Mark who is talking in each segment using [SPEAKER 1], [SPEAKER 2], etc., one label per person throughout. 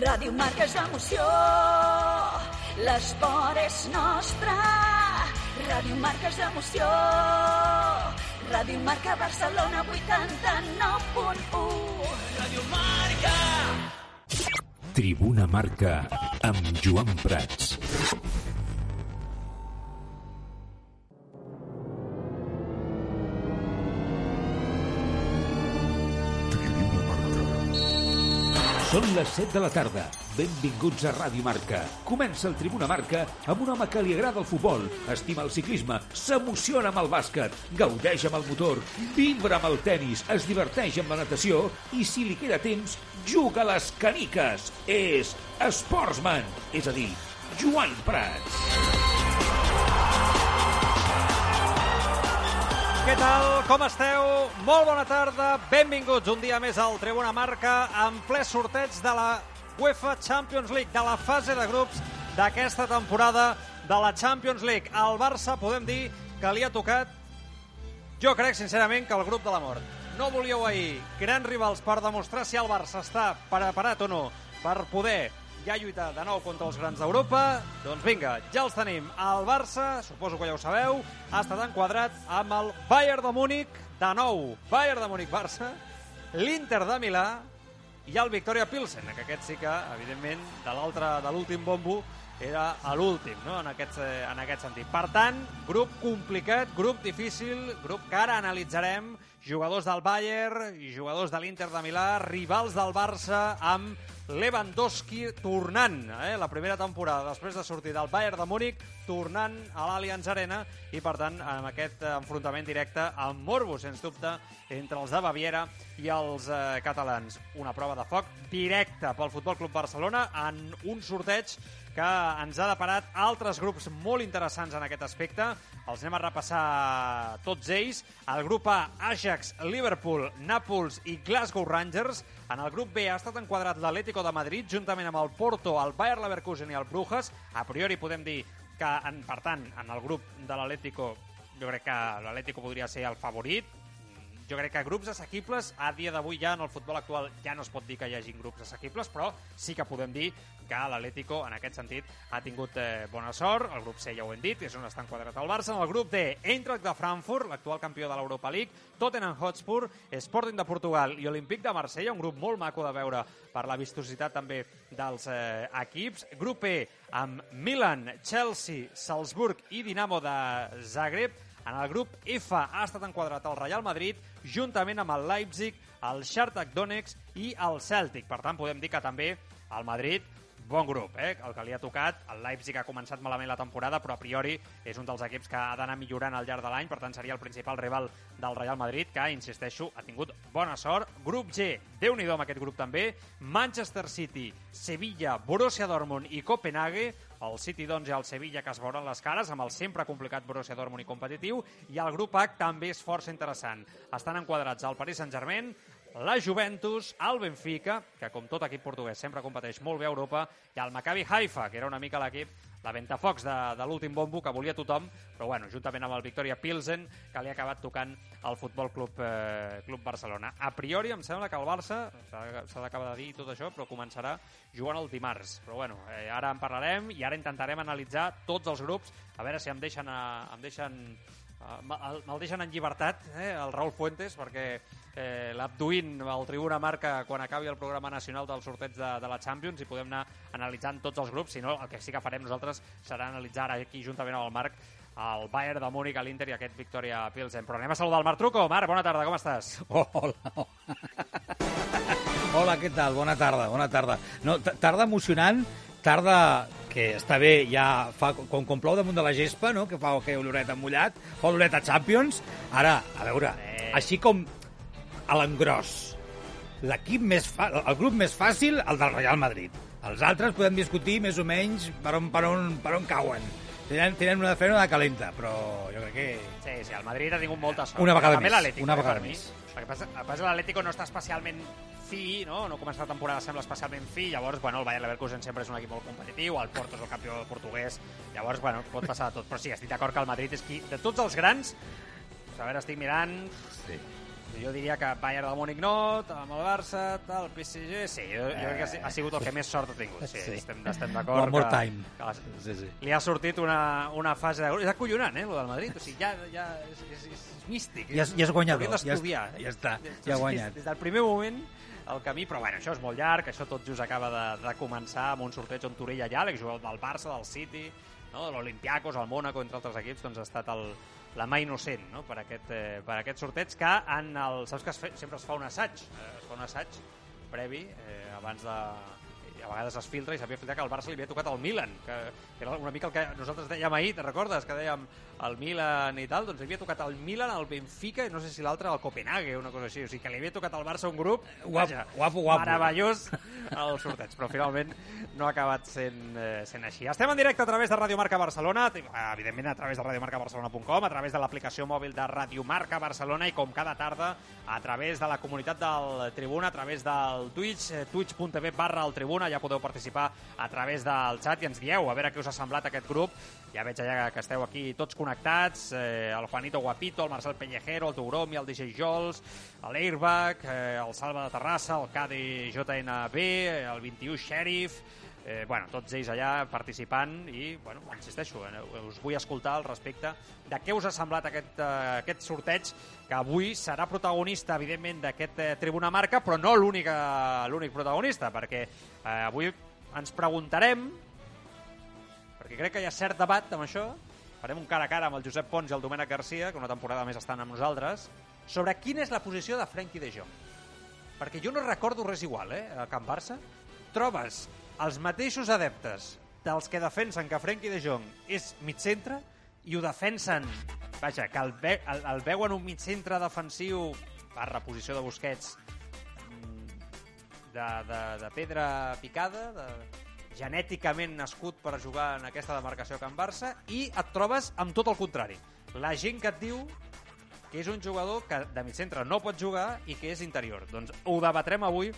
[SPEAKER 1] Ràdio Marca és emoció, l'esport és nostre. Ràdio Marca és emoció, Ràdio Marca Barcelona 89.1. Ràdio Marca!
[SPEAKER 2] Tribuna Marca amb Joan Prats. Són les 7 de la tarda. Benvinguts a Ràdio Marca. Comença el Tribuna Marca amb un home que li agrada el futbol, estima el ciclisme, s'emociona amb el bàsquet, gaudeix amb el motor, vibra amb el tennis, es diverteix amb la natació i, si li queda temps, juga a les caniques. És Sportsman, és a dir, Joan Prats.
[SPEAKER 3] Què tal? Com esteu? Molt bona tarda. Benvinguts un dia més al Tribuna Marca en ple sorteig de la UEFA Champions League, de la fase de grups d'aquesta temporada de la Champions League. Al Barça podem dir que li ha tocat, jo crec sincerament, que el grup de la mort. No volíeu ahir grans rivals per demostrar si el Barça està preparat o no per poder ja lluitar de nou contra els grans d'Europa. Doncs vinga, ja els tenim. El Barça, suposo que ja ho sabeu, ha estat enquadrat amb el Bayern de Múnich, de nou, Bayern de Múnich-Barça, l'Inter de Milà i el Victoria Pilsen, que aquest sí que, evidentment, de l'altre, de l'últim bombo, era l'últim, no?, en aquest, eh, en aquest sentit. Per tant, grup complicat, grup difícil, grup que ara analitzarem, jugadors del Bayern jugadors de l'Inter de Milà, rivals del Barça amb Lewandowski tornant, eh, la primera temporada després de sortir del Bayern de Múnich, tornant a l'Allianz Arena i, per tant, amb aquest enfrontament directe amb Morbo, sens dubte, entre els de Baviera i els eh, catalans. Una prova de foc directa pel Futbol Club Barcelona en un sorteig que ens ha deparat altres grups molt interessants en aquest aspecte. Els anem a repassar tots ells. El grup A, Ajax, Liverpool, Nàpols i Glasgow Rangers. En el grup B ha estat enquadrat l'Atlético de Madrid, juntament amb el Porto, el Bayer Leverkusen i el Brujas. A priori podem dir que, en, per tant, en el grup de l'Atlético jo crec que l'Atlético podria ser el favorit, jo crec que grups assequibles, a dia d'avui ja en el futbol actual ja no es pot dir que hi hagi grups assequibles, però sí que podem dir que l'Atlético, en aquest sentit, ha tingut eh, bona sort. El grup C ja ho hem dit, és on està enquadrat el Barça. En el grup D, Eintracht de Frankfurt, l'actual campió de l'Europa League, Tottenham Hotspur, Sporting de Portugal i Olímpic de Marsella, un grup molt maco de veure per la vistositat també dels eh, equips. Grup E, amb Milan, Chelsea, Salzburg i Dinamo de Zagreb. En el grup F ha estat enquadrat el Real Madrid juntament amb el Leipzig, el Shakhtar Donetsk i el Celtic. Per tant, podem dir que també el Madrid bon grup, eh? el que li ha tocat. El Leipzig ha començat malament la temporada, però a priori és un dels equips que ha d'anar millorant al llarg de l'any, per tant seria el principal rival del Real Madrid, que, insisteixo, ha tingut bona sort. Grup G, déu nhi amb aquest grup també, Manchester City, Sevilla, Borussia Dortmund i Copenhague, el City doncs i el Sevilla que es veuran les cares amb el sempre complicat Borussia Dortmund i competitiu i el grup H també és força interessant. Estan enquadrats el Paris Saint-Germain, la Juventus, el Benfica, que com tot equip portuguès sempre competeix molt bé a Europa, i el Maccabi Haifa, que era una mica l'equip la ventafocs de, de l'últim bombo que volia tothom, però bueno, juntament amb el Victoria Pilsen, que li ha acabat tocant el Futbol Club, eh, Club Barcelona. A priori em sembla que el Barça, s'ha d'acabar de dir tot això, però començarà jugant el dimarts. Però bueno, eh, ara en parlarem i ara intentarem analitzar tots els grups, a veure si em deixen, a, em deixen me'l me deixen en llibertat, eh, el Raül Fuentes, perquè eh, l'Abduint al Tribuna marca quan acabi el programa nacional del sorteig de, de la Champions i podem anar analitzant tots els grups, si no, el que sí que farem nosaltres serà analitzar aquí juntament amb el Marc el Bayern de Múnich, l'Inter i aquest Victoria Pilsen. Però anem a saludar el Marc Truco. Marc, bona tarda, com estàs?
[SPEAKER 4] Oh, hola. hola, què tal? Bona tarda, bona tarda. No, tarda emocionant, tarda que està bé, ja fa, com, com plou damunt de la gespa, no? que fa que oloreta mullat, fa oloreta Champions. Ara, a veure, eh. així com a l'engròs, l'equip més fa, el grup més fàcil, el del Real Madrid. Els altres podem discutir més o menys per on, per on, per on cauen. Tenen, tenen una una de calenta, però jo crec que...
[SPEAKER 3] Sí, sí, el Madrid ha tingut molta sort.
[SPEAKER 4] Una vegada
[SPEAKER 3] També
[SPEAKER 4] més, una
[SPEAKER 3] eh,
[SPEAKER 4] vegada
[SPEAKER 3] mi.
[SPEAKER 4] més.
[SPEAKER 3] El que passa, el que passa l'Atlético no està especialment fi, no? no comença la temporada sembla especialment fi, llavors, bueno, el Bayer Leverkusen sempre és un equip molt competitiu, el Porto és el campió portuguès, llavors, bueno, pot passar de tot, però sí, estic d'acord que el Madrid és qui, de tots els grans, a veure, estic mirant...
[SPEAKER 4] Sí.
[SPEAKER 3] Jo diria que Bayern del Múnich no, amb el Barça, tal, el PSG... Sí, jo, jo crec que ha si- ha sigut el que més sort ha tingut. Sí,
[SPEAKER 4] Sí.
[SPEAKER 3] estem, estem d'acord.
[SPEAKER 4] One more
[SPEAKER 3] que-
[SPEAKER 4] time.
[SPEAKER 3] Que les,
[SPEAKER 4] Sí, sí.
[SPEAKER 3] li ha sortit una, una fase de... És acollonant, eh, el del Madrid. O sigui, ja, ja és, és, és, místic.
[SPEAKER 4] Ja és- ja és guanyador, ja és- ja està,
[SPEAKER 3] Des-
[SPEAKER 4] ja ha
[SPEAKER 3] des-
[SPEAKER 4] guanyat.
[SPEAKER 3] Des del primer moment el camí, però bueno, això és molt llarg, això tot just acaba de, de començar amb un sorteig on Torella i Àlex, jugador del Barça, del City, no? de l'Olimpiakos, el Mónaco, entre altres equips, doncs ha estat el, la mà innocent no? per, aquest, eh, per aquest sorteig que en el, saps que es fe, sempre es fa un assaig, eh, es fa un assaig previ eh, abans de i a vegades es filtra i s'havia filtrat que el Barça li havia tocat al Milan, que, que era una mica el que nosaltres dèiem ahir, te recordes? Que dèiem el Milan i tal, doncs li havia tocat al Milan, al Benfica i no sé si l'altre al Copenhague, una cosa així. O sigui que li havia tocat al Barça un grup,
[SPEAKER 4] Guapo,
[SPEAKER 3] vaja,
[SPEAKER 4] guapo, guapo.
[SPEAKER 3] meravellós el sorteig, però finalment no ha acabat sent, eh, sent així. Estem en directe a través de Radio Marca Barcelona, eh, evidentment a través de radiomarcabarcelona.com, a través de l'aplicació mòbil de Radio Marca Barcelona i com cada tarda a través de la comunitat del Tribuna, a través del Twitch, eh, twitch.tv barra el Tribuna, ja podeu participar a través del xat i ens dieu a veure què us ha semblat aquest grup. Ja veig allà que esteu aquí tots connectats, eh, el Juanito Guapito, el Marcel Pellejero, el Touromi, el DJ Jols, l'Airbag, eh, el Salva de Terrassa, el KDJNB, el 21 Sheriff, eh, bueno, tots ells allà participant i, bueno, insisteixo, eh, us vull escoltar al respecte de què us ha semblat aquest, eh, aquest sorteig que avui serà protagonista, evidentment, d'aquest eh, Tribuna Marca, però no l'únic protagonista, perquè eh, avui ens preguntarem, perquè crec que hi ha cert debat amb això, farem un cara a cara amb el Josep Pons i el Domènec Garcia, que una temporada més estan amb nosaltres, sobre quina és la posició de Frenkie de Jong. Perquè jo no recordo res igual, eh, a Can Barça. Trobes els mateixos adeptes dels que defensen que Frenkie de Jong és mig centre i ho defensen, vaja, que el, ve, el, el veuen un mig centre defensiu per reposició de Busquets mm, de, de, de pedra picada, de, genèticament nascut per jugar en aquesta demarcació Can Barça, i et trobes amb tot el contrari. La gent que et diu que és un jugador que de mig centre no pot jugar i que és interior. Doncs ho debatrem avui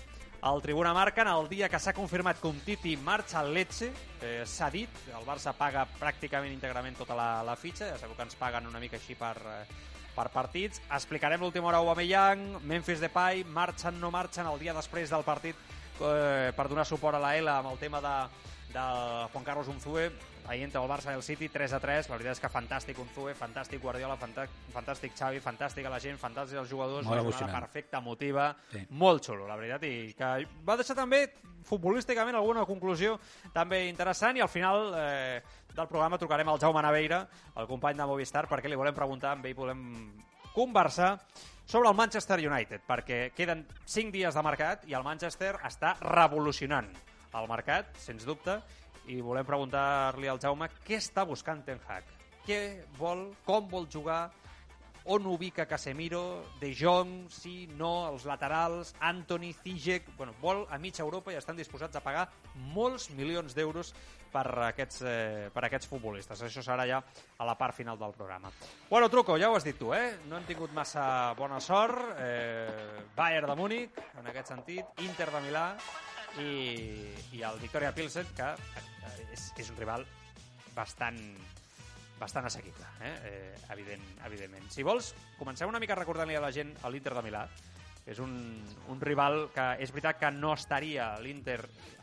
[SPEAKER 3] al Tribuna Marca en el dia que s'ha confirmat un Titi marxa al Lecce, eh, s'ha dit, el Barça paga pràcticament íntegrament tota la, la fitxa, ja sabeu que ens paguen una mica així per, eh, per partits. Explicarem l'última hora a Aubameyang, Memphis Depay, marxen, no marxen el dia després del partit eh, per donar suport a la L amb el tema de, de Juan Carlos Unzue, ahir entre el Barça i el City, 3 a 3, la veritat és que fantàstic Unzue, fantàstic Guardiola, fantàstic, Xavi, fantàstic a la gent, fantàstic els jugadors,
[SPEAKER 4] Molt
[SPEAKER 3] una
[SPEAKER 4] emocionant.
[SPEAKER 3] perfecta, emotiva,
[SPEAKER 4] Sí.
[SPEAKER 3] molt xulo, la veritat, i que va deixar també futbolísticament alguna conclusió també interessant i al final eh, del programa trucarem al Jaume Naveira, el company de Movistar, perquè li volem preguntar, amb ell volem conversar sobre el Manchester United, perquè queden 5 dies de mercat i el Manchester està revolucionant el mercat, sens dubte, i volem preguntar-li al Jaume què està buscant Ten Hag. Què vol, com vol jugar, on ubica Casemiro, De Jong, sí, no, els laterals, Anthony, Ziyech... Bueno, vol a mitja Europa i estan disposats a pagar molts milions d'euros per aquests, eh, per aquests futbolistes. Això serà ja a la part final del programa. Bueno, Truco, ja ho has dit tu, eh? No hem tingut massa bona sort. Eh, Bayern de Múnich, en aquest sentit, Inter de Milà i, i el Victoria Pilsen, que eh, és, és un rival bastant bastant assequible, eh? Eh, evident, evidentment. Si vols, comencem una mica recordant-li a la gent a l'Inter de Milà. És un, un rival que és veritat que no estaria l'Inter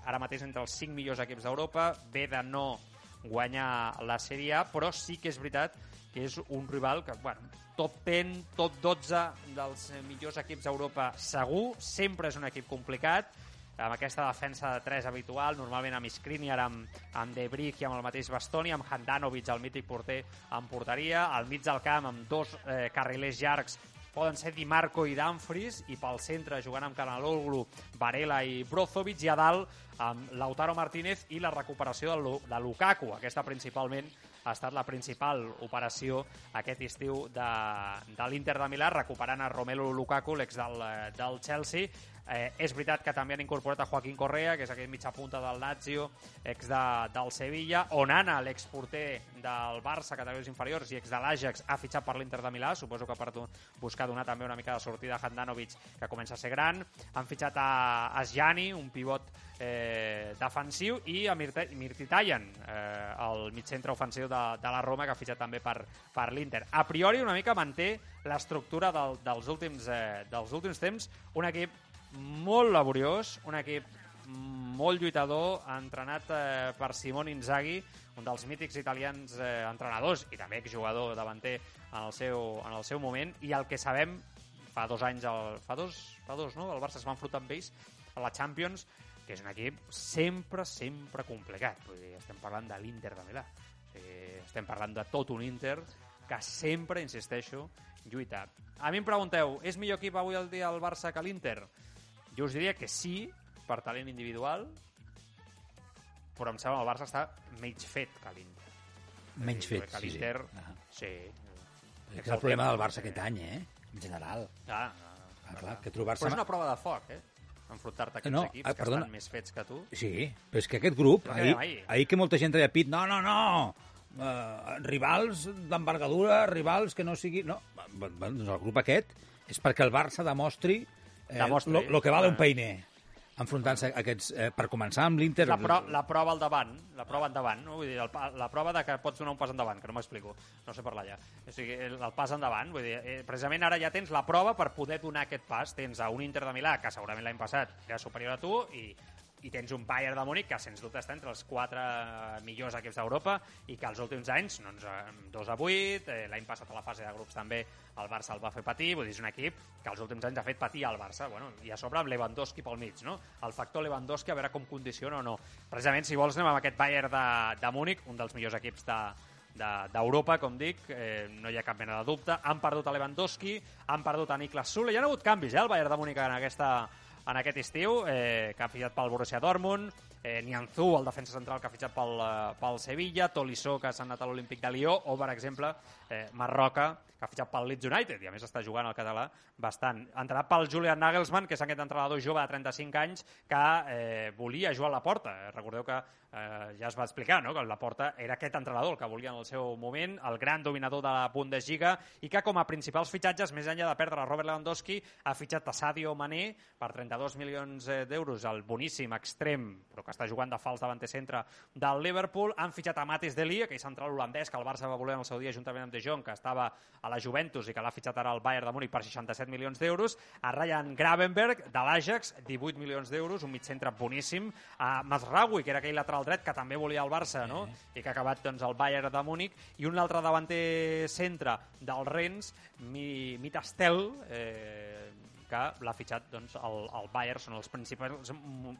[SPEAKER 3] ara mateix entre els 5 millors equips d'Europa, ve de no guanyar la Sèrie A, però sí que és veritat que és un rival que, bueno, top 10, top 12 dels millors equips d'Europa segur, sempre és un equip complicat, amb aquesta defensa de 3 habitual, normalment amb Skriniar, amb, amb De Brick i amb el mateix Bastoni, amb Handanovic, el mític porter, en porteria, al mig del camp amb dos eh, carrilers llargs poden ser Di Marco i Dumfries i pel centre jugant amb Canaloglu, Varela i Brozovic i a dalt amb Lautaro Martínez i la recuperació de, de Lukaku. Aquesta principalment ha estat la principal operació aquest estiu de, de l'Inter de Milà, recuperant a Romelu Lukaku, l'ex del, del Chelsea. Eh, és veritat que també han incorporat a Joaquín Correa, que és aquell mitja punta del Lazio, ex de, del Sevilla. Onana, l'exporter del Barça, categories inferiors, i ex de l'Ajax, ha fitxat per l'Inter de Milà. Suposo que per buscar donar també una mica de sortida a Handanovic, que comença a ser gran. Han fitxat a Asjani, un pivot eh, defensiu, i a Mirte, Mirtitayan, eh, el mitjcentre ofensiu de, de la Roma, que ha fitxat també per, per l'Inter. A priori, una mica manté l'estructura del, dels, últims, eh, dels últims temps, un equip molt laboriós, un equip molt lluitador, entrenat eh, per Simone Inzaghi, un dels mítics italians eh, entrenadors i també exjugador davanter en el, seu, en el seu moment, i el que sabem fa dos anys, el, fa dos, fa dos no? el Barça es va enfrontar amb ells a la Champions, que és un equip sempre, sempre complicat. Vull dir, estem parlant de l'Inter de Milà. Eh, estem parlant de tot un Inter que sempre, insisteixo, lluita. A mi em pregunteu, és millor equip avui al dia el Barça que l'Inter? Jo us diria que sí, per talent individual, però em sembla que el Barça està menys fet que l'Inter.
[SPEAKER 4] Menys fet,
[SPEAKER 3] que
[SPEAKER 4] sí, sí. Ah.
[SPEAKER 3] sí.
[SPEAKER 4] És el problema del Barça aquest any, eh? En general.
[SPEAKER 3] Ah,
[SPEAKER 4] Ah, clar, que trobar-se...
[SPEAKER 3] Però és una prova de foc, eh? Enfrontar-te a aquests
[SPEAKER 4] No,
[SPEAKER 3] equips
[SPEAKER 4] ah,
[SPEAKER 3] que
[SPEAKER 4] perdona.
[SPEAKER 3] estan més fets que tu.
[SPEAKER 4] Sí, però és que aquest grup,
[SPEAKER 3] què
[SPEAKER 4] ahir,
[SPEAKER 3] ahir?
[SPEAKER 4] ahir que molta gent treia pit, no, no, no, uh, rivals d'envergadura, rivals que no sigui... No, bueno, doncs el grup aquest és perquè el Barça demostri eh, lo, lo que vale un
[SPEAKER 3] Ah.
[SPEAKER 4] peiner enfrontant-se a aquests... Eh, per començar amb l'Inter...
[SPEAKER 3] La, pro, la prova al davant, la prova endavant, no? vull dir, el, la prova de que pots donar un pas endavant, que no m'explico, no sé parlar ja. O sigui, el, el pas endavant, vull dir, eh, precisament ara ja tens la prova per poder donar aquest pas. Tens a un Inter de Milà, que segurament l'any passat era superior a tu, i, i tens un Bayern de Múnich que sens dubte està entre els quatre millors equips d'Europa i que els últims anys, doncs, eh, 2 a 8, eh, l'any passat a la fase de grups també el Barça el va fer patir, vull dir, és un equip que els últims anys ha fet patir al Barça, bueno, i a sobre amb Lewandowski pel mig, no? El factor Lewandowski a veure com condiciona o no. Precisament, si vols, anem amb aquest Bayern de, de Múnich, un dels millors equips de, de- d'Europa, com dic, eh, no hi ha cap mena de dubte. Han perdut a Lewandowski, han perdut a Niklas Sule, hi ha hagut canvis, eh, el Bayern de Múnich en, aquesta, en aquest estiu, eh, que ha fitxat pel Borussia Dortmund, eh, Nianzú, el defensa central que ha fitxat pel, eh, pel Sevilla, Tolisso, que s'ha anat a l'Olímpic de Lió, o, per exemple, eh, Marroca, que ha fitxat pel Leeds United, i a més està jugant al català bastant. Entrenat pel Julian Nagelsmann, que és aquest entrenador jove de 35 anys que eh, volia jugar a la porta. Eh, Recordeu que eh, ja es va explicar no? que la porta era aquest entrenador el que volia en el seu moment, el gran dominador de la Bundesliga, i que com a principals fitxatges, més enllà de perdre Robert Lewandowski, ha fitxat a Sadio Mané per 32 milions eh, d'euros, el boníssim extrem, però que està jugant de fals davanter centre del Liverpool. Han fitxat a Matis Delia, aquell central holandès que el Barça va voler en el seu dia juntament amb De Jong, que estava a la Juventus i que l'ha fitxat ara al Bayern de Múnich per 67 milions d'euros. A Ryan Gravenberg, de l'Ajax, 18 milions d'euros, un mig centre boníssim. A Mazraoui, que era aquell lateral dret que també volia el Barça, no? I que ha acabat doncs, al Bayern de Múnich. I un altre davanter centre del Rennes, Mi, Mitastel, eh, que l'ha fitxat doncs, el, el Bayern, són els principals,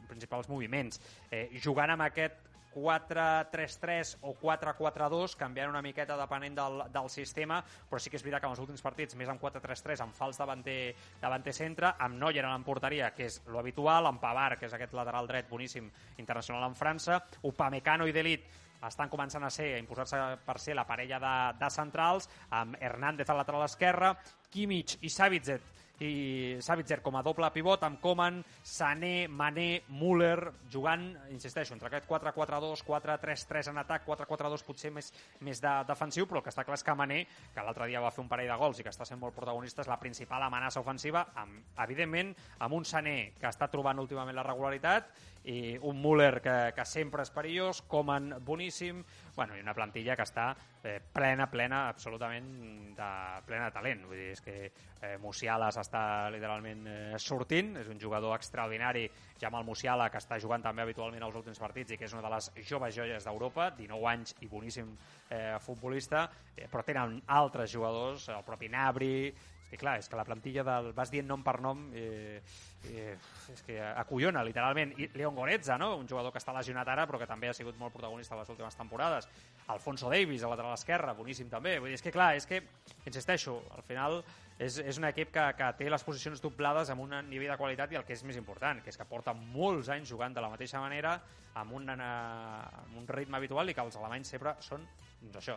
[SPEAKER 3] principals moviments. Eh, jugant amb aquest 4-3-3 o 4-4-2, canviant una miqueta depenent del, del sistema, però sí que és veritat que en els últims partits, més amb 4-3-3, amb fals davanter, davanter centre, amb Neuer en porteria, que és lo habitual, amb Pavard, que és aquest lateral dret boníssim internacional en França, Upamecano i Delit estan començant a ser, a imposar-se per ser la parella de, de centrals, amb Hernández al lateral esquerre, Kimmich i Savitzer i Savitzer com a doble pivot amb Coman, Sané, Mané, Müller jugant, insisteixo, entre aquest 4-4-2, 4-3-3 en atac, 4-4-2 potser més, més de defensiu, però el que està clar és que Mané, que l'altre dia va fer un parell de gols i que està sent molt protagonista, és la principal amenaça ofensiva, amb, evidentment, amb un Sané que està trobant últimament la regularitat i un Müller que, que sempre és perillós, Coman boníssim, bueno, i una plantilla que està eh, plena, plena, absolutament de plena de talent. Vull dir, és que eh, Musiala s'està literalment eh, sortint, és un jugador extraordinari, Jamal Musiala, que està jugant també habitualment als últims partits i que és una de les joves joies d'Europa, 19 anys i boníssim eh, futbolista, eh, però tenen altres jugadors, el propi Nabri, que clar, és que la plantilla del... vas dient nom per nom eh, eh, és que acollona, literalment. I Leon Goretza, no? un jugador que està lesionat ara però que també ha sigut molt protagonista les últimes temporades. Alfonso Davis, a lateral esquerre, boníssim també. Vull dir, és que clar, és que, insisteixo, al final és, és un equip que, que té les posicions doblades amb un nivell de qualitat i el que és més important, que és que porta molts anys jugant de la mateixa manera, amb un, eh, amb un ritme habitual i que els alemanys sempre són, doncs això,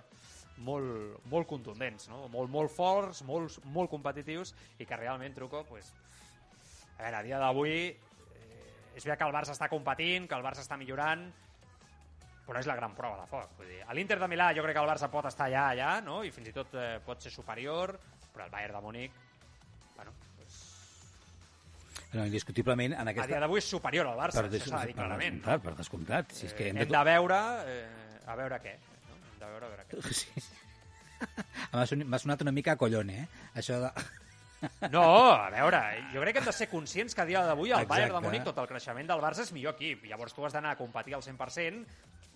[SPEAKER 3] molt, molt contundents, no? molt, molt forts, molt, molt competitius i que realment Truco pues, a veure, a dia d'avui eh, és veritat que el Barça està competint, que el Barça està millorant, però és la gran prova de foc. Vull dir, a l'Inter de Milà jo crec que el Barça pot estar allà, allà, no? i fins i tot eh, pot ser superior, però el Bayern de Múnich, bueno, pues,
[SPEAKER 4] No, indiscutiblement, en
[SPEAKER 3] a dia
[SPEAKER 4] aquesta...
[SPEAKER 3] d'avui és superior al Barça,
[SPEAKER 4] Per,
[SPEAKER 3] això s'ha de dir
[SPEAKER 4] per
[SPEAKER 3] clarament.
[SPEAKER 4] descomptat, per descomptat. Si és que
[SPEAKER 3] Eh,
[SPEAKER 4] hem
[SPEAKER 3] hem de veure, eh, a veure què. No? Hem de veure, a veure què.
[SPEAKER 4] Sí. M'ha sonat- m'ha sonat una mica a collone, eh? Això de...
[SPEAKER 3] No, a veure, jo crec que hem de ser conscients que a dia d'avui el
[SPEAKER 4] Exacte.
[SPEAKER 3] Bayern de Múnich, tot el creixement del Barça, és millor equip. Llavors tu has d'anar a competir al 100%.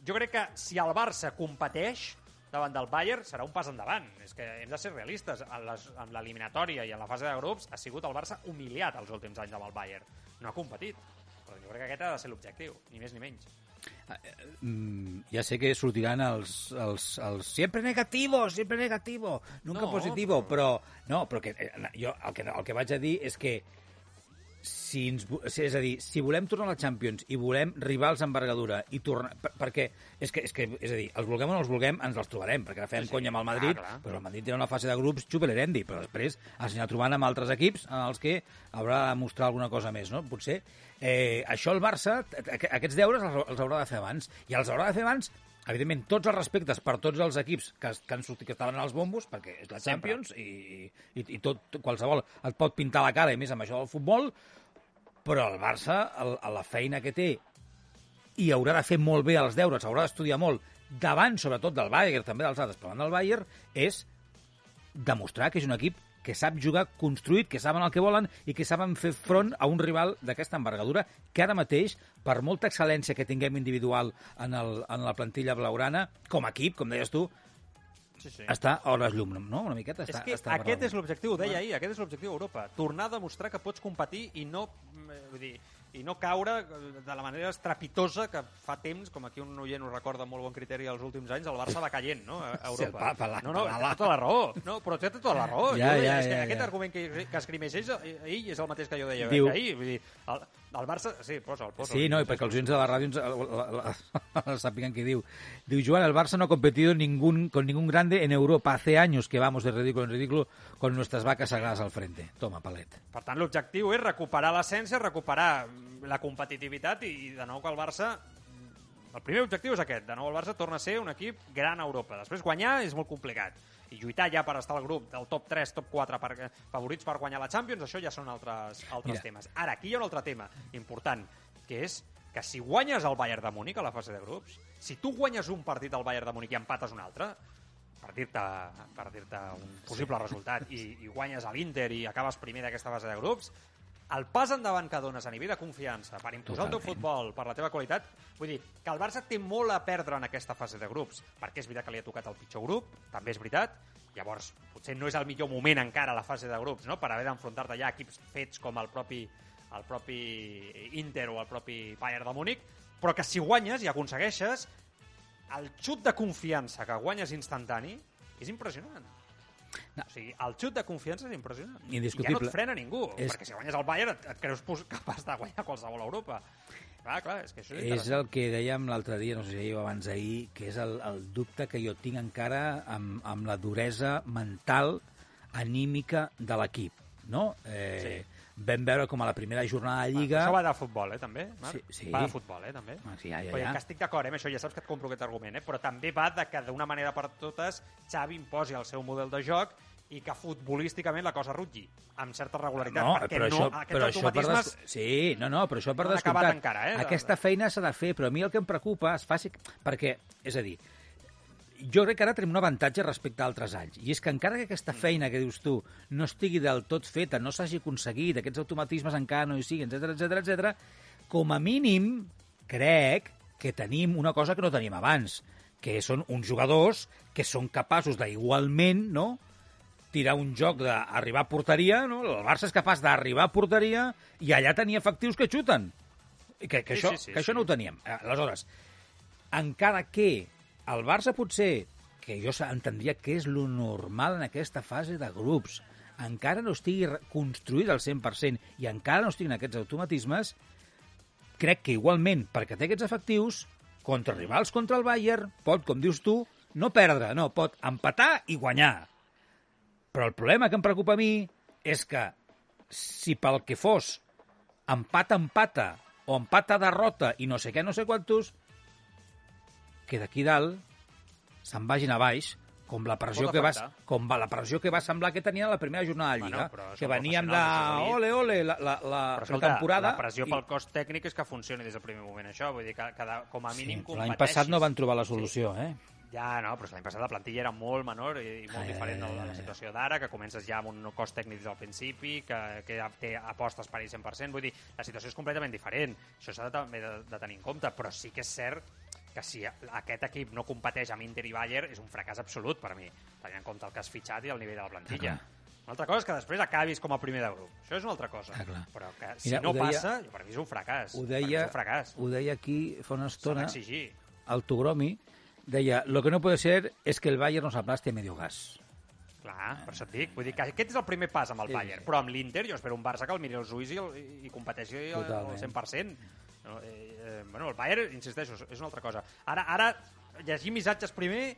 [SPEAKER 3] Jo crec que si el Barça competeix davant del Bayern serà un pas endavant. És que hem de ser realistes. En les- en l'eliminatòria i en la fase de grups ha sigut el Barça humiliat els últims anys amb el Bayern. No ha competit. Però jo crec que aquest ha de ser l'objectiu, ni més ni menys.
[SPEAKER 4] Mm, ja sé que sortiran els, els, els sempre negativo, sempre negativo, nunca
[SPEAKER 3] No,
[SPEAKER 4] positivo, però... No, però que, eh, jo el que, el que vaig a dir és que si ens, és a dir, si volem tornar a la Champions i volem rivals d'envergadura i tornar... Per, perquè, és que, és que, és a dir, els vulguem o no els vulguem, ens els trobarem, perquè ara fem
[SPEAKER 3] Sí,
[SPEAKER 4] conya amb el
[SPEAKER 3] clar,
[SPEAKER 4] Madrid,
[SPEAKER 3] clar.
[SPEAKER 4] però el Madrid té una fase de grups xupelerendi, però després es anirà trobant amb altres equips en els que haurà de mostrar alguna cosa més, no? Potser eh, això el Barça, aqu- aquests deures els, els haurà de fer abans, i els haurà de fer abans evidentment, tots els respectes per tots els equips que, que, han sortit, que estaven als bombos, perquè és la
[SPEAKER 3] Sempre.
[SPEAKER 4] Champions i, i, i tot, qualsevol et pot pintar la cara, i més amb això del futbol, però el Barça, el, la feina que té, i haurà de fer molt bé els deures, haurà d'estudiar molt, davant, sobretot, del Bayern, també dels altres, però davant del Bayern, és demostrar que és un equip que sap jugar construït, que saben el que volen i que saben fer front a un rival d'aquesta envergadura que ara mateix, per molta excel·lència que tinguem individual en, el, en la plantilla blaurana, com a equip, com deies tu,
[SPEAKER 3] Sí, sí.
[SPEAKER 4] està a hores llum, no? Una miqueta
[SPEAKER 3] És
[SPEAKER 4] està,
[SPEAKER 3] que
[SPEAKER 4] està
[SPEAKER 3] aquest és l'objectiu, deia ahir, aquest és l'objectiu d'Europa. Tornar a demostrar que pots competir i no, mm, vull dir, i no caure de la manera estrepitosa que fa temps, com aquí un oient ho recorda amb molt bon criteri els últims anys, el Barça va caient, no?, a
[SPEAKER 4] Sí,
[SPEAKER 3] Europa.
[SPEAKER 4] pa- pa- la-
[SPEAKER 3] no, no,
[SPEAKER 4] pa- la-
[SPEAKER 3] tota la raó. No, però té tota la raó.
[SPEAKER 4] Ja,
[SPEAKER 3] Jo
[SPEAKER 4] ja,
[SPEAKER 3] és que
[SPEAKER 4] ja,
[SPEAKER 3] aquest
[SPEAKER 4] ja.
[SPEAKER 3] argument que, que escrimeix ell, ell és el mateix que jo deia
[SPEAKER 4] Diu-
[SPEAKER 3] ahir. Vull dir, el, el Barça... Sí, posa'l, posa'l.
[SPEAKER 4] Sí, no, i perquè els oients de la ràdio ens, la, la, la, sàpiguen què diu. Diu, Joan, el Barça no ha competido ningún, con ningún grande en Europa. Hace años que vamos de ridículo en ridículo con nuestras vacas sagradas al frente. Toma, palet.
[SPEAKER 3] Per tant, l'objectiu és recuperar l'essència, recuperar la competitivitat i, i de nou que el Barça... El primer objectiu és aquest. De nou el Barça torna a ser un equip gran a Europa. Després guanyar és molt complicat. I lluitar ja per estar al grup del top 3, top 4 per, favorits per guanyar la Champions, això ja són altres, altres
[SPEAKER 4] Mira.
[SPEAKER 3] temes. Ara, aquí hi ha un altre tema important, que és que si guanyes el Bayern de Múnich a la fase de grups, si tu guanyes un partit al Bayern de Múnich i empates un altre, per dir-te per dir un possible resultat i, i guanyes a l'Inter i acabes primer d'aquesta fase de grups, el pas endavant que dones a nivell de confiança per imposar el teu
[SPEAKER 4] Totalment.
[SPEAKER 3] futbol, per la teva qualitat, vull dir que el Barça té molt a perdre en aquesta fase de grups, perquè és veritat que li ha tocat el pitjor grup, també és veritat, llavors potser no és el millor moment encara la fase de grups, no?, per haver d'enfrontar-te ja a equips fets com el propi el propi Inter o el propi Bayern de Múnich, però que si guanyes i aconsegueixes, el xut de confiança que guanyes instantani és impressionant.
[SPEAKER 4] No.
[SPEAKER 3] O sigui, el xut de confiança és impressionant.
[SPEAKER 4] Indiscutible.
[SPEAKER 3] I ja no et frena ningú,
[SPEAKER 4] És-
[SPEAKER 3] perquè si guanyes el Bayern et, et creus capaç de guanyar qualsevol Europa. Clar, clar, és que això és,
[SPEAKER 4] És el que dèiem l'altre dia, no sé si ahir o abans ahir, que és el, el dubte que jo tinc encara amb, amb la duresa mental, anímica de l'equip, no? Eh, sí. Vam veure com a la primera jornada de Lliga...
[SPEAKER 3] Això va de futbol, eh, també, Marc?
[SPEAKER 4] Sí, sí.
[SPEAKER 3] Va de futbol, eh, també.
[SPEAKER 4] Ah, sí, ja, ja, ja.
[SPEAKER 3] que estic d'acord, eh, amb això, ja saps que et compro aquest argument, eh, però també va de que d'una manera per totes Xavi imposi el seu model de joc i que futbolísticament la cosa rutlli amb certa regularitat,
[SPEAKER 4] No,
[SPEAKER 3] perquè
[SPEAKER 4] però
[SPEAKER 3] no,
[SPEAKER 4] això,
[SPEAKER 3] aquests
[SPEAKER 4] però això per
[SPEAKER 3] automatismes...
[SPEAKER 4] des... Sí, no, no, però això per descomptat.
[SPEAKER 3] encara, eh,
[SPEAKER 4] Aquesta feina s'ha de fer, però a mi el que em preocupa és fàcil, perquè, és a dir, jo crec que ara tenim un avantatge respecte a altres anys, i és que encara que aquesta
[SPEAKER 3] Mm.
[SPEAKER 4] feina que dius tu no estigui del tot feta, no s'hagi aconseguit, aquests automatismes encara no hi siguin, etc etc etc, com a mínim crec que tenim una cosa que no teníem abans, que són uns jugadors que són capaços d'igualment, no?, tirar un joc d'arribar a porteria, no? el Barça és capaç d'arribar a porteria i allà tenir efectius que xuten. Que, que,
[SPEAKER 3] Sí,
[SPEAKER 4] això,
[SPEAKER 3] sí, sí,
[SPEAKER 4] que això
[SPEAKER 3] sí.
[SPEAKER 4] no ho teníem. Aleshores, encara que el Barça potser, que jo entendria que és lo normal en aquesta fase de grups, encara no estigui construït al 100% i encara no estiguin aquests automatismes, crec que igualment, perquè té aquests efectius, contra rivals contra el Bayern, pot, com dius tu, no perdre, no, pot empatar i guanyar. Però el problema que em preocupa a mi és que si pel que fos empat empata o empata derrota i no sé què, no sé quantos, que d'aquí dalt se'n vagin a baix com la pressió que va, com va, la pressió que va semblar que tenia la primera jornada de
[SPEAKER 3] Bueno,
[SPEAKER 4] Lliga,
[SPEAKER 3] són
[SPEAKER 4] que veníem de ole, ole, la, la, la temporada...
[SPEAKER 3] la pressió pel cos tècnic és que funcioni des del primer moment, això. Vull dir que, que de- com a mínim
[SPEAKER 4] Sí, L'any passat no van trobar la solució, eh?
[SPEAKER 3] Ja, no, però l'any passat la plantilla era molt menor i, i molt
[SPEAKER 4] Ai,
[SPEAKER 3] diferent
[SPEAKER 4] ai, ai,
[SPEAKER 3] la situació d'ara, que comences ja amb un cost tècnic des del principi, que, que té apostes per ell 100%. Vull dir, la situació és completament diferent. Això s'ha de, també de, de tenir en compte, però sí que és cert que si aquest equip no competeix amb Inter i Bayern és un fracàs absolut per mi, tenint en compte el que has fitxat i el nivell de la plantilla.
[SPEAKER 4] Ah,
[SPEAKER 3] Una altra cosa és que després acabis com a primer de grup. Això és una altra cosa.
[SPEAKER 4] Ah.
[SPEAKER 3] Però que si
[SPEAKER 4] Mira,
[SPEAKER 3] no
[SPEAKER 4] deia-
[SPEAKER 3] passa, jo, per mi és un fracàs.
[SPEAKER 4] Ho deia,
[SPEAKER 3] un fracàs.
[SPEAKER 4] ho deia aquí fa una estona, el Togromi, deia, lo que no puede ser es que el Bayern nos aplaste a medio gas.
[SPEAKER 3] Clar, per això et dic. Vull dir que aquest és el primer pas amb el
[SPEAKER 4] Sí,
[SPEAKER 3] Bayern.
[SPEAKER 4] sí.
[SPEAKER 3] Però amb l'Inter jo espero un Barça que el miri els ulls i, el, i competeixi al
[SPEAKER 4] Totalment.
[SPEAKER 3] 100%. No, eh, eh, bueno, el Bayern, insisteixo, és una altra cosa. Ara, ara llegim missatges primer,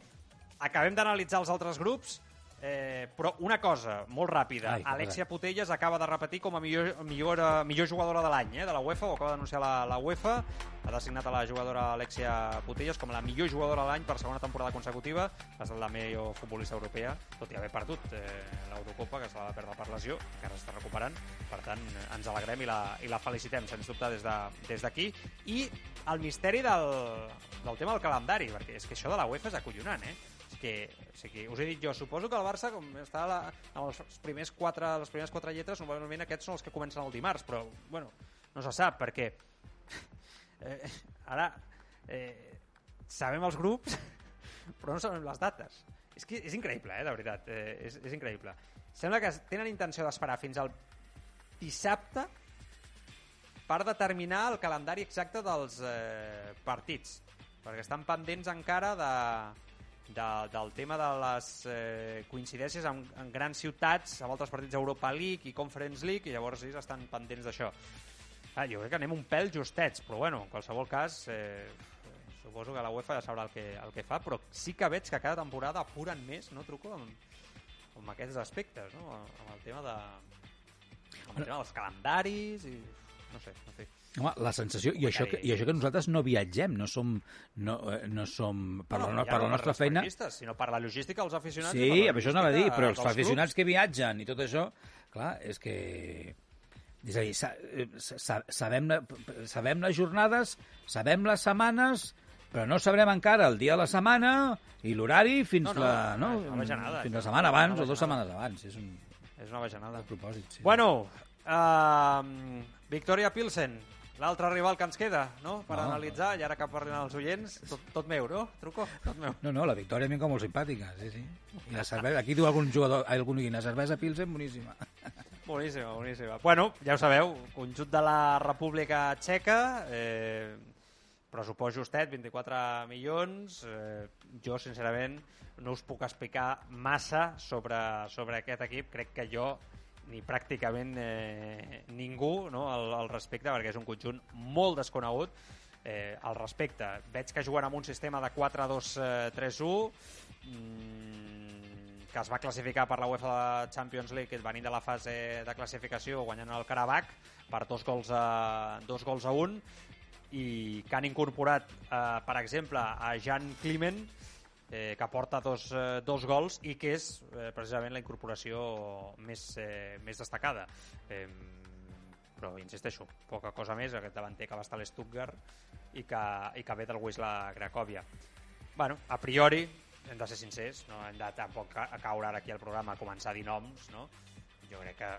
[SPEAKER 3] acabem d'analitzar els altres grups, eh, però una cosa, molt ràpida.
[SPEAKER 4] Ai,
[SPEAKER 3] Alexia Putellas acaba de repetir com a millor, millor, millor jugadora de l'any eh, de la UEFA, ho acaba d'anunciar la, la UEFA. Ha designat a la jugadora Alexia Putellas com la millor jugadora de l'any per segona temporada consecutiva. Ha estat la millor futbolista europea, tot i haver perdut eh, l'Eurocopa, que se la va perdre per lesió, que ara està recuperant. Per tant, ens alegrem i la, i la felicitem, sens dubte, des de- des d'aquí. I el misteri del, del tema del calendari, perquè és que això de la UEFA és acollonant, eh? Que, o sigui, us he dit jo, suposo que el Barça, com està la, amb els primers quatre, les primeres quatre lletres, normalment aquests són els que comencen el dimarts, però, bueno, no se sap, perquè eh, ara eh, sabem els grups, però no sabem les dates. És que és increïble, eh, de veritat, eh, és, és increïble. Sembla que tenen intenció d'esperar fins al dissabte per determinar el calendari exacte dels eh, partits, perquè estan pendents encara de, de, del tema de les eh, coincidències en, en grans ciutats, amb altres partits d'Europa League i Conference League, i llavors ells estan pendents d'això. Ah, jo crec que anem un pèl justets, però bueno, en qualsevol cas, eh, suposo que la UEFA ja sabrà el que, el que fa, però sí que veig que cada temporada apuren més, no, Truco, amb, amb aquests aspectes, no? amb el tema de amb el tema dels calendaris i no sé, no sé.
[SPEAKER 4] Home, la sensació, i això, que, i això que nosaltres no viatgem, no som, no, eh, no som per, la, no, per la nostra
[SPEAKER 3] els
[SPEAKER 4] feina...
[SPEAKER 3] sinó per la logística dels aficionats.
[SPEAKER 4] Sí, això anava a dir, però els aficionats que viatgen i tot això, clar, és que... És a dir, sa, eh, sa, sabem, la, sabem les jornades, sabem les setmanes, però no sabrem encara el dia de la setmana i l'horari fins,
[SPEAKER 3] No, no,
[SPEAKER 4] la, no,
[SPEAKER 3] una bajanada,
[SPEAKER 4] fins la setmana abans o dues setmanes abans. És un
[SPEAKER 3] clubs. És una bajanada.
[SPEAKER 4] propòsit, sí.
[SPEAKER 3] Bueno, uh, Victoria Pilsen, l'altre rival que ens queda, no?, per
[SPEAKER 4] No.
[SPEAKER 3] analitzar, i ara que parlen els oients, tot, tot meu, no, Truco? Tot meu.
[SPEAKER 4] No, no, la victòria a mi cau molt simpàtica, sí, sí. I la cervesa, aquí diu algun jugador, algun oient, la cervesa Pilsen, boníssima.
[SPEAKER 3] Boníssima, boníssima. Bueno, ja ho sabeu, conjunt de la República Txeca, eh, pressupost justet, 24 milions. Eh, jo, sincerament, no us puc explicar massa sobre, sobre aquest equip. Crec que jo ni pràcticament eh, ningú no, al, al respecte, perquè és un conjunt molt desconegut. Eh, al respecte, veig que juguen amb un sistema de 4-2-3-1 mm, que es va classificar per la UEFA Champions League venint de la fase de classificació guanyant el Karabakh per dos gols a, dos gols a un i que han incorporat, eh, per exemple, a Jan Climent, eh, que porta dos, eh, dos gols i que és eh, precisament la incorporació més, eh, més destacada. Eh, però insisteixo, poca cosa més, aquest davanter que va estar a l'Stuttgart i, que, i que ve del Wisla Cracòvia. bueno, a priori, hem de ser sincers, no hem de tampoc ca- caure ara aquí al programa a començar a dir noms, no? jo crec que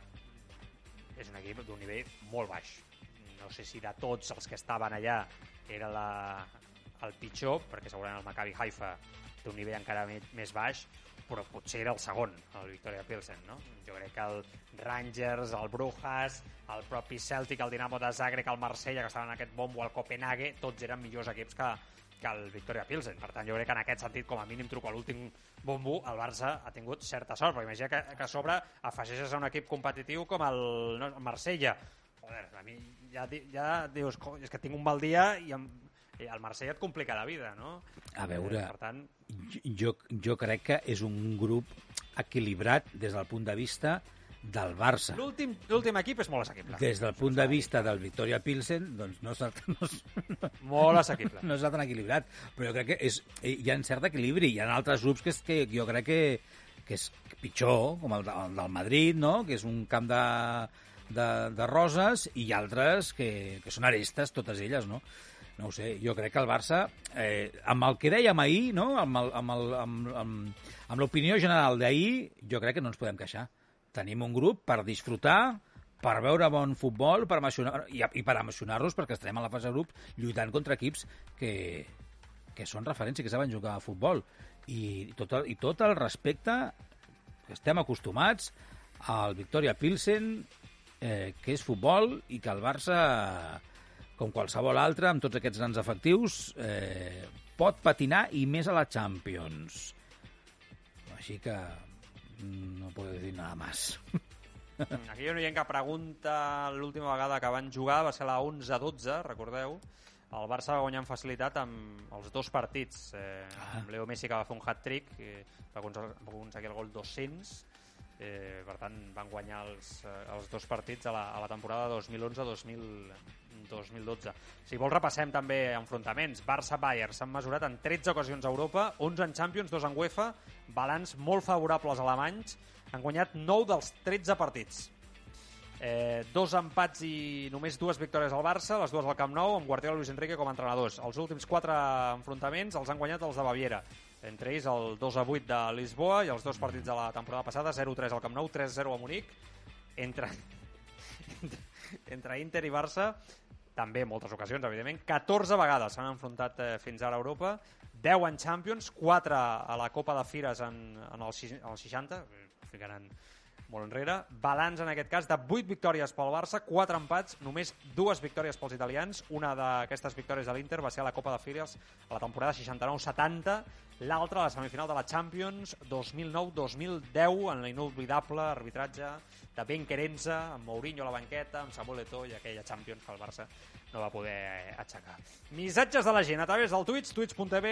[SPEAKER 3] és un equip d'un nivell molt baix. No sé si de tots els que estaven allà era la, el pitjor, perquè segurament el Maccabi Haifa té un nivell encara més baix, però potser era el segon, el Victoria Pilsen, no? Jo crec que el Rangers, el Brujas, el propi Celtic, el Dinamo de Zagreb, el Marsella, que estaven en aquest bombo, el Copenhague, tots eren millors equips que, que el Victoria Pilsen. Per tant, jo crec que en aquest sentit, com a mínim, truco a l'últim bombo, el Barça ha tingut certa sort, perquè imagina que, que a sobre afegeixes a un equip competitiu com el, no, el Marsella. Joder, a mi ja, ja dius, "Co, és que tinc un mal dia i, em, el Marsella et complica la vida, no?
[SPEAKER 4] A veure,
[SPEAKER 3] Eh, per tant,
[SPEAKER 4] jo, jo crec que és un grup equilibrat des del punt de vista del Barça.
[SPEAKER 3] L'últim equip és molt assequible.
[SPEAKER 4] Des del punt de vista del Victoria Pilsen, doncs no està, no,
[SPEAKER 3] Molt assequible.
[SPEAKER 4] no està tan equilibrat. Però jo crec que és, hi ha un cert equilibri. Hi ha altres grups que, és, que jo crec que, que és pitjor, com el, el del Madrid, no? que és un camp de, de, de roses, i altres que, que són arestes, totes elles, no? No ho sé, jo crec que el Barça, eh, amb el que dèiem ahir, no? amb, el, amb, el, amb, amb, amb l'opinió general d'ahir, jo crec que no ens podem queixar. Tenim un grup per disfrutar, per veure bon futbol per emocionar, i, i per emocionar-nos perquè estarem a la fase de grup lluitant contra equips que, que són referència, que saben jugar a futbol. I tot el, i tot el respecte que estem acostumats al Victoria Pilsen, eh, que és futbol, i que el Barça, com qualsevol altre, amb tots aquests grans efectius, eh, pot patinar i més a la Champions. Així que mm, no puedo decir nada más.
[SPEAKER 3] Aquí hi ha una gent que pregunta l'última vegada que van jugar, va ser la 11-12, recordeu? El Barça va guanyar amb facilitat amb els dos partits. Eh, amb Leo Messi que va fer un hat-trick, eh, va aconseguir va aconseguir el gol 200, eh, per tant van guanyar els, eh, els dos partits a la, a la temporada 2011-2012. Si vols repassem també enfrontaments. Barça-Bayern s'han mesurat en 13 ocasions a Europa, 11 en Champions, 2 en UEFA, balanç molt favorable als alemanys, han guanyat 9 dels 13 partits. Eh, dos empats i només dues victòries al Barça, les dues al Camp Nou, amb Guardiola i Luis Enrique com a entrenadors. Els últims quatre enfrontaments els han guanyat els de Baviera, entre ells el 2 a 8 de Lisboa i els dos partits de la temporada passada, 0-3 al Camp Nou, 3-0 a Munic. Entre, entre Inter i Barça, també moltes ocasions, evidentment, 14 vegades s'han enfrontat eh, fins ara a Europa, 10 en Champions, 4 a la Copa de Fires en, en el, en el 60, eh, ficaran molt enrere. Balanç, en aquest cas, de 8 victòries pel Barça, 4 empats, només dues victòries pels italians. Una d'aquestes victòries de l'Inter va ser a la Copa de Fires a la temporada 69-70, l'altra a la semifinal de la Champions 2009-2010, en l'inoblidable arbitratge de Ben Querenza, amb Mourinho a la banqueta, amb Samuel Eto'o i aquella Champions que el Barça no va poder aixecar. Missatges de la gent a través del Twitch, twitch.tv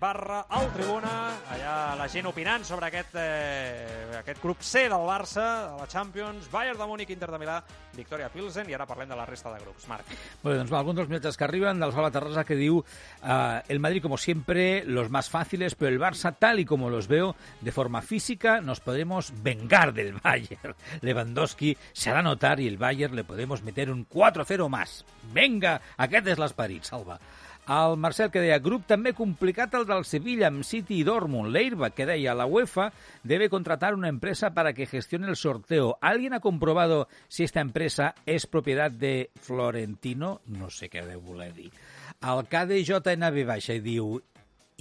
[SPEAKER 3] barra el Tribuna, allà la gent opinant sobre aquest, eh, aquest grup C del Barça, de la Champions, Bayern de Múnich, Inter de Milà, Victoria Pilsen, i ara parlem de la resta de grups. Marc.
[SPEAKER 4] Bueno, doncs va, alguns dels missatges que arriben del Salva Terrassa que diu eh, el Madrid como siempre, los más fáciles, pero el Barça tal y como los veo de forma física nos podremos vengar del Bayern. Lewandowski se hará notar y el Bayern le podemos meter un 4-0 más. Venga, aquest és l'esperit, Salva. El Marcel que deia, grup també complicat el del Sevilla amb City y Dortmund. Leirba que deia, la UEFA debe contratar una empresa para que gestione el sorteo. ¿Alguien ha comprobado si esta empresa es propiedad de Florentino? No sé què deu voler dir. El KDJNB baixa i diu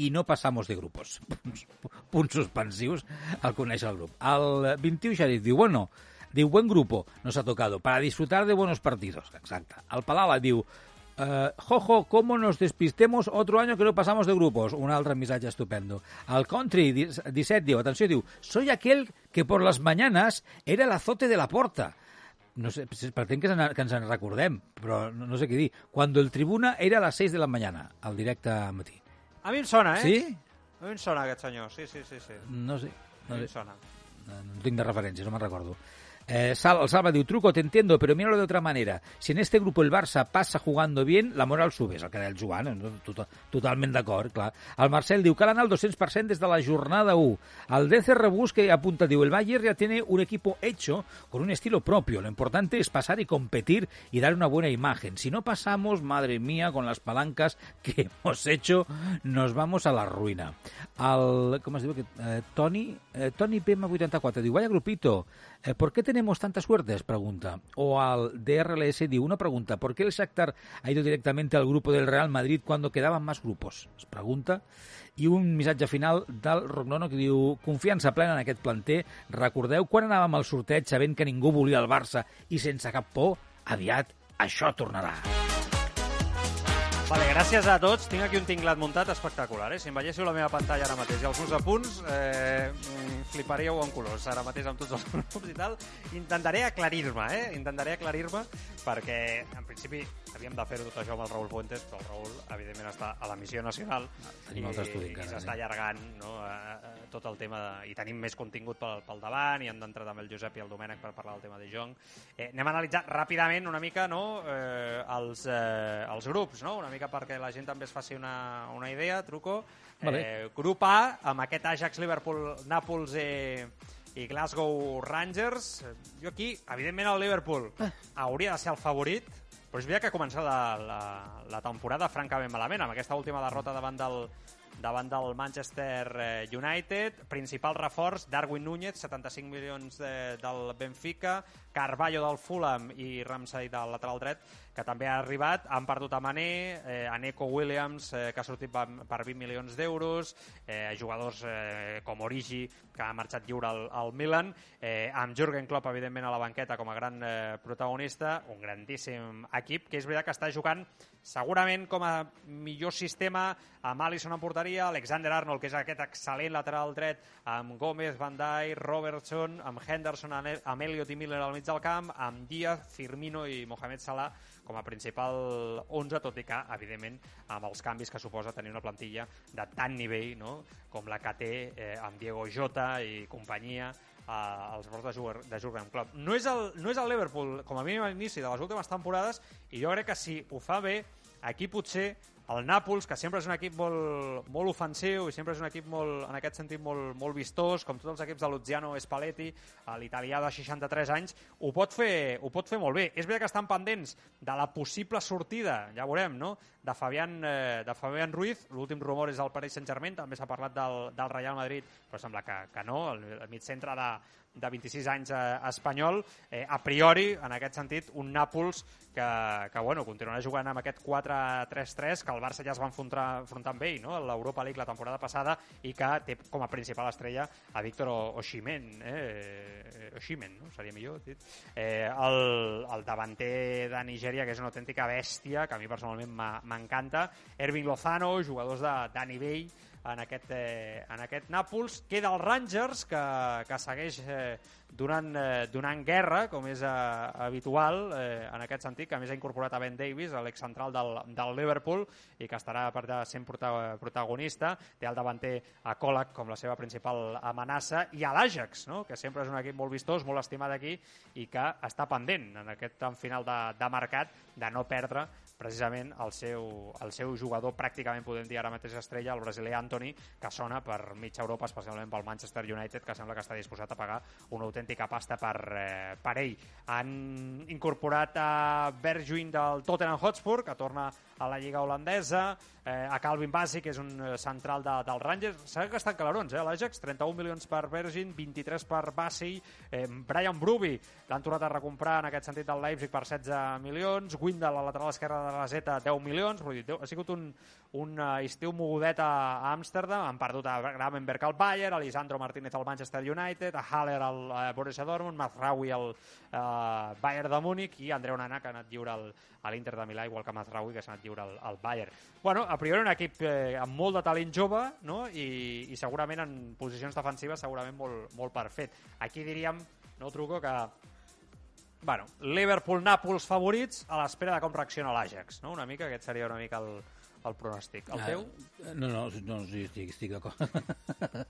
[SPEAKER 4] i no passamos de grupos. Punts, suspensius al conèixer el grup. El 21 Xarit diu, bueno, diu, buen grupo nos ha tocado para disfrutar de buenos partidos. Exacte. El Palala diu, Uh, jojo, cómo nos despistemos otro año que no pasamos de grupos. Un altre missatge estupendo. El Country 17 diu, atenció, diu, soy aquel que por las mañanas era el azote de la porta. No sé, pretén que, que ens en recordem, però no, no sé què dir. Cuando el Tribuna era a les 6 de la mañana, al directe matí.
[SPEAKER 3] A mi em sona, eh?
[SPEAKER 4] Sí?
[SPEAKER 3] A mi em sona aquest senyor, sí, sí, sí. sí.
[SPEAKER 4] No sé.
[SPEAKER 3] A
[SPEAKER 4] No,
[SPEAKER 3] mi em
[SPEAKER 4] sé.
[SPEAKER 3] sona.
[SPEAKER 4] no, no tinc de referència, no me'n recordo. Eh, Sal, el Salva diu, truco, te entiendo, pero míralo de otra manera. Si en este grupo el Barça pasa jugando bien, la moral sube, és el que deia el Joan, no? Tot, totalment d'acord, clar. El Marcel diu, cal anar al 200% des de la jornada 1. El DC Rebus que apunta, diu, el Bayern ya tiene un equipo hecho con un estilo propio. Lo importante es pasar y competir y dar una buena imagen. Si no pasamos, madre mía, con las palancas que hemos hecho, nos vamos a la ruïna. El, com es diu aquest? Eh, Toni, eh, Toni PM84 diu, vaya grupito, ¿por qué tenemos tanta suerte? Pregunta. O al DRLS diu, una pregunta, ¿por qué el Shakhtar ha ido directamente al grupo del Real Madrid cuando quedaban más grupos? Es pregunta. I un missatge final del Rognono que diu confiança plena en aquest planter. Recordeu quan anàvem al sorteig sabent que ningú volia el Barça i sense cap por? Aviat això tornarà.
[SPEAKER 3] Vale, gràcies a tots. Tinc aquí un tinglat muntat espectacular. Eh? Si em veiéssiu la meva pantalla ara mateix i els meus apunts, eh, mm, fliparíeu en colors ara mateix amb tots els grups i tal. Intentaré aclarir-me, eh? Intentaré aclarir-me perquè, en principi, havíem de fer-ho tot això amb el Raül Fuentes, però el Raül, evidentment, està a la missió nacional
[SPEAKER 4] tenim
[SPEAKER 3] i, i s'està allargant no? eh, eh, tot el tema de... i tenim més contingut pel, pel davant i han d'entrar també el Josep i el Domènec per parlar del tema de Jong. Eh, anem a analitzar ràpidament una mica no? eh, els, eh, els grups, no? una mica perquè la gent també es faci una, una idea, truco.
[SPEAKER 4] Vale.
[SPEAKER 3] Eh, grup A, amb aquest Ajax, Liverpool, Nàpols eh, i Glasgow Rangers. Eh, Jo aquí, evidentment, el Liverpool hauria de ser el favorit, però és veritat que ha començat la, la, la temporada francament malament, amb aquesta última derrota davant del, davant del Manchester eh, United. Principal reforç, Darwin Núñez, 75 milions de, del Benfica, Carballo del Fulham i Ramsey del lateral dret, que també ha arribat. Han perdut a Mané, eh, a Neco Williams, eh, que ha sortit per 20 milions d'euros, eh, jugadors eh, com Origi, que ha marxat lliure al, al Milan, eh, amb Jürgen Klopp, evidentment, a la banqueta com a gran eh, protagonista, un grandíssim equip, que és veritat que està jugant segurament com a millor sistema amb Alisson en porteria, Alexander Arnold, que és aquest excel·lent lateral dret, amb Gómez, Van Dijk, Robertson, amb Henderson, amb Elliot i Miller al mig del camp, amb Díaz, Firmino i Mohamed Salah com a principal 11, tot i que, evidentment, amb els canvis que suposa tenir una plantilla de tant nivell no? com la que té eh, amb Diego Jota i companyia eh, als bords de, Jur de Jurgen Klopp. No és, el, no és el Liverpool, com a mínim a l'inici de les últimes temporades, i jo crec que si ho fa bé, aquí potser el Nàpols, que sempre és un equip molt, molt ofensiu i sempre és un equip molt, en aquest sentit molt, molt vistós, com tots els equips de Luciano Spalletti, l'italià de 63 anys, ho pot, fer, ho pot fer molt bé. És veritat que estan pendents de la possible sortida, ja veurem, no?, de Fabián, eh, de Fabián Ruiz. L'últim rumor és el Paris Saint-Germain, també s'ha parlat del, del Real Madrid, però sembla que, que no, el, el mig centre de, de 26 anys eh, espanyol, eh, a priori, en aquest sentit, un Nàpols que, que bueno, continuarà jugant amb aquest 4-3-3 que el Barça ja es va enfrontar, enfrontar amb ell no? a l'Europa League la temporada passada i que té com a principal estrella a Víctor Oshimen eh? Oshimen, no? seria millor dit. Eh, el, el davanter de Nigèria que és una autèntica bèstia que a mi personalment m'encanta Erving Lozano, jugadors de, de nivell en aquest, eh, en aquest Nàpols. Queda el Rangers, que, que segueix eh, donant, eh, donant guerra, com és eh, habitual eh, en aquest sentit, que a més ha incorporat a Ben Davis, l'ex central del, del Liverpool, i que estarà per de, sent prota, protagonista. Té el davanter a Colac com la seva principal amenaça, i a l'Àgex, no? que sempre és un equip molt vistós, molt estimat aquí, i que està pendent en aquest final de, de mercat de no perdre precisament el seu, el seu jugador pràcticament podem dir ara mateix estrella, el brasiler Anthony, que sona per mitja Europa, especialment pel Manchester United, que sembla que està disposat a pagar una autèntica pasta per, eh, per ell. Han incorporat a Bergwijn del Tottenham Hotspur, que torna a la Lliga holandesa, eh, a Calvin Bassey, que és un eh, central de, del Rangers. S'ha gastat calarons, eh, l'Ajax, 31 milions per Bergin, 23 per Bassey, eh, Brian Bruby l'han tornat a recomprar en aquest sentit del Leipzig per 16 milions, Windel, a la lateral esquerra de la Zeta, 10 milions, vull dir, ha sigut un, un uh, estiu mogudet a, a Amsterdam, han perdut a Gravenberg al Bayern, a Lisandro Martínez al Manchester United, a Haller al uh, Borussia Dortmund, Mazraoui al uh, Bayern de Múnich i Andreu Nana, que ha anat lliure al, a l'Inter de Milà, igual que Mazraoui, que s'ha anat lliure al, al Bayern. Bueno, a priori un equip eh, amb molt de talent jove no? I, i segurament en posicions defensives segurament molt, molt perfet. Aquí diríem, no truco, que bueno, Liverpool-Nàpols favorits a l'espera de com reacciona l'Ajax, no? Una mica, aquest seria una mica el, el pronòstic. El teu?
[SPEAKER 4] Uh, no, no, no sí, estic, estic d'acord.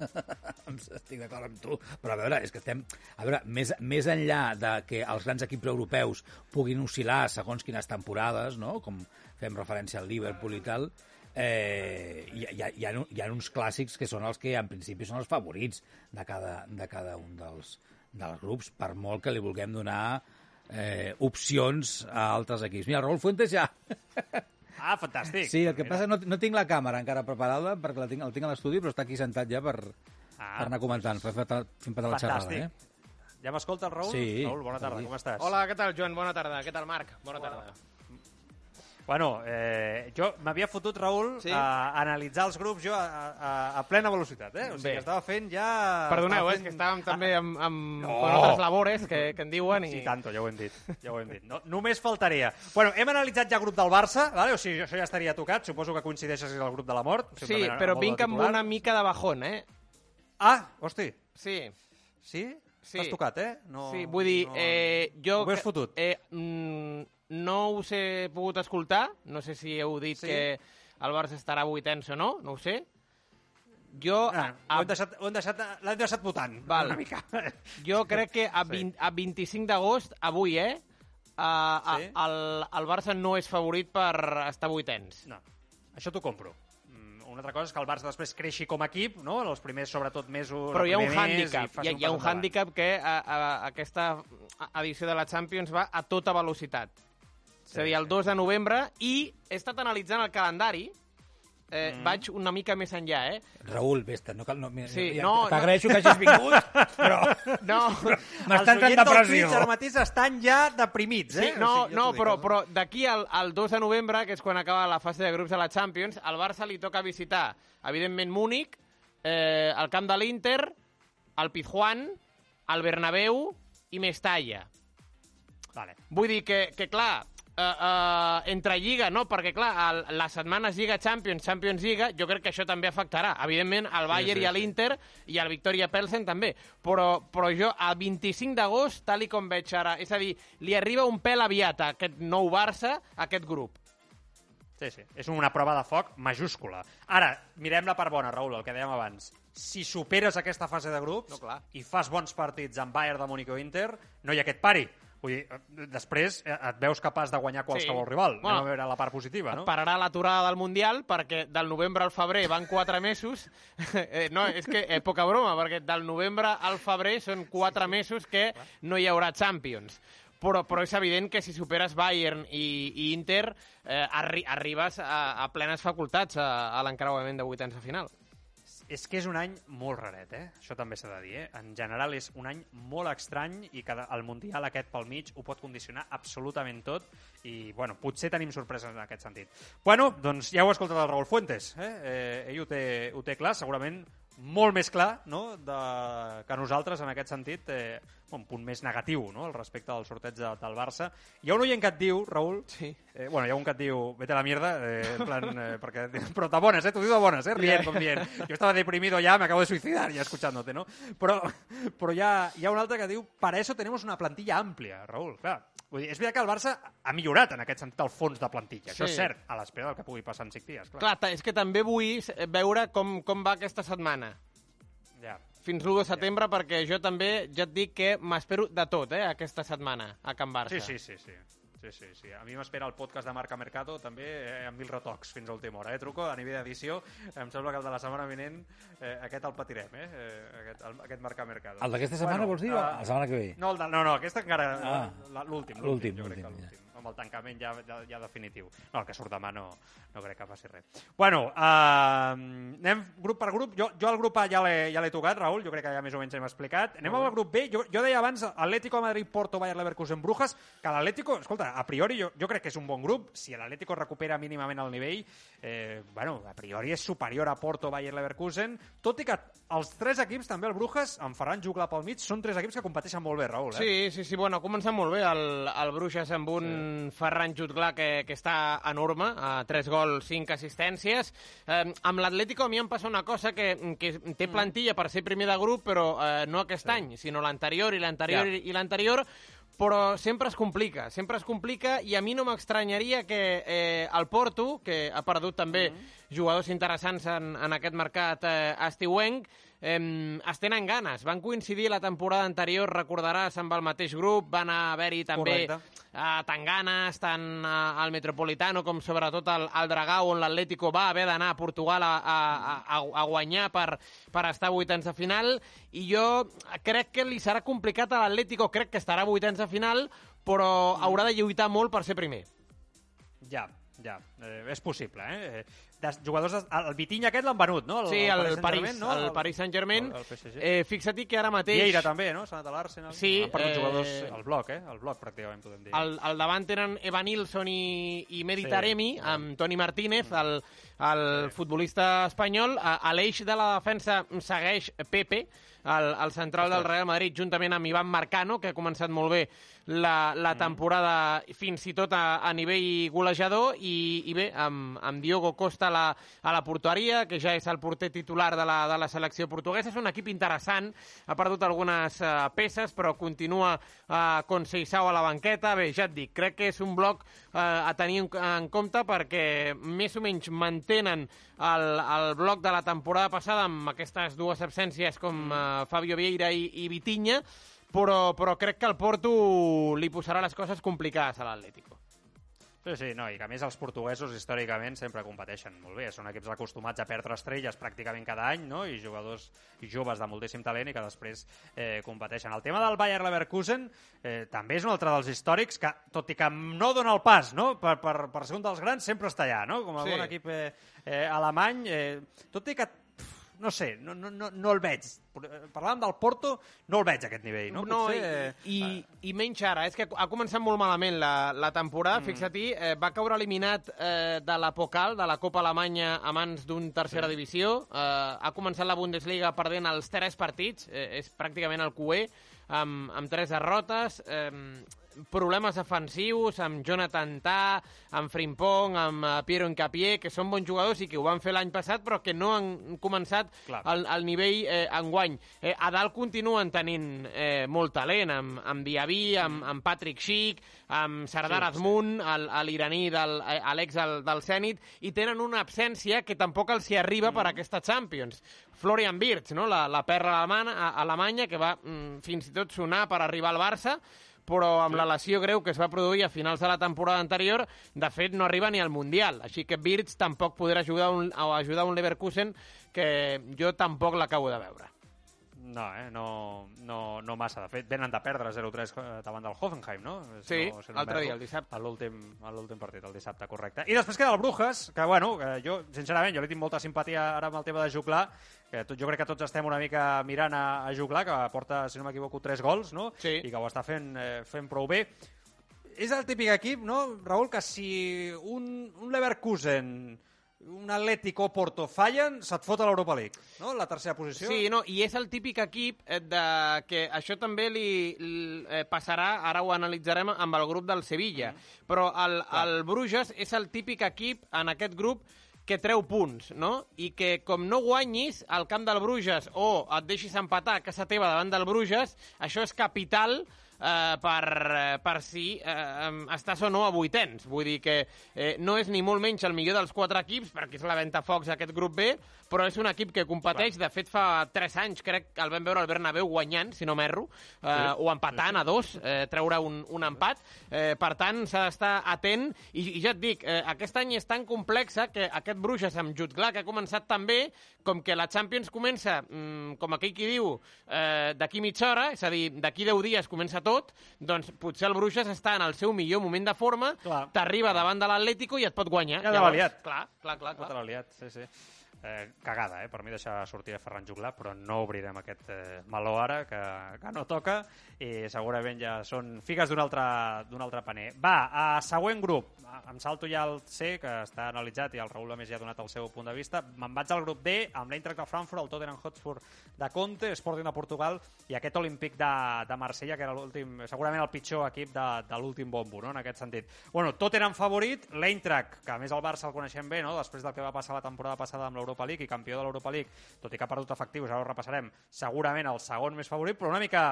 [SPEAKER 4] estic d'acord amb tu. Però a veure, és que estem... A veure, més, més enllà de que els grans equips europeus puguin oscil·lar segons quines temporades, no? com fem referència al Liverpool i tal, eh, hi, hi, ha, hi, ha, hi ha uns clàssics que són els que en principi són els favorits de cada, de cada un dels, dels grups, per molt que li vulguem donar eh, opcions a altres equips. Mira, Raúl Fuentes ja...
[SPEAKER 3] Ah, fantàstic.
[SPEAKER 4] Sí, el que
[SPEAKER 3] Mira.
[SPEAKER 4] passa no, no tinc la càmera encara preparada perquè la tinc, el tinc a l'estudi, però està aquí sentat ja per,
[SPEAKER 3] Ah,
[SPEAKER 4] per anar comentant, per fer, fent petar la xerrada.
[SPEAKER 3] Fantàstic.
[SPEAKER 4] Eh?
[SPEAKER 3] Ja m'escolta el Raül?
[SPEAKER 4] Sí.
[SPEAKER 3] Raül, bona tarda, com estàs?
[SPEAKER 5] Hola, què tal, Joan? Bona tarda. Què tal, Marc? Bona tarda.
[SPEAKER 3] Bueno, eh, jo m'havia fotut, Raül,
[SPEAKER 5] Sí?
[SPEAKER 3] a analitzar els grups jo a, a, a plena velocitat, eh? O sigui,
[SPEAKER 5] Bé.
[SPEAKER 3] que estava fent ja...
[SPEAKER 5] Perdoneu,
[SPEAKER 3] estava
[SPEAKER 5] és que estàvem també amb, amb
[SPEAKER 3] No.
[SPEAKER 5] altres labores que, que en diuen i...
[SPEAKER 3] Sí, tanto, ja ho hem dit. Ja ho hem dit. No, només faltaria. Bueno, hem analitzat ja el grup del Barça, vale? o sigui, això ja estaria tocat, suposo que coincideixes amb el grup de la mort.
[SPEAKER 5] Sí, però vinc amb una mica de bajón, eh?
[SPEAKER 3] Ah, hosti,
[SPEAKER 5] Sí,
[SPEAKER 3] sí?
[SPEAKER 5] Sí.
[SPEAKER 3] T'has tocat, eh? No,
[SPEAKER 5] sí, vull dir,
[SPEAKER 3] no...
[SPEAKER 5] eh, jo...
[SPEAKER 3] Ho has fotut?
[SPEAKER 5] Eh, mm, no us he pogut escoltar, no sé si heu dit
[SPEAKER 3] Sí.
[SPEAKER 5] que el Barça estarà vuitens o no, no ho sé. Jo,
[SPEAKER 3] Ah,
[SPEAKER 5] a,
[SPEAKER 3] ho hem deixat, ho hem deixat, l'hem deixat votant,
[SPEAKER 5] Val.
[SPEAKER 3] una mica.
[SPEAKER 5] jo crec que a,
[SPEAKER 3] Sí.
[SPEAKER 5] 20, a 25 d'agost, avui, eh, a, a,
[SPEAKER 3] Sí.
[SPEAKER 5] el, el Barça no és favorit per estar vuitens.
[SPEAKER 3] No, això t'ho compro. Mm, Una altra cosa és que el Barça després creixi com a equip, no? en els primers, sobretot, mesos...
[SPEAKER 5] Però hi ha un hàndicap, hi ha, hi ha un hàndicap que a, a, aquesta edició de la Champions va a tota velocitat. És a dir, el 2 de novembre, i he estat analitzant el calendari, eh,
[SPEAKER 3] Mm.
[SPEAKER 5] vaig una mica més enllà, eh?
[SPEAKER 4] Raül, vés-te, no cal... No, mira,
[SPEAKER 5] Sí,
[SPEAKER 4] ja,
[SPEAKER 5] no,
[SPEAKER 4] T'agraeixo que hagis vingut, però
[SPEAKER 5] No,
[SPEAKER 4] m'està entrant
[SPEAKER 3] Els oients del
[SPEAKER 4] depressió.
[SPEAKER 3] Twitch ara mateix estan ja deprimits,
[SPEAKER 5] Sí,
[SPEAKER 3] eh?
[SPEAKER 5] no,
[SPEAKER 3] O sigui, ja
[SPEAKER 5] no
[SPEAKER 3] dic,
[SPEAKER 5] però, però d'aquí al, al 2 de novembre, que és quan acaba la fase de grups de la Champions, al Barça li toca visitar, evidentment, Múnich, eh, el camp de l'Inter, el Pizjuán, el Bernabéu i Mestalla.
[SPEAKER 3] Vale.
[SPEAKER 5] Vull dir que, que clar, eh, eh, entre Lliga, no? Perquè, clar, el, les setmanes Lliga Champions, Champions Lliga, jo crec que això també afectarà. Evidentment, al Bayern
[SPEAKER 3] sí,
[SPEAKER 5] i a l'Inter i al Victoria Pelsen també. Però, però jo, a 25 d'agost, tal i com veig ara, és a dir, li arriba un pèl aviat a aquest nou Barça, a aquest grup.
[SPEAKER 3] Sí, sí. És una prova de foc majúscula. Ara, mirem la part bona, Raül, el que dèiem abans. Si superes aquesta fase de grups
[SPEAKER 5] No, clar.
[SPEAKER 3] i fas bons partits amb Bayern de Múnich o Inter, no hi ha aquest pari. Vull dir, eh, després eh, et veus capaç de guanyar qualsevol
[SPEAKER 5] Sí.
[SPEAKER 3] rival.
[SPEAKER 5] Bueno,
[SPEAKER 3] Anem a veure la part positiva, no?
[SPEAKER 5] Pararà l'aturada del Mundial perquè del novembre al febrer van 4 mesos. eh, no, és que eh, poca broma, perquè del novembre al febrer són 4 mesos que no hi haurà Champions. Però, però és evident que si superes Bayern i, i Inter eh, arri arribes a, a plenes facultats a, a l'encreuament de vuitens de final.
[SPEAKER 3] És que és un any molt raret, eh? Això també s'ha de dir, eh? En general és un any molt estrany i que el Mundial aquest pel mig ho pot condicionar absolutament tot i, bueno, potser tenim sorpreses en aquest sentit. Bueno, doncs ja heu escoltat el Raúl Fuentes, eh? eh ell ho té, ho té clar, segurament molt més clar no? de, que nosaltres en aquest sentit, eh, un punt més negatiu no? al respecte del sorteig de, del Barça. Hi ha un oient que et diu, Raül,
[SPEAKER 5] Sí.
[SPEAKER 3] Eh, bueno, hi ha un que et diu, vete a la mierda, eh, en plan, eh, perquè, però de bones, eh, t'ho diu de bones, eh, rient, com dient. Jo estava deprimido ya, me acabo de suicidar ya escuchándote, no? Però, però hi, ha, hi ha un altre que diu, para eso tenemos una plantilla amplia, Raül. Clar, vull dir, és veritat que el Barça ha millorat en aquest sentit el fons de plantilla, això
[SPEAKER 5] Sí.
[SPEAKER 3] és cert, a l'espera del que pugui passar en cinc dies, clar.
[SPEAKER 5] Clar, és que també vull veure com, com va aquesta setmana.
[SPEAKER 3] Ja.
[SPEAKER 5] Fins l'1 de setembre, perquè jo també ja et dic que m'espero de tot, eh, aquesta setmana, a Can Barça.
[SPEAKER 3] Sí, sí, sí, sí. Sí, sí, sí. A mi m'espera el podcast de Marca Mercado també eh, amb mil retocs fins a última hora. Eh, Truco, a nivell d'edició, em sembla que el de la setmana vinent eh, aquest el patirem, eh? eh aquest, el, aquest Marca Mercado.
[SPEAKER 4] El d'aquesta setmana vols dir?
[SPEAKER 3] eh,
[SPEAKER 4] La setmana que ve?
[SPEAKER 3] No, el de, no, no, aquesta encara...
[SPEAKER 4] Ah.
[SPEAKER 3] L'últim,
[SPEAKER 4] L'últim,
[SPEAKER 3] l'últim, Amb el tancament ja, ja, ja definitiu. No, el que surt demà no, no crec que faci res. Bueno, uh, anem grup per grup. Jo, jo el grup A ja l'he ja tocat, Raül, jo crec que ja més o menys hem explicat. Anem al grup B. Jo, jo deia abans Atlético de Madrid, Porto, Bayern Leverkusen, Brujas, que l'Atlético, escolta, a priori jo, jo crec que és un bon grup. Si l'Atlético recupera mínimament el nivell, eh, bueno, a priori és superior a Porto, Bayern Leverkusen, tot i que els tres equips, també el Brujas, amb Ferran Jugla pel mig, són tres equips que competeixen molt bé, Raül. Eh?
[SPEAKER 5] Sí, sí, sí, bueno, ha començat molt bé el, el Bruixes amb un sí. Ferran Jutglar que, que està enorme, a 3 gols, 5 assistències. Eh, amb l'Atlético a mi em passa una cosa que, que té plantilla per ser primer de grup, però eh, no aquest sí. any, sinó l'anterior i l'anterior
[SPEAKER 3] Ja.
[SPEAKER 5] i l'anterior, però sempre es complica, sempre es complica i a mi no m'estranyaria que eh, el Porto, que ha perdut també mm -hmm. jugadors interessants en, en aquest mercat eh, estiuenc, eh, es tenen ganes. Van coincidir la temporada anterior, recordaràs, amb el mateix grup, van haver-hi també eh, tant ganes, tant eh, al Metropolitano com sobretot al, al Dragao, on l'Atlético va haver d'anar a Portugal a, a, a, a guanyar per, per estar a vuitens de final, i jo crec que li serà complicat a l'Atlético, crec que estarà a vuitens de final, però haurà de lluitar molt per ser primer.
[SPEAKER 3] Ja, Ja, eh, és possible, eh? De jugadors... De, el Vitinha aquest l'han venut, no?
[SPEAKER 5] Sí, el, el Paris,
[SPEAKER 3] Saint-Germain, no?
[SPEAKER 5] el Paris Saint-Germain.
[SPEAKER 3] El, el.
[SPEAKER 5] Eh, Fixa-t'hi que ara mateix...
[SPEAKER 3] Vieira també, no? S'ha anat a l'Arsenal.
[SPEAKER 5] Sí,
[SPEAKER 3] Han perdut
[SPEAKER 5] eh,
[SPEAKER 3] jugadors... El bloc, eh? El bloc, pràcticament, podem dir.
[SPEAKER 5] Al, al davant tenen Evan Nilsson i, i Medi
[SPEAKER 3] Sí.
[SPEAKER 5] Taremi, amb Toni Martínez, el, el futbolista espanyol. A, a l'eix de la defensa segueix Pepe, el, el central del Real Madrid, juntament amb Ivan Marcano, que ha començat molt bé la, la temporada, fins i tot a, a nivell golejador, i, i bé, amb, amb Diogo Costa la, a la porteria, que ja és el porter titular de la, de la selecció portuguesa. És un equip interessant, ha perdut algunes uh, peces, però continua uh, Conceição a la banqueta. Bé, ja et dic, crec que és un bloc uh, a tenir en, en compte perquè més o menys mantenen el, el bloc de la temporada passada amb aquestes dues absències com uh, Fabio Vieira i, i Vitinha, però, però crec que el Porto li posarà les coses complicades a l'Atlético.
[SPEAKER 3] Sí, sí, no, i que a més els portuguesos històricament sempre competeixen molt bé. Són equips acostumats a perdre estrelles pràcticament cada any, no? I jugadors joves de moltíssim talent i que després eh, competeixen. El tema del Bayer Leverkusen eh, també és un altre dels històrics que, tot i que no dona el pas no? per, per, per ser un dels grans, sempre està allà, no? Com a
[SPEAKER 5] Sí.
[SPEAKER 3] bon equip eh, eh, alemany. Eh, tot i que no sé, no, no, no, no el veig. Parlàvem del Porto, no el veig a aquest nivell, no?
[SPEAKER 5] No,
[SPEAKER 3] Potser,
[SPEAKER 5] i, i, i menys ara. És que ha començat molt malament la, la temporada.
[SPEAKER 3] Mm.
[SPEAKER 5] Fixa-t'hi, eh, va caure eliminat eh, de la Pokal, de la Copa Alemanya, a mans d'un tercera divisió. Eh, ha començat la Bundesliga perdent els tres partits. Eh, és pràcticament el QE, amb, amb tres derrotes. Eh, problemes defensius amb Jonathan Tah, amb Frimpong, amb uh, Piero Incapié, que són bons jugadors i que ho van fer l'any passat, però que no han començat
[SPEAKER 3] Clar.
[SPEAKER 5] al, al nivell eh, enguany. Eh, a dalt continuen tenint eh, molt talent, amb, amb Diaby, amb, amb Patrick Schick, amb Sardar
[SPEAKER 3] Sí,
[SPEAKER 5] sí, Azmoun, a l'iraní, del, eh, a l'ex del, del Zenit, i tenen una absència que tampoc els hi arriba per aquesta Champions. Florian Wirtz, no? la, la perra alemana, a- alemanya, que va mm, fins i tot sonar per arribar al Barça, però amb la lesió greu que es va produir a finals de la temporada anterior, de fet no arriba ni al Mundial, així que Wirtz tampoc podrà ajudar un, a ajudar un Leverkusen que jo tampoc l'acabo de veure.
[SPEAKER 3] No, eh? no, no, no massa. De fet, venen de perdre 0-3 davant del Hoffenheim, no?
[SPEAKER 5] Sí,
[SPEAKER 3] no, si
[SPEAKER 5] l'altre
[SPEAKER 3] m'erro.
[SPEAKER 5] dia, el dissabte.
[SPEAKER 3] A l'últim a l'últim partit, el dissabte, correcte. I després queda el Brujas, que, bueno, que jo, sincerament, jo li tinc molta simpatia ara amb el tema de Juclar, que tot, jo crec que tots estem una mica mirant a, a Juclar, que porta, si no m'equivoco, 3 gols, no?
[SPEAKER 5] Sí.
[SPEAKER 3] I que ho està fent, eh, fent prou bé. És el típic equip, no, Raül, que si un, un Leverkusen un Atlético o Porto fallen, se't fot a l'Europa League, no? La tercera posició.
[SPEAKER 5] Sí, no, i és el típic equip eh, de, que això també li, li eh, passarà, ara ho analitzarem amb el grup del Sevilla, però el, el Bruges és el típic equip en aquest grup que treu punts, no? I que com no guanyis al camp del Bruges o et deixis empatar a casa teva davant del Bruges, això és capital eh, per, eh, per si eh, estàs o no a vuitens. Vull dir que eh, no és ni molt menys el millor dels quatre equips, perquè és la Ventafocs aquest grup B, però és un equip que competeix. De fet, fa 3 anys crec que el vam veure al Bernabéu guanyant, si no m'erro, eh,
[SPEAKER 3] Sí.
[SPEAKER 5] o empatant a dos, eh, treure un, un empat. Eh, per tant, s'ha d'estar atent. I, I ja et dic, eh, aquest any és tan complexa que aquest Bruges amb Jutglar, que ha començat tan bé, com que la Champions comença, mm, com aquell qui diu, eh, d'aquí mitja hora, és a dir, d'aquí 10 dies comença tot, doncs potser el Bruges està en el seu millor moment de forma, t'arriba davant de l'Atlético i et pot guanyar.
[SPEAKER 3] Ja l'ha liat.
[SPEAKER 5] Clar, clar, clar. Clar.
[SPEAKER 3] l'ha liat, sí, sí. Eh, cagada, eh, per mi deixar sortir a Ferran Juglar, però no obrirem aquest eh, meló ara, que, que no toca, i segurament ja són figues d'un altre, altre paner. Va, a següent grup. Em salto ja el C, que està analitzat, i el Raül més ja ha donat el seu punt de vista. Me'n vaig al grup D, amb l'Eintracht de Frankfurt, el Tottenham Hotspur de Conte, Sporting de Portugal, i aquest Olímpic de, de Marsella, que era l'últim, segurament el pitjor equip de, de l'últim bombo, no?, en aquest sentit. Bueno, Tottenham favorit, l'Eintracht, que a més el Barça el coneixem bé, no?, després del que va passar la temporada passada amb l'Europa League i campió de l'Europa League, tot i que ha perdut efectius, ara ho repassarem, segurament el segon més favorit, però una mica...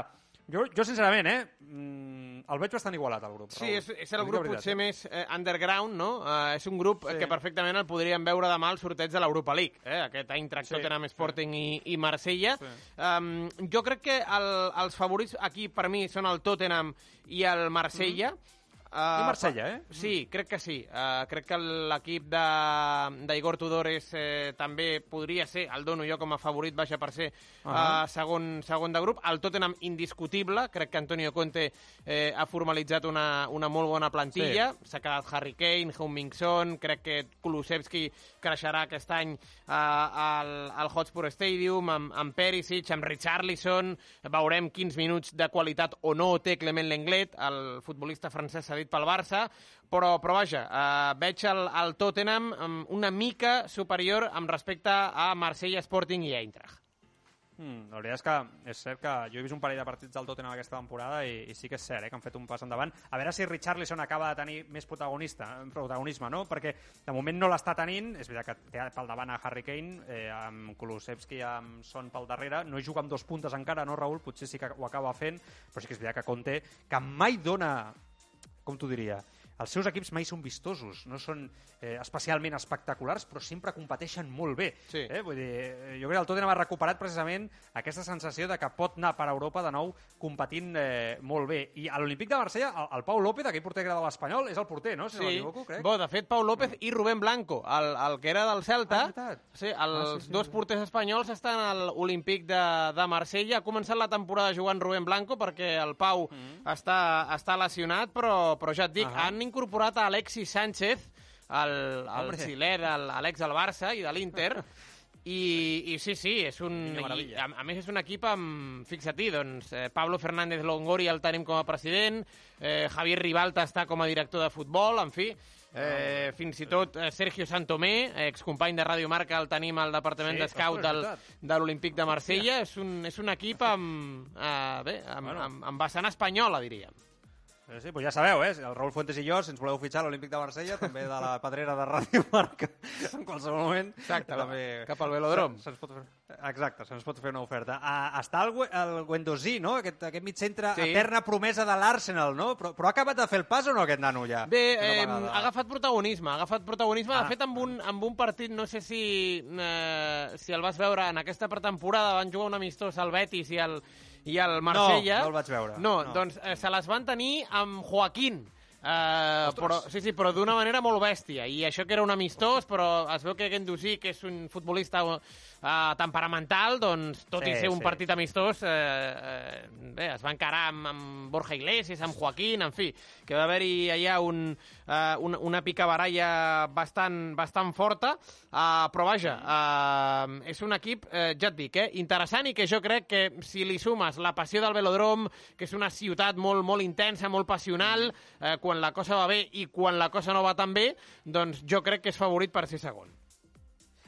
[SPEAKER 3] Jo, jo sincerament, eh, mm, el veig bastant igualat, el grup.
[SPEAKER 5] Sí,
[SPEAKER 3] Raül.
[SPEAKER 5] és, és el grup potser
[SPEAKER 3] eh?
[SPEAKER 5] més eh, underground, no? Eh, és un grup
[SPEAKER 3] Sí.
[SPEAKER 5] sí. que perfectament el podríem veure demà al sorteig de l'Europa League, eh? aquest Eintracht,
[SPEAKER 3] Sí,
[SPEAKER 5] sí.
[SPEAKER 3] Sí.
[SPEAKER 5] Sporting i, i Marsella.
[SPEAKER 3] Sí.
[SPEAKER 5] Um, jo crec que el, els favorits aquí per mi són el Tottenham i el Marsella.
[SPEAKER 3] Mm-hmm. I Marsella, eh?
[SPEAKER 5] Sí, crec que sí. Uh, crec que l'equip de- d'Igor Tudores eh, també podria ser, el dono jo com a favorit, vaja per ser uh
[SPEAKER 3] Ahà.
[SPEAKER 5] segon, segon de grup. El Tottenham indiscutible, crec que Antonio Conte eh, ha formalitzat una, una molt bona plantilla. S'ha quedat Harry Kane, Heung-Min crec que Kulusevski creixerà aquest any uh, al, al Hotspur Stadium, amb, amb Perisic, amb Richarlison, veurem quins minuts de qualitat o no té Clement Lenglet, el futbolista francès cedit pel Barça, però, però vaja, eh, veig el, el Tottenham una mica superior amb respecte a Marsella Sporting i Eintracht.
[SPEAKER 3] Mm, la veritat és que és cert que jo he vist un parell de partits del Tottenham aquesta temporada i, i sí que és cert eh, que han fet un pas endavant. A veure si Richarlison acaba de tenir més protagonista, protagonisme, no? Perquè de moment no l'està tenint, és veritat que té pel davant a Harry Kane, eh, amb Kulusevski amb Son pel darrere, no hi juga amb dos puntes encara, no, Raül? Potser sí que ho acaba fent, però sí que és veritat que Conte, que mai dona com t'ho diria, els seus equips mai són vistosos, no són eh, especialment espectaculars, però sempre competeixen molt bé.
[SPEAKER 5] Sí.
[SPEAKER 3] Eh? Vull dir, eh, jo crec que el Tottenham ha recuperat precisament aquesta sensació de que pot anar per Europa de nou competint eh, molt bé. I a l'Olímpic de Marsella, el, el Pau López, aquell porter que era de l'Espanyol, és el porter, no? Si no m'equivoco, crec.
[SPEAKER 5] Bo, de fet, Pau López i Rubén Blanco, el, el que era del Celta.
[SPEAKER 3] Ah,
[SPEAKER 5] sí, els
[SPEAKER 3] Ah, sí, sí,
[SPEAKER 5] dos
[SPEAKER 3] sí.
[SPEAKER 5] porters espanyols estan al Olímpic de, de Marsella. Ha començat la temporada jugant Rubén Blanco perquè el Pau
[SPEAKER 3] Mm.
[SPEAKER 5] està, està lesionat, però, però ja et dic,
[SPEAKER 3] Ahà.
[SPEAKER 5] han incorporat a Alexis Sánchez, el, el
[SPEAKER 3] Hombre.
[SPEAKER 5] xiler, el- l'ex del Barça i de l'Inter, i, I sí, sí, és un, i, a, a més és un equip amb, fixa-t'hi, doncs, eh, Pablo Fernández Longori el tenim com a president, eh, Javier Ribalta està com a director de futbol, en fi, eh, fins i tot eh, Sergio Santomé, excompany de Ràdio Marca, el tenim al departament
[SPEAKER 3] Sí,
[SPEAKER 5] d'escout del, de l'Olímpic de Marsella, és un, és un equip amb, eh, bé, amb,
[SPEAKER 3] Bueno.
[SPEAKER 5] amb, amb vessant espanyola, diríem.
[SPEAKER 3] Sí, sí, doncs ja sabeu, eh? El Raül Fuentes i jo, si ens voleu fitxar a l'Olímpic de Marsella, també de la pedrera de Ràdio Marca, en qualsevol moment.
[SPEAKER 5] Exacte,
[SPEAKER 3] també...
[SPEAKER 5] cap al velòdrom.
[SPEAKER 3] Se- Se'ns pot fer... Exacte, se'ns pot fer una oferta. Uh, està el, el Guendosí, no? Aquest, aquest mig centre,
[SPEAKER 5] Sí.
[SPEAKER 3] eterna promesa de l'Arsenal, no? Però, però ha acabat de fer el pas o no, aquest nano, ja?
[SPEAKER 5] Bé, eh, ha agafat protagonisme, ha agafat protagonisme.
[SPEAKER 3] Ah.
[SPEAKER 5] De fet, amb un, amb un partit, no sé si, eh, si el vas veure en aquesta pretemporada, van jugar un amistós al Betis i al, i al Marsella.
[SPEAKER 3] no el vaig veure.
[SPEAKER 5] No,
[SPEAKER 3] No.
[SPEAKER 5] doncs eh, se les van tenir amb Joaquín. Uh, però, sí, sí, però d'una manera molt bèstia i això que era un amistós però es veu que Gendouzi, que és un futbolista uh, temperamental doncs tot
[SPEAKER 3] Sí,
[SPEAKER 5] i ser un
[SPEAKER 3] sí.
[SPEAKER 5] partit amistós eh, eh, bé, es va encarar amb, amb Borja Iglesias, amb Joaquín en fi, que va haver-hi allà un, uh, una, una picabaralla bastant, bastant forta uh, però vaja uh, és un equip, uh, ja et dic, eh, interessant i que jo crec que si li sumes la passió del velodrom, que és una ciutat molt, molt intensa, molt passional eh, quan la cosa va bé i quan la cosa no va tan bé, doncs jo crec que és favorit per ser segon.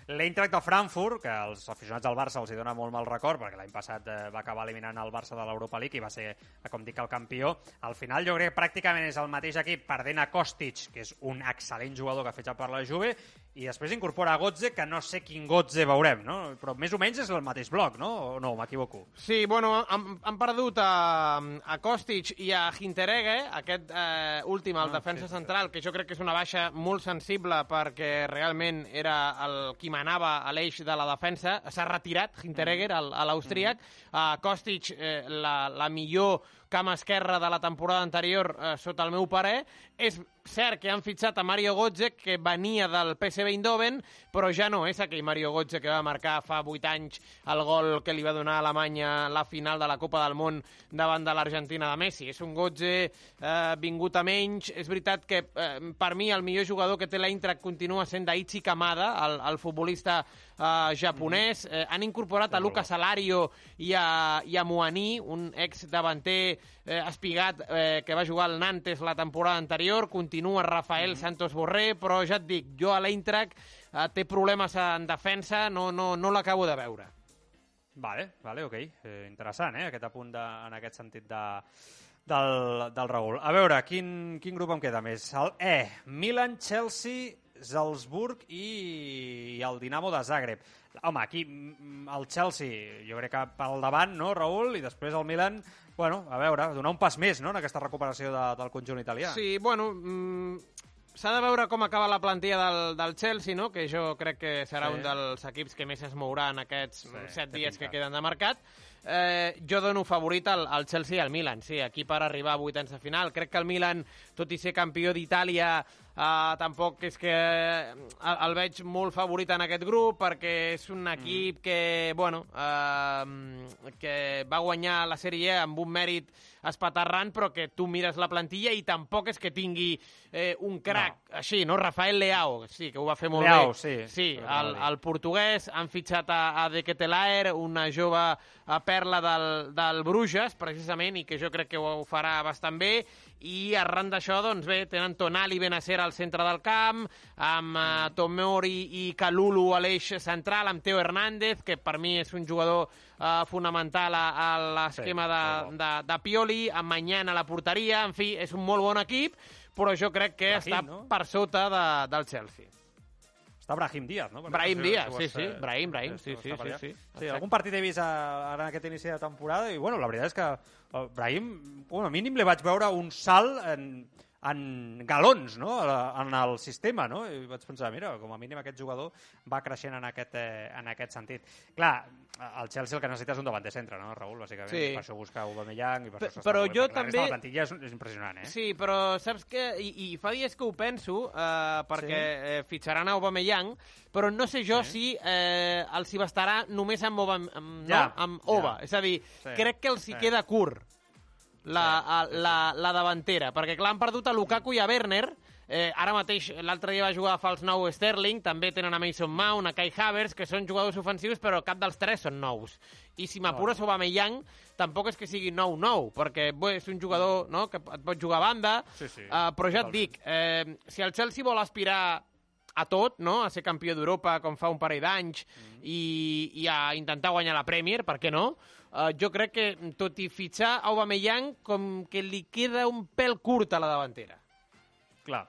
[SPEAKER 3] L'Eintracht de Frankfurt, que als aficionats del Barça els hi dona molt mal record, perquè l'any passat eh, va acabar eliminant el Barça de l'Europa League i va ser, eh, com dic, el campió. Al final jo crec que pràcticament és el mateix equip perdent a Kostic, que és un excel·lent jugador que ha fitxat per la Juve, i després incorpora a Gotze, que no sé quin Gotze veurem, no? Però més o menys és el mateix bloc, no? O no, m'equivoco?
[SPEAKER 5] Sí, bueno, han, han perdut a, a Kostic i a Hinteregge, aquest eh, últim, el
[SPEAKER 3] Ah,
[SPEAKER 5] defensa
[SPEAKER 3] sí,
[SPEAKER 5] central, que jo crec que és una baixa molt sensible perquè realment era el qui manava a l'eix de la defensa. S'ha retirat Hinteregger, a l'austríac. Uh, Kostic, eh, la, la millor cama esquerra de la temporada anterior, eh, sota el meu parer. És cert que han fitxat a Mario Götze, que venia del PSV Eindhoven, però ja no és aquell Mario Götze que va marcar fa 8 anys el gol que li va donar a Alemanya la final de la Copa del Món davant de l'Argentina de Messi. És un Götze eh, vingut a menys. És veritat que eh, per mi el millor jugador que té l'Eintracht continua sent Daichi Kamada, el, el futbolista eh, japonès. Eh, han incorporat a Lucas Alario i a, i a Moani, un ex davanter eh, espigat eh, que va jugar al Nantes la temporada anterior, continua Rafael Santos Borré, però ja et dic, jo a l'Eintracht eh, té problemes en defensa, no, no, no l'acabo de veure.
[SPEAKER 3] Vale, vale, ok. Eh, interessant, eh, aquest apunt de, en aquest sentit de, del, del Raül. A veure, quin, quin grup em queda més? El E, Milan, Chelsea, Salzburg i, i el Dinamo de Zagreb. Home, aquí mm, el Chelsea jo crec que pel davant, no, Raül? I després el Milan, bueno, a veure, donar un pas més no, en aquesta recuperació de, del conjunt italià.
[SPEAKER 5] Sí, bueno, mm, S'ha de veure com acaba la plantilla del, del Chelsea, no? que jo crec que serà
[SPEAKER 3] Sí.
[SPEAKER 5] un dels equips que més es mourà en aquests
[SPEAKER 3] Sí,
[SPEAKER 5] set dies que queden de mercat. Eh, jo dono favorit al, al Chelsea i al Milan, sí, aquí per arribar a vuitens de final. Crec que el Milan, tot i ser campió d'Itàlia, eh, tampoc és que eh, el, el veig molt favorit en aquest grup, perquè és un equip mm. que, bueno, eh, que va guanyar la Sèrie A amb un mèrit espaterrant, però que tu mires la plantilla i tampoc és que tingui eh, un crac no. així, no? Rafael Leao, sí, que ho va fer molt
[SPEAKER 3] Leao,
[SPEAKER 5] bé.
[SPEAKER 3] sí.
[SPEAKER 5] Sí, el, el portuguès, han fitxat a, a De Ketelaer, una jove perla del, del Bruges, precisament, i que jo crec que ho farà bastant bé, i arran d'això, doncs bé, tenen Tonali i Benacer al centre del camp, amb uh, Tomori i Kalulu a l'eix central, amb Teo Hernández, que per mi és un jugador uh, fonamental a, a l'esquema
[SPEAKER 3] Sí,
[SPEAKER 5] de, de, de Pioli, amb Mañana a la porteria, en fi, és un molt bon equip, però jo crec que
[SPEAKER 3] Brahim,
[SPEAKER 5] està
[SPEAKER 3] no?
[SPEAKER 5] per sota de, del Chelsea.
[SPEAKER 3] Està Brahim Díaz, no?
[SPEAKER 5] Brahim
[SPEAKER 3] Perquè
[SPEAKER 5] Díaz,
[SPEAKER 3] ho
[SPEAKER 5] sí, sí,
[SPEAKER 3] eh,
[SPEAKER 5] Brahim, Brahim, sí, sí, sí, sí,
[SPEAKER 3] Sí,
[SPEAKER 5] exacte.
[SPEAKER 3] algun partit he vist ara en aquest inici de temporada i, bueno, la veritat és que Brahim, bueno, a mínim li vaig veure un salt en, en galons, no?, en el sistema, no? I vaig pensar, mira, com a mínim aquest jugador va creixent en aquest, eh, en aquest sentit. Clar, el Chelsea el que necessita és un davanter centre, no, Raül, bàsicament?
[SPEAKER 5] Sí.
[SPEAKER 3] I per això busca Aubameyang i per això
[SPEAKER 5] però
[SPEAKER 3] movent,
[SPEAKER 5] jo
[SPEAKER 3] resta
[SPEAKER 5] també-
[SPEAKER 3] de La plantilla és, és impressionant, eh?
[SPEAKER 5] Sí, però saps què? I, I fa dies que ho penso, eh, perquè eh, fitxaran a Aubameyang, però no sé jo si eh, els hi bastarà només amb, Oba, amb,
[SPEAKER 3] Ja,
[SPEAKER 5] no? amb Oba.
[SPEAKER 3] ja.
[SPEAKER 5] És a dir,
[SPEAKER 3] Sí,
[SPEAKER 5] crec que els hi
[SPEAKER 3] sí.
[SPEAKER 5] queda curt la,
[SPEAKER 3] Sí,
[SPEAKER 5] a, la, la davantera, perquè clar, han perdut a Lukaku i a Werner, eh, ara mateix l'altre dia va jugar a fals nou Sterling, també tenen a Mason Mount, a Kai Havertz, que són jugadors ofensius, però cap dels tres són nous. I si m'apures no. Aubameyang, tampoc és que sigui nou-nou, perquè bé, és un jugador no, que et pot jugar a banda,
[SPEAKER 3] Sí, sí,
[SPEAKER 5] uh, però ja et
[SPEAKER 3] totalment.
[SPEAKER 5] dic, eh, si el Chelsea vol aspirar a tot, no? a ser campió d'Europa com fa un parell d'anys
[SPEAKER 3] Mm.
[SPEAKER 5] i, i a intentar guanyar la Premier, per què no? Uh, jo crec que, tot i fitxar Aubameyang, com que li queda un pèl curt a la davantera.
[SPEAKER 3] Clar.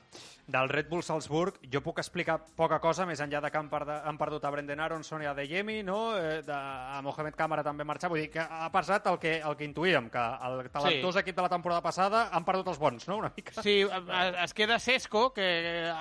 [SPEAKER 3] Del Red Bull Salzburg jo puc explicar poca cosa més enllà de que han, perde, han perdut a Brendan Aronson i a Deyemi, no? Eh, de, a Mohamed Kamara també marxar. Vull dir que ha passat el que, el que intuïem, que el talentós
[SPEAKER 5] Sí.
[SPEAKER 3] equip de la temporada passada han perdut els bons, no? Una mica.
[SPEAKER 5] Sí, eh, es queda Sesco, que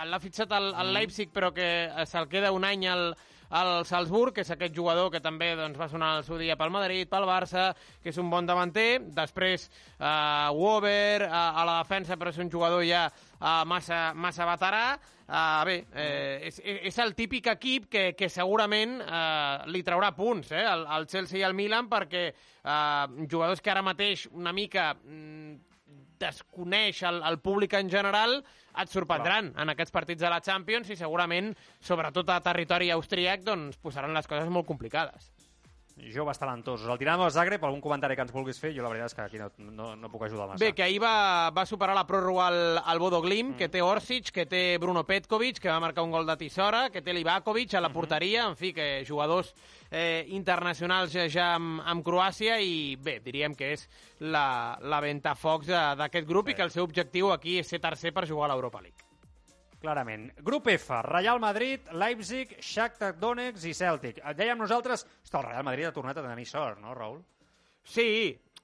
[SPEAKER 5] l'ha fitxat al,
[SPEAKER 3] Mm.
[SPEAKER 5] al Leipzig, però que se'l queda un any al, al Salzburg, que és aquest jugador que també doncs, va sonar al seu dia pel Madrid, pel Barça, que és un bon davanter. Després, eh, Wober, a, a la defensa, però és un jugador ja eh, massa, massa veterà. Uh, bé, eh, és, és el típic equip que, que segurament eh, li traurà punts eh, al, al Chelsea i al Milan perquè eh, jugadors que ara mateix una mica mm, desconeix el, el públic en general, et sorprendran en aquests partits de la Champions i segurament, sobretot a territori austríac, doncs posaran les coses molt complicades.
[SPEAKER 3] Joves talentosos. El Dinamo de Zagreb, algun comentari que ens vulguis fer? Jo la veritat és que aquí no, no, no puc ajudar massa.
[SPEAKER 5] Bé, que ahir va, va superar la pròrroga al, al Bodo Glim, mm. que té Orsic, que té Bruno Petkovic, que va marcar un gol de Tisora, que té Livakovic a la porteria, en fi, que jugadors eh, internacionals ja, ja amb, amb Croàcia i bé, diríem que és la, la ventafocs d'aquest grup
[SPEAKER 3] Sí.
[SPEAKER 5] i que el seu objectiu aquí és ser tercer per jugar a l'Europa League.
[SPEAKER 3] Clarament. Grup F, Real Madrid, Leipzig, Shakhtar Donetsk i Celtic. Dèiem nosaltres... Hosti, el Real Madrid ha tornat a tenir sort, no, Raül?
[SPEAKER 5] Sí,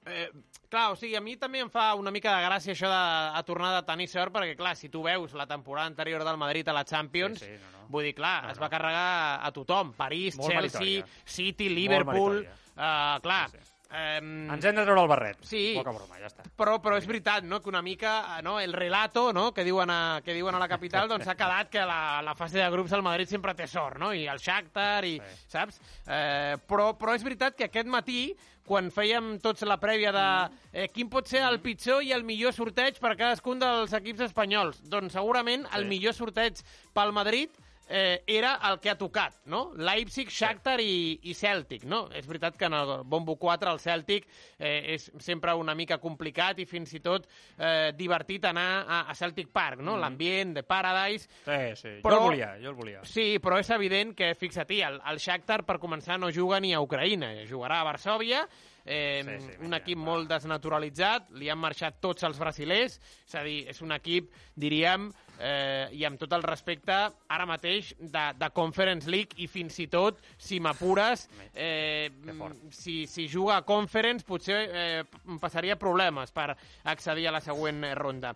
[SPEAKER 5] eh, clar, o sigui, a mi també em fa una mica de gràcia això de a tornar de tenir sort, perquè, clar, si tu veus la temporada anterior del Madrid a la Champions,
[SPEAKER 3] Sí, sí, no, no.
[SPEAKER 5] vull dir, clar,
[SPEAKER 3] No,
[SPEAKER 5] es
[SPEAKER 3] no.
[SPEAKER 5] va carregar a tothom, París,
[SPEAKER 3] Molt
[SPEAKER 5] Chelsea,
[SPEAKER 3] meritòria.
[SPEAKER 5] City, Liverpool, uh, clar,
[SPEAKER 3] Sí, sí.
[SPEAKER 5] Ehm,
[SPEAKER 3] Ens hem de treure el barret.
[SPEAKER 5] Sí.
[SPEAKER 3] Poca broma, ja està.
[SPEAKER 5] però, però és veritat, no?, que una mica eh, no, el relato no, que, diuen a, que diuen a la capital doncs ha quedat que la, la fase de grups el Madrid sempre té sort, no? I el Shakhtar, i,
[SPEAKER 3] Sí.
[SPEAKER 5] saps? Eh, però, però és veritat que aquest matí, quan fèiem tots la prèvia de eh, quin pot ser el pitjor i el millor sorteig per cadascun dels equips espanyols, doncs segurament el
[SPEAKER 3] Sí.
[SPEAKER 5] millor sorteig pel Madrid eh, era el que ha tocat, no? Leipzig, Shakhtar i, i Celtic, no? És veritat que en el Bombo 4 el Celtic eh, és sempre una mica complicat i fins i tot eh, divertit anar a, a Celtic Park, no? L'ambient de Paradise.
[SPEAKER 3] Sí, sí.
[SPEAKER 5] Però-
[SPEAKER 3] Jo el volia, jo el volia.
[SPEAKER 5] Sí, però és evident que, fixa-t'hi, el, el Shakhtar, per començar, no juga ni a Ucraïna, jugarà a Varsòvia, eh,
[SPEAKER 3] Sí, sí,
[SPEAKER 5] un equip molt desnaturalitzat, li han marxat tots els brasilers, és a dir, és un equip, diríem, eh, i amb tot el respecte, ara mateix, de, de Conference League, i fins i tot, si m'apures, eh,
[SPEAKER 3] fort.
[SPEAKER 5] si, si juga a Conference, potser eh, passaria problemes per accedir a la següent ronda.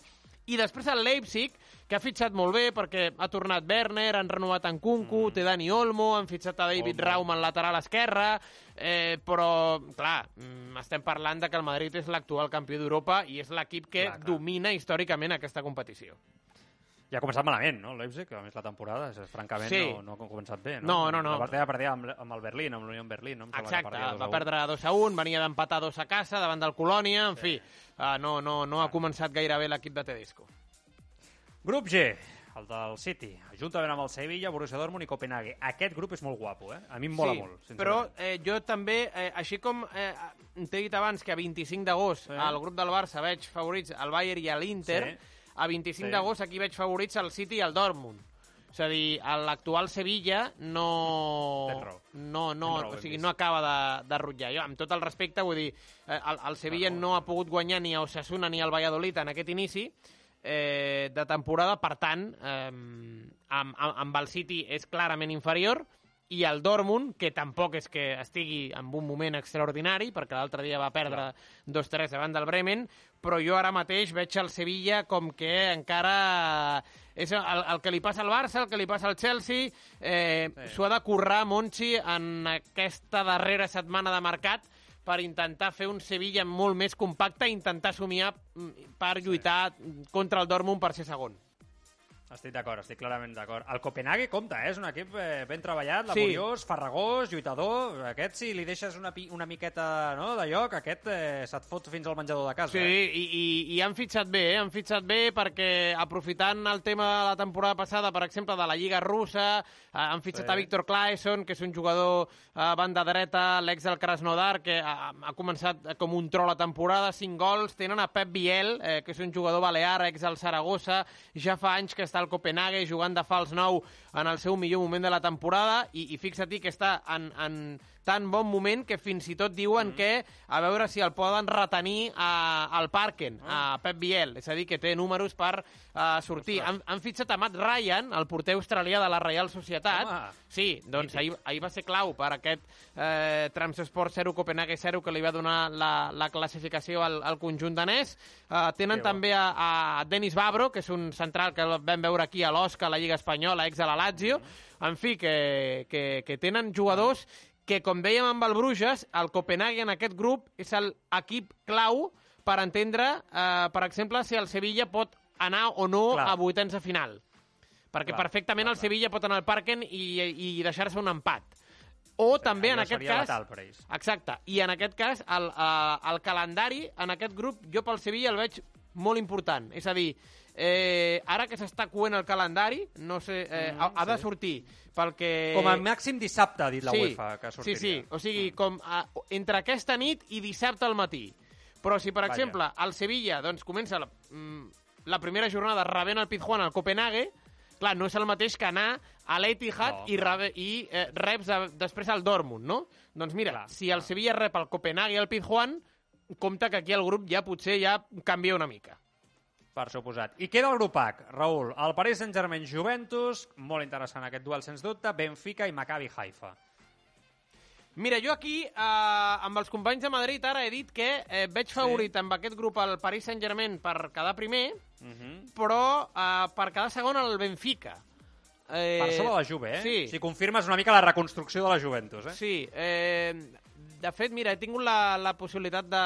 [SPEAKER 5] I després el Leipzig, que ha fitxat molt bé perquè ha tornat Werner, han renovat en Kunku, mm. té Dani Olmo, han fitxat a David
[SPEAKER 3] Olmo.
[SPEAKER 5] Raum en lateral esquerra, eh, però, clar, mm, estem parlant de que el Madrid és l'actual campió d'Europa i és l'equip que
[SPEAKER 3] Clar, clar.
[SPEAKER 5] domina històricament aquesta competició.
[SPEAKER 3] Ja ha començat malament, no, el Leipzig, que a més la temporada, és, francament,
[SPEAKER 5] Sí.
[SPEAKER 3] no, no ha començat bé.
[SPEAKER 5] No, no, no.
[SPEAKER 3] La partida perdia amb, amb el Berlín, amb l'Unió Berlín. No? Em
[SPEAKER 5] Exacte, va
[SPEAKER 3] un.
[SPEAKER 5] perdre 2 a 1, venia d'empatar 2 a casa davant del Colònia, en fi, uh, no, no, no ha començat gaire bé l'equip de Tedesco.
[SPEAKER 3] Grup G, el del City, juntament amb el Sevilla, Borussia Dortmund i Copenhague. Aquest grup és molt guapo, eh? A mi em mola molt,
[SPEAKER 5] però eh, jo també, eh, així com eh, t'he dit abans que a 25 d'agost
[SPEAKER 3] Sí.
[SPEAKER 5] al grup del Barça veig favorits al Bayern i a l'Inter,
[SPEAKER 3] Sí.
[SPEAKER 5] A 25
[SPEAKER 3] Sí.
[SPEAKER 5] d'agost aquí veig favorits al City i al Dortmund. És a dir, l'actual Sevilla no, no, no, o sigui, no acaba de, de rutllar. Jo, amb tot el respecte, vull dir, eh, el, el Sevilla no ha pogut guanyar ni a Osasuna ni al Valladolid en aquest inici eh, de temporada, per tant, eh, amb, amb, amb el City és clarament inferior, i el Dortmund, que tampoc és que estigui en un moment extraordinari, perquè l'altre dia va perdre 2-3 davant del Bremen, però jo ara mateix veig el Sevilla com que encara és el, el que li passa al Barça, el que li passa al Chelsea, eh,
[SPEAKER 3] Sí.
[SPEAKER 5] s'ho ha de currar Monchi en aquesta darrera setmana de mercat per intentar fer un Sevilla molt més compacte i intentar somiar mm, per lluitar contra el Dortmund per ser segon.
[SPEAKER 3] Estic d'acord, estic clarament d'acord. El Copenhague, compte, eh? és un equip eh, ben treballat,
[SPEAKER 5] Sí.
[SPEAKER 3] laboriós, farragós, lluitador. Aquest, si li deixes una, una miqueta no, de lloc, aquest eh, se't fot fins al menjador de casa.
[SPEAKER 5] Sí,
[SPEAKER 3] Eh?
[SPEAKER 5] i, i, i han fitxat bé, eh? han fitxat bé perquè aprofitant el tema de la temporada passada, per exemple, de la Lliga Russa, eh, han fitxat
[SPEAKER 3] Sí.
[SPEAKER 5] a Víctor Claesson, que és un jugador a banda dreta, l'ex del Krasnodar, que ha, ha començat com un tro la temporada, 5 gols, tenen a Pep Biel, eh, que és un jugador balear, ex del Saragossa, ja fa anys que està al Copenhague jugant de fals nou en el seu millor moment de la temporada, i, i fixa't que està en, en tan bon moment que fins i tot diuen mm. que a veure si el poden retenir a, al Parken, a Pep Biel. És a dir, que té números per uh, sortir. Han, han fitxat a Matt Ryan, el porter australià de la Reial Societat.
[SPEAKER 3] Home.
[SPEAKER 5] Sí, doncs ahir, ahir va ser clau per aquest eh, Tramsport 0, Copenhague 0, que li va donar la, la classificació al, al conjunt danès. Uh, tenen
[SPEAKER 3] bo.
[SPEAKER 5] també a, a Denis Babro, que és un central que el vam veure aquí a l'Osca, a la Lliga Espanyola, ex de la Lazio. En fi, que, que, que tenen jugadors que, com dèiem amb el Bruges, el Copenhague en aquest grup és l'equip clau per entendre, eh, per exemple, si el Sevilla pot anar o no
[SPEAKER 3] Clar.
[SPEAKER 5] a vuitens de final. Perquè
[SPEAKER 3] Clar,
[SPEAKER 5] perfectament
[SPEAKER 3] clar,
[SPEAKER 5] el Sevilla pot anar al Parken i, i deixar-se un empat. O també, en aquest cas...
[SPEAKER 3] letal per ells.
[SPEAKER 5] Exacte. I en aquest cas, el, eh, el calendari, en aquest grup, jo pel Sevilla el veig molt important. És a dir, eh, ara que s'està coent el calendari, no sé, eh,
[SPEAKER 3] Mm,
[SPEAKER 5] ha, ha de
[SPEAKER 3] sí.
[SPEAKER 5] sortir, perquè...
[SPEAKER 3] Com a màxim dissabte, ha dit la
[SPEAKER 5] sí,
[SPEAKER 3] UEFA, que
[SPEAKER 5] sí,
[SPEAKER 3] sortiria.
[SPEAKER 5] sí, o sigui, com a, entre aquesta nit i dissabte al matí. Però si, per
[SPEAKER 3] Vaja.
[SPEAKER 5] exemple, el Sevilla doncs, comença la, mm, la primera jornada rebent el Pizjuán al Copenhague, clar, no és el mateix que anar a l'Etihad
[SPEAKER 3] No.
[SPEAKER 5] i, rebe, i eh, reps a, després al Dortmund, no? Doncs mira,
[SPEAKER 3] Clar,
[SPEAKER 5] si el Sevilla rep el Copenhague i el Pizjuán, compte que aquí el grup ja potser ja canvia una mica.
[SPEAKER 3] Per suposat. I queda el grup H, Raül. El Paris Saint-Germain Juventus, molt interessant aquest duel, sens dubte, Benfica i Maccabi Haifa.
[SPEAKER 5] Mira, jo aquí, eh, amb els companys de Madrid, ara he dit que eh, veig favorit amb aquest grup el Paris Saint-Germain per quedar primer,
[SPEAKER 3] Uh -huh.
[SPEAKER 5] però eh, per quedar segon el Benfica. Eh,
[SPEAKER 3] Per sobre de la Juve, eh?
[SPEAKER 5] Sí,
[SPEAKER 3] Si confirmes una mica la reconstrucció de la Juventus, eh?
[SPEAKER 5] sí. Eh, de fet, mira, he tingut la, la possibilitat de,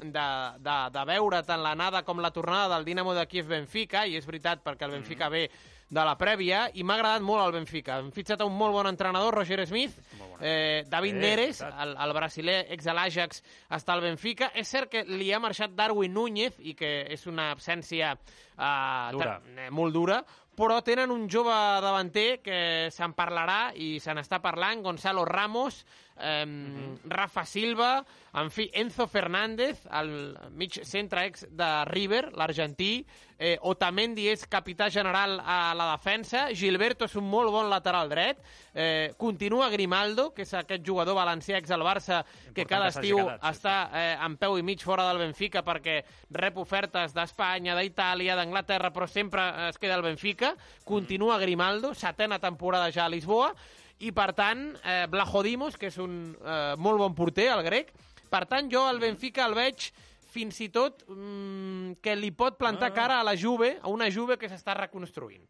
[SPEAKER 5] de, de, de veure tant l'anada com la tornada del Dinamo de Kiev-Benfica, i és veritat, perquè el Benfica ve de la prèvia, i m'ha agradat molt el Benfica. Han fitxat un molt bon entrenador, Roger Smith, eh, David
[SPEAKER 3] Sí,
[SPEAKER 5] Neres, el, el brasiler ex de l'Ajax, està al Benfica. És cert que li ha marxat Darwin Núñez i que és una absència eh,
[SPEAKER 3] Dura.
[SPEAKER 5] eh, molt dura, però tenen un jove davanter que se'n parlarà i se n'està parlant, Gonzalo Ramos, eh,
[SPEAKER 3] Mhm.
[SPEAKER 5] Rafa Silva, en fi, Enzo Fernández, el mig centre ex de River, l'argentí, eh, Otamendi és capità general a la defensa, Gilberto és un molt bon lateral dret, eh, continua Grimaldo, que és aquest jugador valencià ex del Barça, que
[SPEAKER 3] Important
[SPEAKER 5] cada
[SPEAKER 3] que s'hagi
[SPEAKER 5] estiu
[SPEAKER 3] quedat, sí,
[SPEAKER 5] està eh, en peu i mig fora del Benfica perquè rep ofertes d'Espanya, d'Itàlia, d'Anglaterra, però sempre es queda al Benfica. Continua Grimaldo, setena temporada ja a Lisboa, i per tant, eh, Blahodimos, que és un eh, molt bon porter, el grec, per tant, jo el Benfica el veig fins i tot mm, que li pot plantar
[SPEAKER 3] Ah.
[SPEAKER 5] cara a la Juve, a una Juve que s'està reconstruint.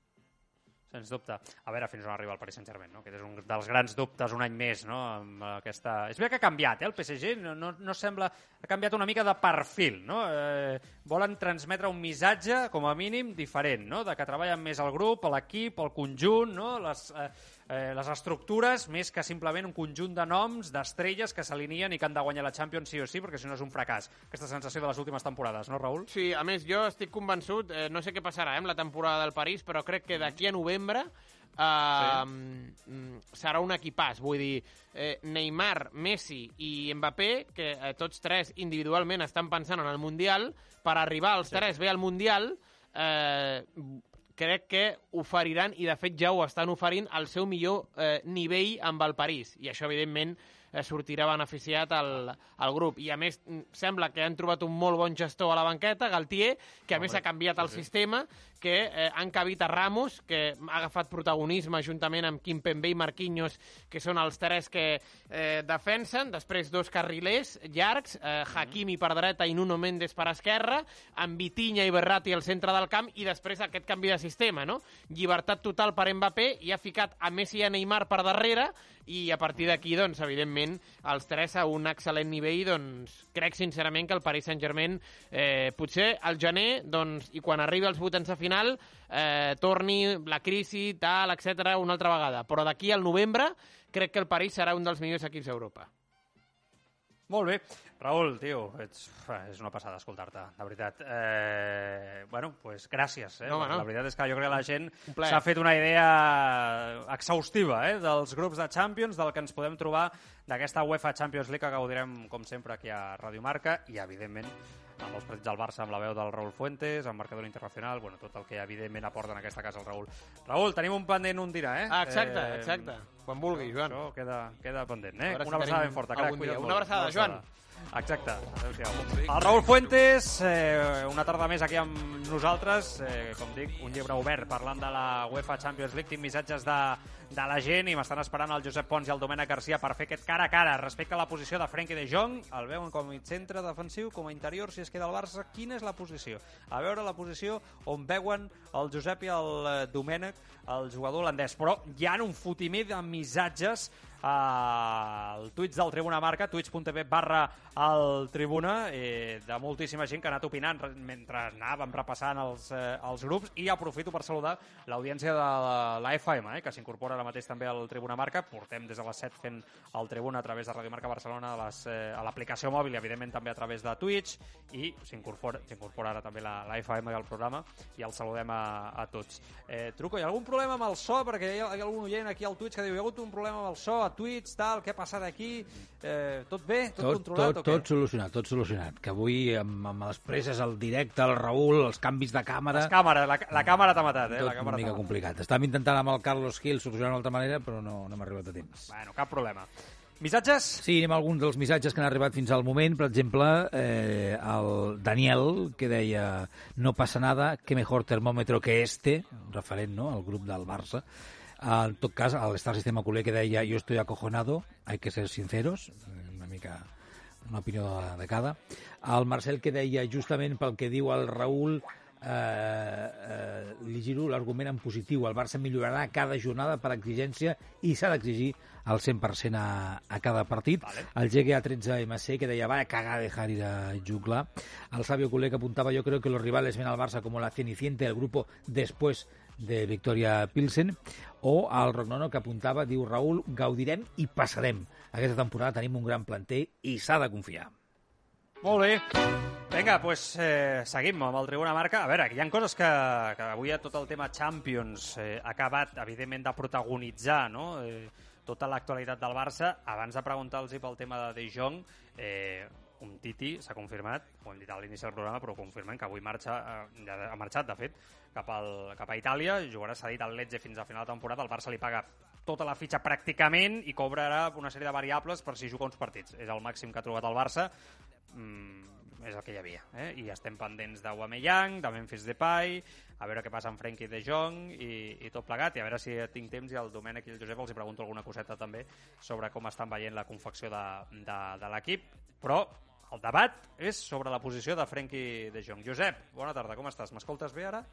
[SPEAKER 3] Sens dubte. A veure fins on arriba el Paris Saint-Germain, no? Aquest és un dels grans dubtes un any més, no? Amb aquesta... És veritat que ha canviat, eh, el PSG, no, no, no sembla... Ha canviat una mica de perfil, no? Eh, volen transmetre un missatge, com a mínim, diferent, no? De que treballen més el grup, l'equip, el conjunt, no? Les, eh, eh, les estructures, més que simplement un conjunt de noms, d'estrelles que s'alineen i que han de guanyar la Champions sí o sí, perquè si no és un fracàs. Aquesta sensació de les últimes temporades, no, Raül?
[SPEAKER 5] Sí, a més, jo estic convençut, eh, no sé què passarà eh, amb la temporada del París, però crec que d'aquí a novembre eh, mm, serà un equipàs. Vull dir, eh, Neymar, Messi i Mbappé, que eh, tots tres individualment estan pensant en el Mundial, per arribar als sí. tres bé al Mundial, eh, crec que oferiran, i de fet ja ho estan oferint, el seu millor eh, nivell amb el París. I això, evidentment, eh, sortirà beneficiat al, al grup. I, a més, mm, sembla que han trobat un molt bon gestor a la banqueta, Galtier, que a més ha canviat el sistema, que eh, han cabit a Ramos, que ha agafat protagonisme juntament amb Kimpembe i Marquinhos, que són els tres que eh, defensen, després dos carrilers llargs, eh, Hakimi per dreta i Nuno Mendes per esquerra, amb Vitinha i Berratti al centre del camp, i després aquest canvi de sistema, no? Llibertat total per Mbappé, i ha ficat a Messi i a Neymar per darrere, i a partir d'aquí, doncs, evidentment, els tres a un excel·lent nivell, doncs, crec sincerament que el Paris Saint-Germain, eh, potser al gener, doncs, i quan arribi als vuitens de final, eh, torni la crisi, tal, etc una altra vegada. Però d'aquí al novembre, crec que el París serà un dels millors equips d'Europa.
[SPEAKER 3] Molt bé. Raül, tio, ets, és una passada escoltar-te, de veritat. Eh, bueno, pues gràcies. Eh?
[SPEAKER 5] No, home, no.
[SPEAKER 3] La veritat és que jo crec que la gent s'ha fet una idea exhaustiva eh? dels grups de Champions, del que ens podem trobar d'aquesta UEFA Champions League que gaudirem, com sempre, aquí a Radio Marca i, evidentment, amb els partits del Barça, amb la veu del Raül Fuentes, amb marcador internacional, bueno, tot el que, evidentment, aporta en aquesta casa el Raül. Raül, tenim un pendent un dinar, eh?
[SPEAKER 5] Ah, exacte,
[SPEAKER 3] Eh,
[SPEAKER 5] exacte. Quan vulgui, Joan.
[SPEAKER 3] Això queda, queda pendent, eh?
[SPEAKER 5] A veure si
[SPEAKER 3] Una abraçada ben forta,
[SPEAKER 5] algun
[SPEAKER 3] crac.
[SPEAKER 5] dia.
[SPEAKER 3] cuida't
[SPEAKER 5] Una abraçada, Joan.
[SPEAKER 3] Exacte. Adéu-siau. El Raül Fuentes, eh, una tarda més aquí amb nosaltres. Eh, com dic, un llibre obert parlant de la UEFA Champions League. Tinc missatges de, de la gent i m'estan esperant el Josep Pons i el Domènec Garcia per fer aquest cara a cara respecte a la posició de Frenkie de Jong. El veuen com a centre defensiu, com a interior, si es queda al Barça. Quina és la posició? A veure la posició on veuen el Josep i el eh, Domènec, el jugador holandès. Però hi ha un fotimer de missatges al tuits del Tribuna Marca, twitch.tv barra el Tribuna, eh, de moltíssima gent que ha anat opinant re- mentre anàvem repassant els, eh, els grups i aprofito per saludar l'audiència de la, FM, eh, que s'incorpora ara mateix també al Tribuna Marca. Portem des de les 7 fent el Tribuna a través de Radio Marca Barcelona a les, eh, a l'aplicació mòbil i evidentment també a través de Twitch i s'incorpora ara també la, la FM del programa i el saludem a, a tots. Eh, truco, hi ha algun problema amb el so? Perquè hi ha, hi ha algun oient aquí al Twitch que diu hi ha hagut un problema amb el so Twitch, tal, què ha passat aquí? Eh, tot bé? Tot,
[SPEAKER 4] Tot,
[SPEAKER 3] controlat
[SPEAKER 4] tot,
[SPEAKER 3] o què?
[SPEAKER 4] tot solucionat, tot solucionat. Que avui, amb, amb les presses, el directe, el Raül, els canvis de càmera...
[SPEAKER 3] Les càmeres, la, la càmera t'ha matat, eh?
[SPEAKER 4] tot
[SPEAKER 3] la
[SPEAKER 4] una
[SPEAKER 3] càmera
[SPEAKER 4] mica
[SPEAKER 3] t'ha matat.
[SPEAKER 4] complicat. Estàvem intentant amb el Carlos Gil solucionar d'una altra manera, però no, no hem arribat a temps.
[SPEAKER 3] Bueno, cap problema. Missatges?
[SPEAKER 4] Sí, anem a alguns dels missatges que han arribat fins al moment. Per exemple, eh, el Daniel, que deia no passa nada, que mejor termòmetre que este, referent no, al grup del Barça. En tot cas, el Star Sistema Culé que deia yo estoy acojonado, hay que ser sinceros, una mica una opinió de, de cada. El Marcel que deia, justament pel que diu el Raül, eh, eh, li giro l'argument en positiu. El Barça millorarà cada jornada per exigència i s'ha d'exigir al 100% a, a cada partit.
[SPEAKER 3] Vale.
[SPEAKER 4] El GGA13MC que deia, vaya cagada dejar ir a Jugla. El Sabio Culé que apuntaba, yo creo que los rivales ven al Barça como la cenicienta del grupo después de Victoria Pilsen. O el Rognono que apuntava, diu Raül, gaudirem i passarem. Aquesta temporada tenim un gran planter i s'ha de confiar.
[SPEAKER 3] Molt bé. Vinga, doncs eh, seguim amb el Tribuna Marca. A veure, hi ha coses que, que avui a tot el tema Champions eh, ha acabat, evidentment, de protagonitzar no? eh, tota l'actualitat del Barça. Abans de preguntar-los pel tema de De Jong, eh, un Titi s'ha confirmat, ho hem dit a l'inici del programa, però confirmem que avui marxa, eh, ja ha marxat, de fet, cap, al, cap a Itàlia, jugarà cedit al Lecce fins a final de temporada, el Barça li paga tota la fitxa pràcticament i cobrarà una sèrie de variables per si juga uns partits. És el màxim que ha trobat el Barça, mm, és el que hi havia. Eh? I estem pendents d'Aubameyang, de Memphis Depay, a veure què passa amb Frenkie de Jong i, i tot plegat, i a veure si tinc temps i el Domènec i el Josep els hi pregunto alguna coseta també sobre com estan veient la confecció de, de, de l'equip, però el debat és sobre la posició de Frenkie de Jong. Josep, bona tarda, com estàs? M'escoltes bé ara?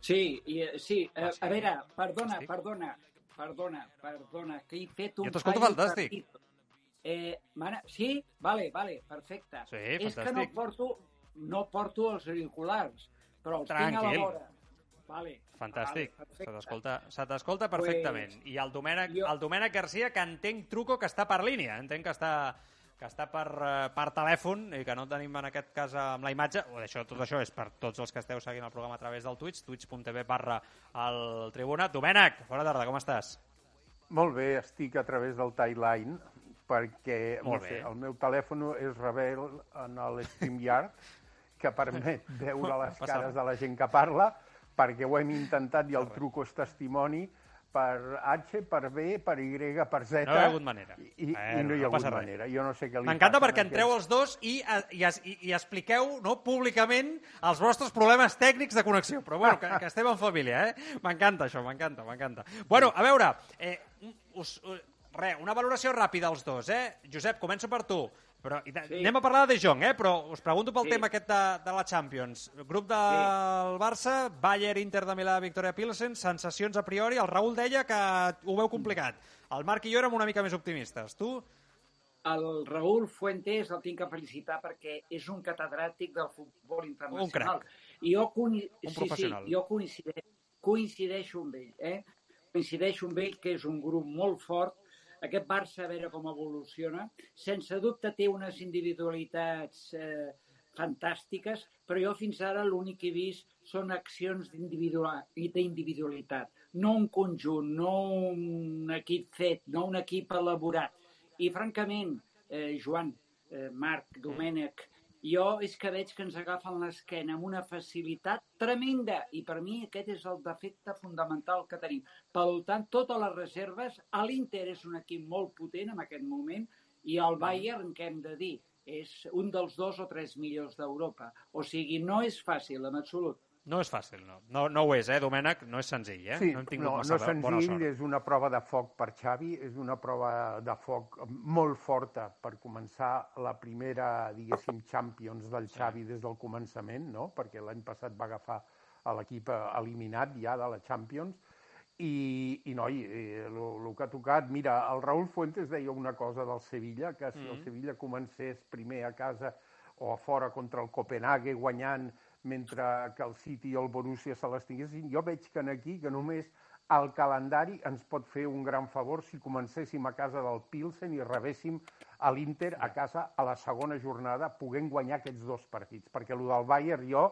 [SPEAKER 6] Sí, i, eh, sí. A,
[SPEAKER 3] Ah, sí.
[SPEAKER 6] a veure, perdona,
[SPEAKER 3] Estic.
[SPEAKER 6] perdona, perdona, perdona, que he fet un
[SPEAKER 3] Jo t'escolto fantàstic.
[SPEAKER 6] terrible. Eh, mana, sí? Vale, vale, perfecte.
[SPEAKER 3] Sí,
[SPEAKER 6] És que no
[SPEAKER 3] fantàstic.
[SPEAKER 6] porto, no porto els auriculars, però els tinc a
[SPEAKER 3] Tranquil.
[SPEAKER 6] la vora. Vale.
[SPEAKER 3] Fantàstic,
[SPEAKER 6] Vale,
[SPEAKER 3] se
[SPEAKER 6] perfecte.
[SPEAKER 3] t'escolta se t'escolta perfectament.
[SPEAKER 6] Pues,
[SPEAKER 3] I el Domènec,
[SPEAKER 6] jo-
[SPEAKER 3] el Domènec Garcia, que entenc, truco, que està per línia, entenc que està que està per, eh, per telèfon i que no tenim en aquest cas amb la imatge, o això, tot això és per tots els que esteu seguint el programa a través del Twitch, twitch.tv barra el Tribuna. Domènec, bona tarda, com estàs?
[SPEAKER 7] Molt bé, estic a través del Timeline perquè no sé, el meu telèfon és rebel en el StreamYard que permet veure les cares de la gent que parla perquè ho hem intentat i el truco és testimoni per H, per B, per Y, per Z.
[SPEAKER 3] No hi ha hagut manera.
[SPEAKER 7] I, i,
[SPEAKER 3] Bueno,
[SPEAKER 7] i no hi
[SPEAKER 3] no
[SPEAKER 7] ha hagut
[SPEAKER 3] passa res.
[SPEAKER 7] manera. Jo no sé què li
[SPEAKER 3] M'encanta perquè
[SPEAKER 7] en
[SPEAKER 3] entreu els dos i, eh, i, i, i expliqueu no, públicament els vostres problemes tècnics de connexió. Però bueno, que, que estem en família, eh? M'encanta això, m'encanta, m'encanta. Bueno, a veure, eh, us, us, re, una valoració ràpida als dos, eh? Josep, començo per tu. Però, i
[SPEAKER 6] Sí.
[SPEAKER 3] Anem a parlar de De Jong, eh? però us pregunto pel
[SPEAKER 6] Sí.
[SPEAKER 3] tema aquest de, de la Champions. Grup del Barça, Bayern, Inter de Milà, Victoria Pilsen, sensacions a priori. El Raül deia que ho veu complicat. El Marc i jo érem una mica més optimistes. Tu?
[SPEAKER 6] El Raúl Fuentes el tinc que felicitar perquè és un catedràtic del futbol internacional.
[SPEAKER 3] crac.
[SPEAKER 6] I jo.
[SPEAKER 3] Un
[SPEAKER 6] sí,
[SPEAKER 3] professional.
[SPEAKER 6] Sí, jo coincideixo, coincideixo amb ell. Eh? Coincideixo amb ell que és un grup molt fort. Aquest Barça, a veure com evoluciona. Sense dubte té unes individualitats eh, fantàstiques, però jo fins ara l'únic que he vist són accions d'individual- d'individualitat, no un conjunt, no un equip fet, no un equip elaborat. I francament, eh, Joan, eh, Marc, Domènec, jo és que veig que ens agafen l'esquena amb una facilitat tremenda i per mi aquest és el defecte fundamental que tenim. Per tant, totes les reserves, a l'Inter és un equip molt potent en aquest moment i el Bayern, què hem de dir? És un dels dos o tres millors d'Europa. O sigui, no és fàcil, en absolut.
[SPEAKER 3] No és fàcil, no. No, no ho és, eh, Domènec? No és senzill, eh?
[SPEAKER 7] Sí,
[SPEAKER 3] no hem tingut
[SPEAKER 7] no,
[SPEAKER 3] massa
[SPEAKER 7] no
[SPEAKER 3] bona
[SPEAKER 7] senzill,
[SPEAKER 3] sort.
[SPEAKER 7] és una prova de foc per Xavi, és una prova de foc molt forta per començar la primera, diguéssim, Champions del Xavi des del començament, no? perquè l'any passat va agafar a l'equip eh, eliminat ja de la Champions, i, i noi, el que ha tocat... Mira, el Raúl Fuentes deia una cosa del Sevilla, que si mm. el Sevilla comencés primer a casa o a fora contra el Copenhague guanyant mentre que el City i el Borussia se les tinguessin, jo veig que en aquí, que només el calendari ens pot fer un gran favor si comencéssim a casa del Pilsen i rebéssim a l'Inter a casa a la segona jornada, puguem guanyar aquests dos partits, perquè el del Bayern jo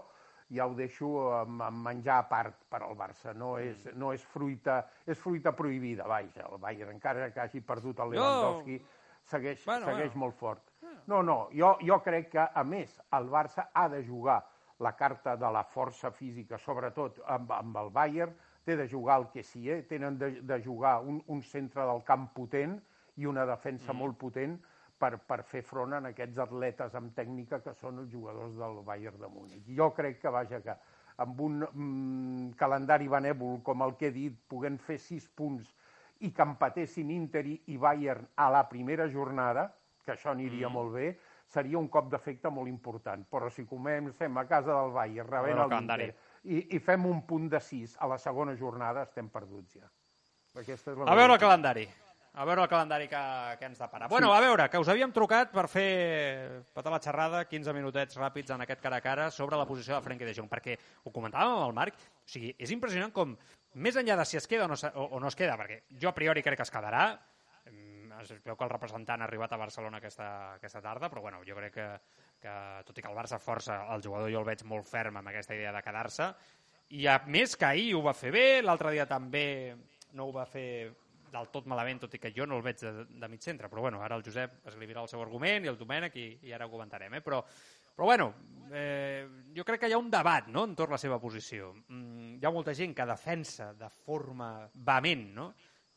[SPEAKER 7] ja ho deixo amb, amb menjar a part per al Barça, no és, no és fruita, és fruita prohibida, vaja, el Bayern, encara que hagi perdut el Lewandowski, segueix,
[SPEAKER 3] Bueno,
[SPEAKER 7] segueix
[SPEAKER 3] bueno.
[SPEAKER 7] molt fort. No, no, jo, jo crec que, a més, el Barça ha de jugar la carta de la força física, sobretot amb, amb el Bayern, té de jugar el que sí, eh? tenen de, de jugar un, un centre del camp potent i una defensa mm. molt potent per, per fer front a aquests atletes amb tècnica que són els jugadors del Bayern de Múnich. Jo crec que, vaja, que amb un mm, calendari benèvol com el que he dit, puguem fer sis punts i que empatessin Inter i Bayern a la primera jornada, que això aniria mm. molt bé, seria un cop d'efecte molt important. Però si comencem a casa del Bayern, rebent
[SPEAKER 3] el
[SPEAKER 7] l'Inter, i, i fem un punt de 6 a la segona jornada, estem perduts ja. Aquesta és la
[SPEAKER 3] A veure el calendari. A veure el calendari que, que ens depara. Bueno, a veure, que us havíem trucat per fer tota la xerrada, 15 minutets ràpids en aquest cara a cara, sobre la posició de Frenkie de Jong, perquè ho comentàvem amb el Marc, o sigui, és impressionant com, més enllà de si es queda o no, o, o no es queda, perquè jo a priori crec que es quedarà, es veu que el representant ha arribat a Barcelona aquesta, aquesta tarda, però bueno, jo crec que, que tot i que el Barça força, el jugador jo el veig molt ferm amb aquesta idea de quedar-se, i a més que ahir ho va fer bé, l'altre dia també no ho va fer del tot malament, tot i que jo no el veig de, de mig centre, però bueno, ara el Josep escrivirà el seu argument i el Domènec i, i ara ho comentarem, eh? però, però bueno, eh, jo crec que hi ha un debat no? entorn la seva posició. Mm, hi ha molta gent que defensa de forma vehement no?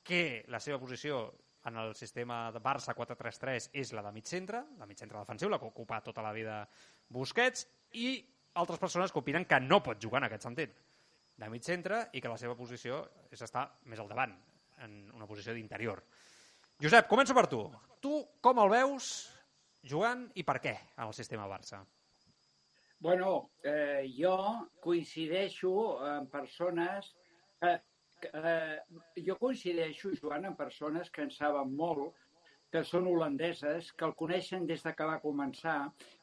[SPEAKER 3] que la seva posició en el sistema de Barça 4-3-3 és la de mig centre, la mig centre defensiu, la que ocupa tota la vida Busquets, i altres persones que opinen que no pot jugar en aquest sentit de mig centre i que la seva posició és estar més al davant, en una posició d'interior. Josep, començo per tu. Tu com el veus jugant i per què en el sistema Barça?
[SPEAKER 6] Bueno, eh, jo coincideixo amb persones... Eh, eh, jo coincideixo, Joan, amb persones que en saben molt, que són holandeses, que el coneixen des de que va començar,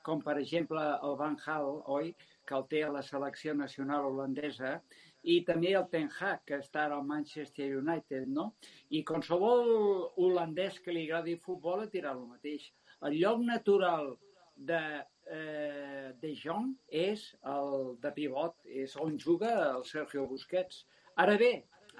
[SPEAKER 6] com per exemple el Van Gaal, oi?, que el té a la selecció nacional holandesa, i també el Ten Hag, que està al Manchester United, no? I qualsevol holandès que li agradi futbol et dirà el mateix. El lloc natural de, eh, de Jong és el de pivot, és on juga el Sergio Busquets. Ara bé,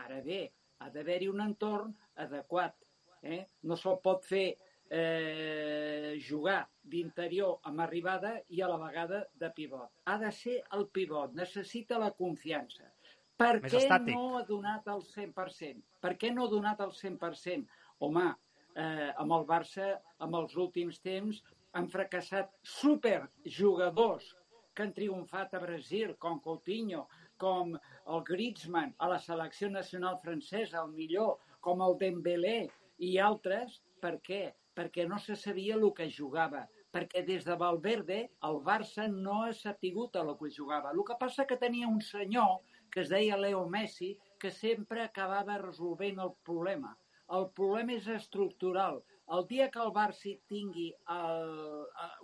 [SPEAKER 6] ara bé, ha d'haver-hi un entorn adequat. Eh? No se'l pot fer eh, jugar d'interior amb arribada i a la vegada de pivot. Ha de ser el pivot, necessita la confiança. Per
[SPEAKER 3] Més
[SPEAKER 6] què
[SPEAKER 3] estàtic.
[SPEAKER 6] no ha donat el 100%? Per què no ha donat el 100%? Home, eh, amb el Barça, amb els últims temps, han fracassat superjugadors que han triomfat a Brasil, com Coutinho, com el Griezmann, a la selecció nacional francesa, el millor, com el Dembélé i altres. Per què? Perquè no se sabia el que jugava. Perquè des de Valverde el Barça no ha sapigut el que jugava. El que passa que tenia un senyor que es deia Leo Messi que sempre acabava resolvent el problema. El problema és estructural. El dia que el Barça tingui el,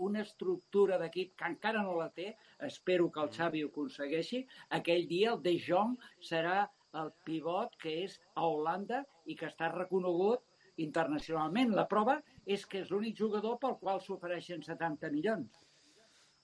[SPEAKER 6] una estructura d'equip que encara no la té, espero que el Xavi ho aconsegueixi, aquell dia el De Jong serà el pivot que és a Holanda i que està reconegut internacionalment. La prova és que és l'únic jugador pel qual s'ofereixen 70 milions.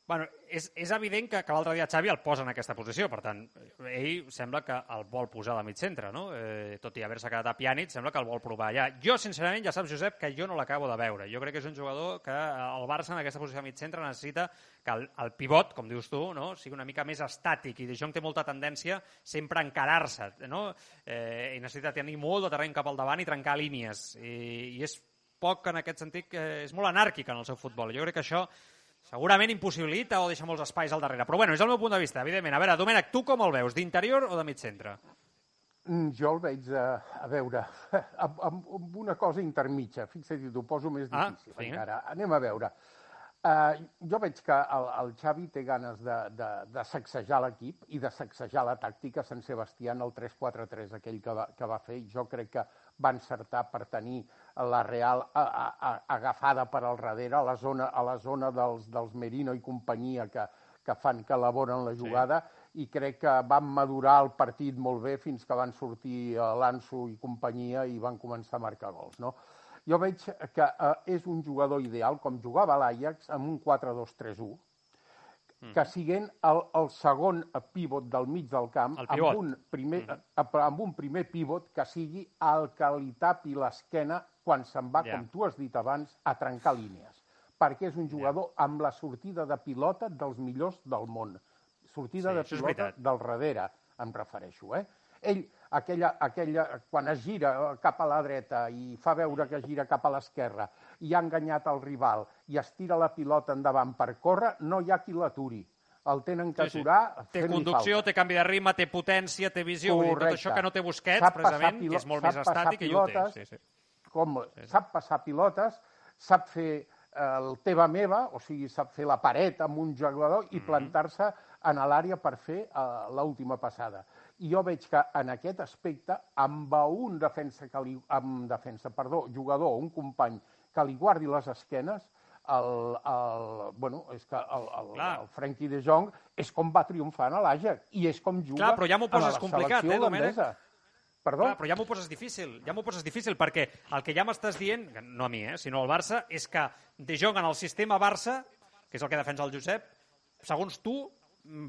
[SPEAKER 3] Bueno, és, és evident que, que l'altre dia Xavi el posa en aquesta posició, per tant, ell sembla que el vol posar de mig centre, no? Eh, tot i haver-se quedat a Pjanic, sembla que el vol provar allà. Jo, sincerament, ja saps, Josep, que jo no l'acabo de veure. Jo crec que és un jugador que el Barça en aquesta posició de mig centre necessita que el, el pivot, com dius tu, no? sigui una mica més estàtic, i De Jong té molta tendència sempre a encarar-se, no? Eh, i necessita tenir molt de terreny cap al davant i trencar línies, i, i és poc en aquest sentit, que és molt anàrquic en el seu futbol. Jo crec que això segurament impossibilita o deixa molts espais al darrere. Però bueno, és el meu punt de vista, evidentment. A veure, Domènec, tu com el veus? D'interior o de mig centre?
[SPEAKER 7] Mm, Jo el veig, a, a veure, amb, amb, una cosa intermitja. Fixa't, t'ho poso més
[SPEAKER 3] Ah,
[SPEAKER 7] difícil
[SPEAKER 3] vinga.
[SPEAKER 7] encara. Anem a veure. Uh, jo veig que el, el Xavi té ganes de, de, de sacsejar l'equip i de sacsejar la tàctica Sant Sebastià en el 3-4-3, aquell que va, que va fer. Jo crec que va encertar per tenir la Real a, a, a, agafada per al darrere, a la zona, a la zona dels, dels Merino i companyia que, que fan que elaboren la jugada sí. i crec que van madurar el partit molt bé fins que van sortir eh, l'Anso i companyia i van començar a marcar gols. No? Jo veig que eh, és un jugador ideal, com jugava l'Ajax, amb un 4-2-3-1, que siguent el, el segon pivot del mig del camp, amb un, primer, mm. amb un primer pivot que sigui el que li tapi l'esquena quan se'n va,
[SPEAKER 3] Ja.
[SPEAKER 7] com tu has dit abans, a trencar línies. Perquè és un jugador amb la sortida de pilota dels millors del món. Sortida
[SPEAKER 3] Sí,
[SPEAKER 7] de pilota del darrere, em refereixo. Eh? Ell, aquella, aquella, quan es gira eh, cap a la dreta i fa veure que gira cap a l'esquerra i ha enganyat el rival i es tira la pilota endavant per córrer, no hi ha qui l'aturi. El tenen que
[SPEAKER 3] Sí, sí.
[SPEAKER 7] aturar
[SPEAKER 3] Té conducció,
[SPEAKER 7] falta.
[SPEAKER 3] té canvi de ritme, té potència, té visió, vull dir, tot
[SPEAKER 7] Correcte.
[SPEAKER 3] això que no té Busquets,
[SPEAKER 7] Sap
[SPEAKER 3] precisament, que és molt més estàtic, i ho té. Sí, sí.
[SPEAKER 7] com sap passar pilotes, sap fer eh, el teva meva, o sigui, sap fer la paret amb un jugador i plantar-se en l'àrea per fer uh, l'última passada. I jo veig que en aquest aspecte, amb un defensa, que li, amb defensa perdó, jugador, un company que li guardi les esquenes, el, el, bueno, és que el, el,
[SPEAKER 3] Clar.
[SPEAKER 7] el Frenkie de Jong és com va triomfar en l'Ajax i és com juga
[SPEAKER 3] Clar, però ja m'ho poses
[SPEAKER 7] la
[SPEAKER 3] complicat,
[SPEAKER 7] selecció
[SPEAKER 3] eh, Domènec?
[SPEAKER 7] Perdó?
[SPEAKER 3] Clar, però ja m'ho poses difícil, ja m'ho poses difícil, perquè el que ja m'estàs dient, no a mi, eh, sinó al Barça, és que De Jong en el sistema Barça, que és el que defensa el Josep, segons tu,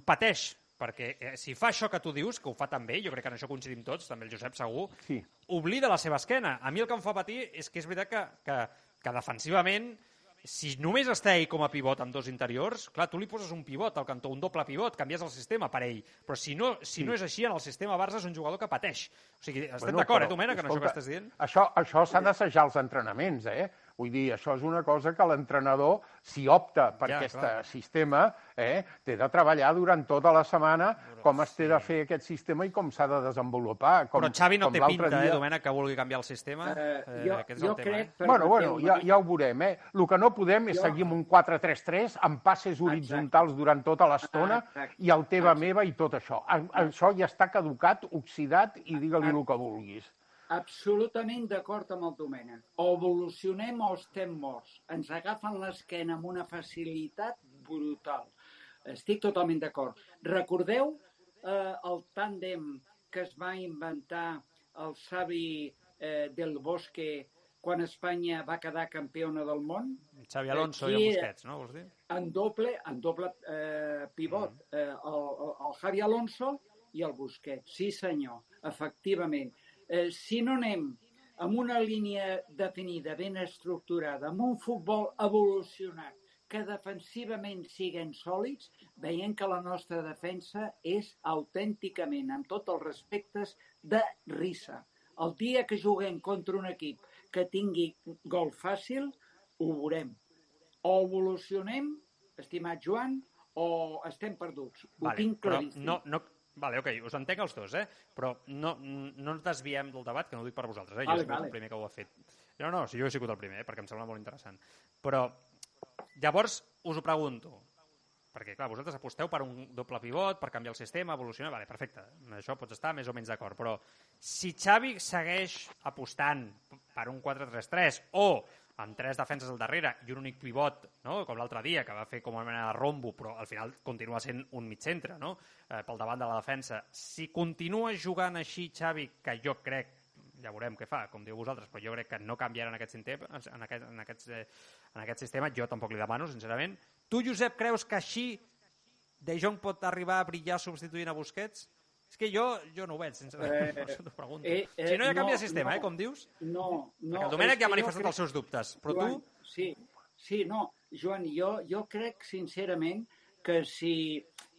[SPEAKER 3] pateix, perquè eh, si fa això que tu dius, que ho fa també, jo crec que en això coincidim tots, també el Josep segur,
[SPEAKER 7] Sí.
[SPEAKER 3] oblida la seva esquena. A mi el que em fa patir és que és veritat que, que, que defensivament si només està ell com a pivot amb dos interiors, clar, tu li poses un pivot al cantó, un doble pivot, canvies el sistema per ell. Però si no, si no és així, en el sistema Barça és un jugador que pateix. O sigui, estem
[SPEAKER 7] Bueno,
[SPEAKER 3] d'acord, eh, Domènec, en això que estàs dient?
[SPEAKER 7] Això, això s'ha d'assajar als entrenaments, eh? Vull dir, això és una cosa que l'entrenador, si opta per
[SPEAKER 3] Ja,
[SPEAKER 7] aquest
[SPEAKER 3] clar.
[SPEAKER 7] sistema, eh, té de treballar durant tota la setmana com es té de fer aquest sistema i com s'ha de desenvolupar. Com,
[SPEAKER 3] Però Xavi no
[SPEAKER 7] com
[SPEAKER 3] té pinta,
[SPEAKER 7] dia...
[SPEAKER 3] eh, Domènec, que vulgui canviar el sistema.
[SPEAKER 6] Eh, jo,
[SPEAKER 3] és
[SPEAKER 6] jo
[SPEAKER 3] el tema,
[SPEAKER 6] crec...
[SPEAKER 3] eh?
[SPEAKER 7] Bueno, bueno, ja, ja ho veurem, eh? El que no podem és
[SPEAKER 6] Jo-
[SPEAKER 7] seguir amb un 4-3-3 amb passes horitzontals durant tota l'estona
[SPEAKER 6] Exacte.
[SPEAKER 7] i el teva meva i tot això. A- Això ja està caducat, oxidat i digue-li el que vulguis.
[SPEAKER 6] Absolutament d'acord amb el Domènec. O evolucionem o estem morts. Ens agafen l'esquena amb una facilitat brutal. Estic totalment d'acord. Recordeu eh, el tàndem que es va inventar el savi eh, del Bosque quan Espanya va quedar campiona del món?
[SPEAKER 3] Xavi Alonso
[SPEAKER 6] Aquí,
[SPEAKER 3] i en Busquets, no? Vols dir?
[SPEAKER 6] en doble, en doble eh, pivot, eh, el, el, el Javi Alonso i el Busquets. Sí, senyor, efectivament. Eh, si no anem amb una línia definida, ben estructurada, amb un futbol evolucionat, que defensivament siguen sòlids, veiem que la nostra defensa és autènticament, amb tots els respectes, de risa. El dia que juguem contra un equip que tingui gol fàcil, ho veurem o evolucionem, estimat Joan, o estem perduts. Ho tinc claríssim.
[SPEAKER 3] no, no, vale, ok, us entenc els dos, eh? però no, no ens desviem del debat, que no ho dic per vosaltres, eh? jo
[SPEAKER 6] Vale,
[SPEAKER 3] he sigut
[SPEAKER 6] vale.
[SPEAKER 3] el primer que ho ha fet. No, no, si jo he sigut el primer, eh? perquè em sembla molt interessant. Però llavors us ho pregunto, perquè clar, vosaltres aposteu per un doble pivot, per canviar el sistema, evolucionar, vale, perfecte, amb això pots estar més o menys d'acord, però si Xavi segueix apostant per un 4-3-3 o amb tres defenses al darrere i un únic pivot, no? com l'altre dia, que va fer com una mena de rombo, però al final continua sent un mig centre no? eh, pel davant de la defensa. Si continua jugant així, Xavi, que jo crec, ja veurem què fa, com diu vosaltres, però jo crec que no canviarà en aquest, en aquest, en aquest, eh, en aquest sistema, jo tampoc li demano, sincerament. Tu, Josep, creus que així De Jong pot arribar a brillar substituint a Busquets? És que jo, jo no ho veig, sincerament.
[SPEAKER 6] Eh,
[SPEAKER 3] T'ho pregunto.
[SPEAKER 6] eh, eh,
[SPEAKER 3] si no hi ha canvi
[SPEAKER 6] no,
[SPEAKER 3] de sistema,
[SPEAKER 6] no.
[SPEAKER 3] eh, com dius,
[SPEAKER 6] No, no.
[SPEAKER 3] perquè el Domènec ja ha manifestat
[SPEAKER 6] crec-
[SPEAKER 3] els seus dubtes, però
[SPEAKER 6] Joan,
[SPEAKER 3] tu...
[SPEAKER 6] Sí, sí, no. Joan, jo, jo crec sincerament que si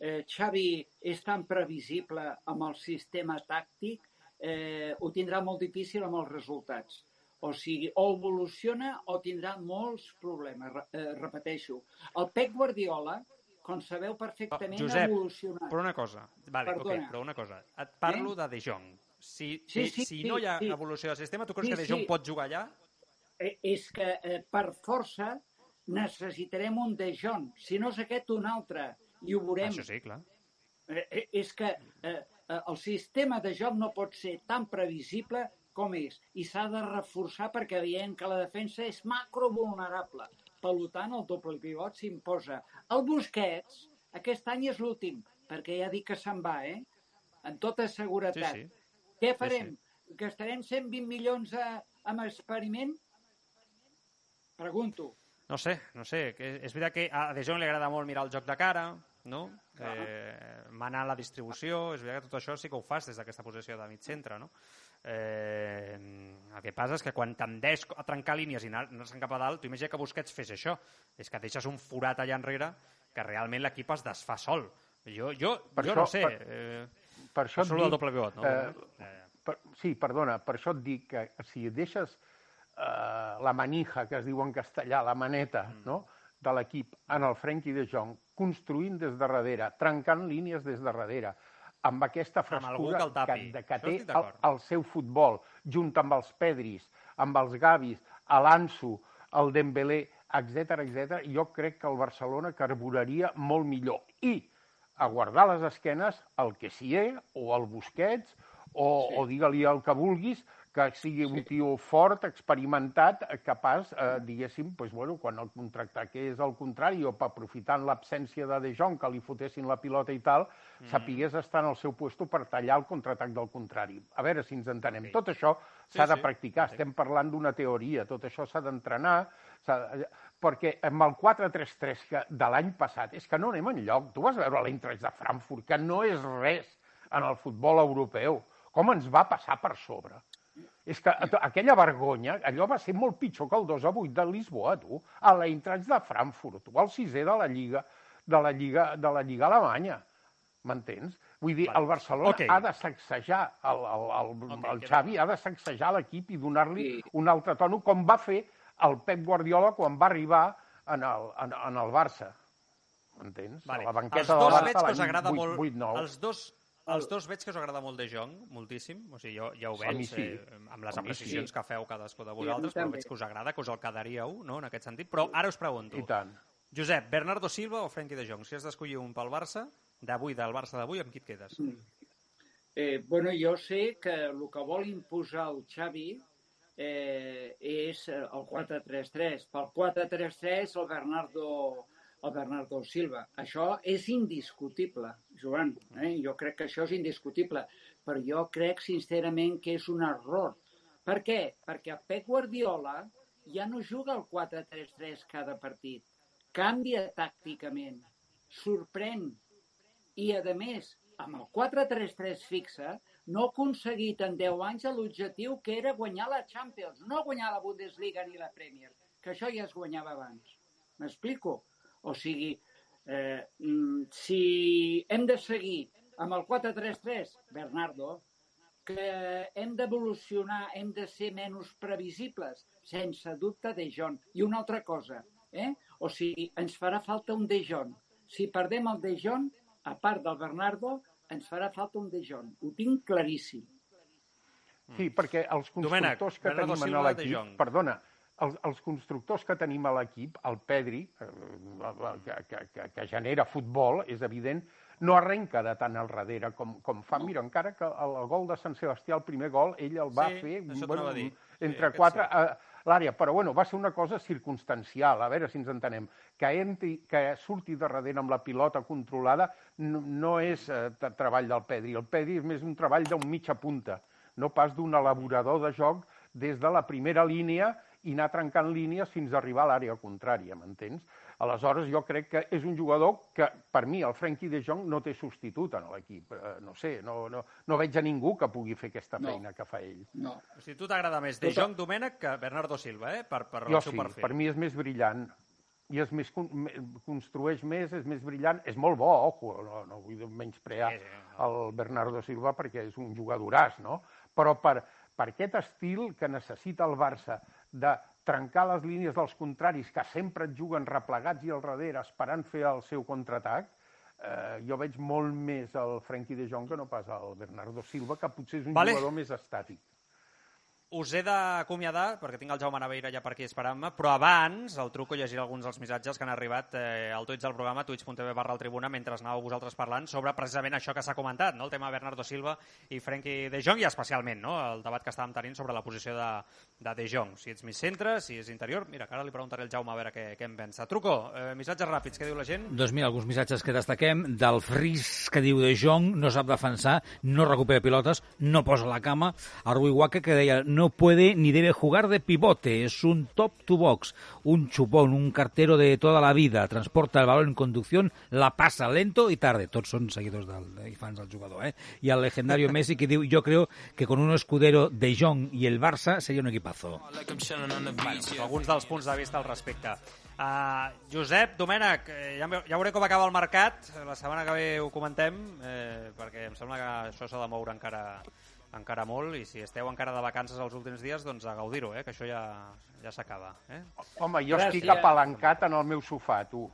[SPEAKER 6] eh, Xavi és tan previsible amb el sistema tàctic, eh, ho tindrà molt difícil amb els resultats. O sigui, o evoluciona o tindrà molts problemes. Eh, repeteixo, el Pep Guardiola, com sabeu perfectament,
[SPEAKER 3] Josep,
[SPEAKER 6] ha evolucionat.
[SPEAKER 3] Però una cosa, vale, ok,
[SPEAKER 6] Perdona.
[SPEAKER 3] però una cosa. Et parlo de De Jong. Si,
[SPEAKER 6] Sí,
[SPEAKER 3] si,
[SPEAKER 6] sí,
[SPEAKER 3] si
[SPEAKER 6] sí,
[SPEAKER 3] no hi ha
[SPEAKER 6] sí.
[SPEAKER 3] evolució del sistema, tu creus
[SPEAKER 6] Sí,
[SPEAKER 3] que De Jong
[SPEAKER 6] sí.
[SPEAKER 3] pot jugar allà?
[SPEAKER 6] Eh, és que eh, per força necessitarem un De Jong, si no és aquest un altre, i ho veurem.
[SPEAKER 3] Això sí, clar.
[SPEAKER 6] Eh, eh, és que eh, eh, el sistema de joc no pot ser tan previsible com és i s'ha de reforçar perquè veiem que la defensa és macrovulnerable. Per tant, el doble pivot s'imposa. El Busquets, aquest any és l'últim, perquè ja dic que se'n va, eh? Amb tota seguretat.
[SPEAKER 3] Sí, sí.
[SPEAKER 6] Què farem? Gastarem 120 milions a, amb experiment? Pregunto.
[SPEAKER 3] No sé, no sé. És veritat que a De Jong li agrada molt mirar el joc de cara, no? Eh, manar la distribució, és veritat que tot això sí que ho fas des d'aquesta posició de mig centre, no? Eh, el que passa és que quan tendeix a trencar línies i anar- anar-se'n cap a dalt, tu imagina que Busquets fes això. És que deixes un forat allà enrere que realment l'equip es desfà sol. Jo, jo,
[SPEAKER 7] Per
[SPEAKER 3] jo
[SPEAKER 7] això-
[SPEAKER 3] no sé.
[SPEAKER 7] per-
[SPEAKER 3] eh,
[SPEAKER 7] Per això et
[SPEAKER 3] solo el doble pivot, no?
[SPEAKER 7] eh,
[SPEAKER 3] Eh,
[SPEAKER 7] per, sí, perdona, per això et dic que si deixes eh, la manija, que es diu en castellà, la maneta,
[SPEAKER 3] Mm.
[SPEAKER 7] no?, de l'equip en el Frenkie de Jong, construint des de darrere, trencant línies des de darrere, amb aquesta
[SPEAKER 3] Amb
[SPEAKER 7] frescura
[SPEAKER 3] tapi.
[SPEAKER 7] que, de, que té el, el seu futbol, junt amb els Pedris, amb els Gavis, l'Ansu, el Dembélé, etc etc. jo crec que el Barcelona carburaria molt millor. I a guardar les esquenes el que sigui, o el Busquets, o, sí. o digue-li el que vulguis, que sigui un tio fort, experimentat, capaç, eh, diguéssim, pues, bueno, quan el contractar, que és el contrari, o aprofitant l'absència de De Jong, que li fotessin la pilota i tal, mm. sapigués estar en el seu puesto per tallar el contraatac del contrari. A veure si ens entenem.
[SPEAKER 3] Sí.
[SPEAKER 7] Tot això
[SPEAKER 3] Sí,
[SPEAKER 7] s'ha de
[SPEAKER 3] sí.
[SPEAKER 7] practicar, estem parlant d'una teoria, tot això s'ha d'entrenar, de- perquè amb el 4-3-3 que- de l'any passat és que no anem enlloc. Tu vas veure l'Eintracht de Frankfurt, que no és res en el futbol europeu. Com ens va passar per sobre? És que aquella vergonya, allò va ser molt pitjor que el 2 a 8 de Lisboa, tu, a l'Eintracht de Frankfurt, tu, el sisè de la Lliga, de la Lliga, de la Lliga Alemanya. M'entens? Vull dir,
[SPEAKER 3] Vale.
[SPEAKER 7] el Barcelona
[SPEAKER 3] Ok.
[SPEAKER 7] ha de sacsejar, el, el, el,
[SPEAKER 3] Ok,
[SPEAKER 7] el
[SPEAKER 3] queda
[SPEAKER 7] Xavi ha de sacsejar l'equip i donar-li
[SPEAKER 6] Sí.
[SPEAKER 7] un altre tono, com va fer el Pep Guardiola quan va arribar en el, en, en el Barça. M'entens?
[SPEAKER 3] Vale.
[SPEAKER 7] A la
[SPEAKER 3] Els
[SPEAKER 7] banqueta del
[SPEAKER 3] dos
[SPEAKER 7] Barça
[SPEAKER 3] veig que us agrada
[SPEAKER 7] 8,
[SPEAKER 3] molt...
[SPEAKER 7] 8, 9.
[SPEAKER 3] Els dos, els dos veig que us agrada molt De Jong, moltíssim. O sigui, jo ja ho veig,
[SPEAKER 7] sí.
[SPEAKER 3] eh, amb les apreciacions
[SPEAKER 7] sí.
[SPEAKER 3] que feu cadascú de vosaltres, però
[SPEAKER 6] també.
[SPEAKER 3] veig que us agrada, que us el quedaríeu, no?, en aquest sentit. Però ara us pregunto,
[SPEAKER 7] I tant.
[SPEAKER 3] Josep, Bernardo Silva o Frenkie de Jong? Si has d'escollir un pel Barça, d'avui, del Barça d'avui, amb qui et quedes?
[SPEAKER 6] Eh, bueno, jo sé que el que vol imposar el Xavi eh, és el 4-3-3. Pel 4-3-3 el Bernardo, el Bernardo Silva. Això és indiscutible, Joan. Eh? Jo crec que això és indiscutible, però jo crec sincerament que és un error. Per què? Perquè Pep Guardiola ja no juga el 4-3-3 cada partit. Canvia tàcticament, sorprèn, i, a més, amb el 4-3-3 fixa, no ha aconseguit en 10 anys l'objectiu que era guanyar la Champions, no guanyar la Bundesliga ni la Premier, que això ja es guanyava abans. M'explico? O sigui, eh, mm, si hem de seguir amb el 4-3-3, Bernardo, que hem d'evolucionar, hem de ser menys previsibles, sense dubte De Jong. I una altra cosa, eh? o sigui, ens farà falta un De Jong. Si perdem el De Jong, a part del Bernardo, ens farà falta un De Jong. Ho tinc claríssim.
[SPEAKER 7] Sí, perquè els
[SPEAKER 3] Domènec,
[SPEAKER 7] constructors que
[SPEAKER 3] Bernardo
[SPEAKER 7] tenim
[SPEAKER 3] Silva,
[SPEAKER 7] a
[SPEAKER 3] De
[SPEAKER 7] l'equip... Perdona, els, els constructors que tenim a l'equip, el Pedri, eh, que, que, que, que genera futbol, és evident, no arrenca de tant al darrere com, com fa. Mira, encara que el, el gol de Sant Sebastià, el primer gol, ell el va
[SPEAKER 3] Sí,
[SPEAKER 7] fer
[SPEAKER 3] a dir. Sí,
[SPEAKER 7] entre
[SPEAKER 3] aquest
[SPEAKER 7] quatre
[SPEAKER 3] sí.
[SPEAKER 7] a l'àrea. Però bueno, va ser una cosa circumstancial, a veure si ens entenem. Que, entri, que surti de darrere amb la pilota controlada no, no és eh, treball del Pedri. El Pedri és més un treball d'un mitja punta, no pas d'un elaborador de joc des de la primera línia i anar trencant línies fins a arribar a l'àrea contrària, m'entens? Aleshores, jo crec que és un jugador que, per mi, el Frenkie de Jong no té substitut en l'equip. Eh, no sé, no, no, no veig a ningú que pugui fer aquesta
[SPEAKER 6] No.
[SPEAKER 7] feina que fa ell.
[SPEAKER 6] No.
[SPEAKER 3] O sigui, tu t'agrada més De
[SPEAKER 6] Tota-
[SPEAKER 3] Jong Domènec que Bernardo Silva, eh? Per, per
[SPEAKER 7] Jo
[SPEAKER 3] el seu
[SPEAKER 7] sí,
[SPEAKER 3] perfil.
[SPEAKER 7] per mi és més brillant i és més, construeix més, és més brillant. És molt bo, ojo, no, no vull menysprear
[SPEAKER 3] Sí, sí,
[SPEAKER 7] el Bernardo Silva perquè és un jugadoràs, no? Però per, per aquest estil que necessita el Barça de trencar les línies dels contraris que sempre et juguen replegats i al darrere esperant fer el seu contraatac, eh, jo veig molt més el Frenkie de Jong que no pas el Bernardo Silva, que potser és un
[SPEAKER 3] Vale.
[SPEAKER 7] jugador més estàtic.
[SPEAKER 3] Us he d'acomiadar, perquè tinc el Jaume Naveira ja per aquí esperant-me, però abans el truco llegir alguns dels missatges que han arribat eh, al Twitch del programa, twitch.tv barra el tribuna, mentre anàveu vosaltres parlant sobre precisament això que s'ha comentat, no? el tema Bernardo Silva i Frenkie de Jong, i especialment no? el debat que estàvem tenint sobre la posició de, de de Jong. Si ets mig centre, si és interior... Mira, que ara li preguntaré al Jaume a veure què, què en pensa. Truco, eh, missatges ràpids, què diu la gent?
[SPEAKER 4] Doncs mira, alguns missatges que destaquem. Del Fris, que diu de Jong, no sap defensar, no recupera pilotes, no posa la cama. El Rui Huaca, que deia, no puede ni debe jugar de pivote, es un top to box, un chupón, un cartero de toda la vida, transporta el balón en conducción, la pasa lento y tarde. Tots són seguidors del, i fans del jugador, eh? I el legendario Messi, que diu, yo creo que con un escudero de Jong y el Barça sería un equipazo.
[SPEAKER 3] Bueno, alguns dels punts de vista al respecte. Uh, Josep, Domènec, eh, ja, ja veuré com acaba el mercat. La setmana que ve ho comentem, eh, perquè em sembla que això s'ha de moure encara, encara molt i si esteu encara de vacances els últims dies, doncs a gaudir-ho, eh, que això ja, ja s'acaba. Eh?
[SPEAKER 7] Home, jo
[SPEAKER 6] Gràcies.
[SPEAKER 7] estic apalancat en el meu sofà, tu.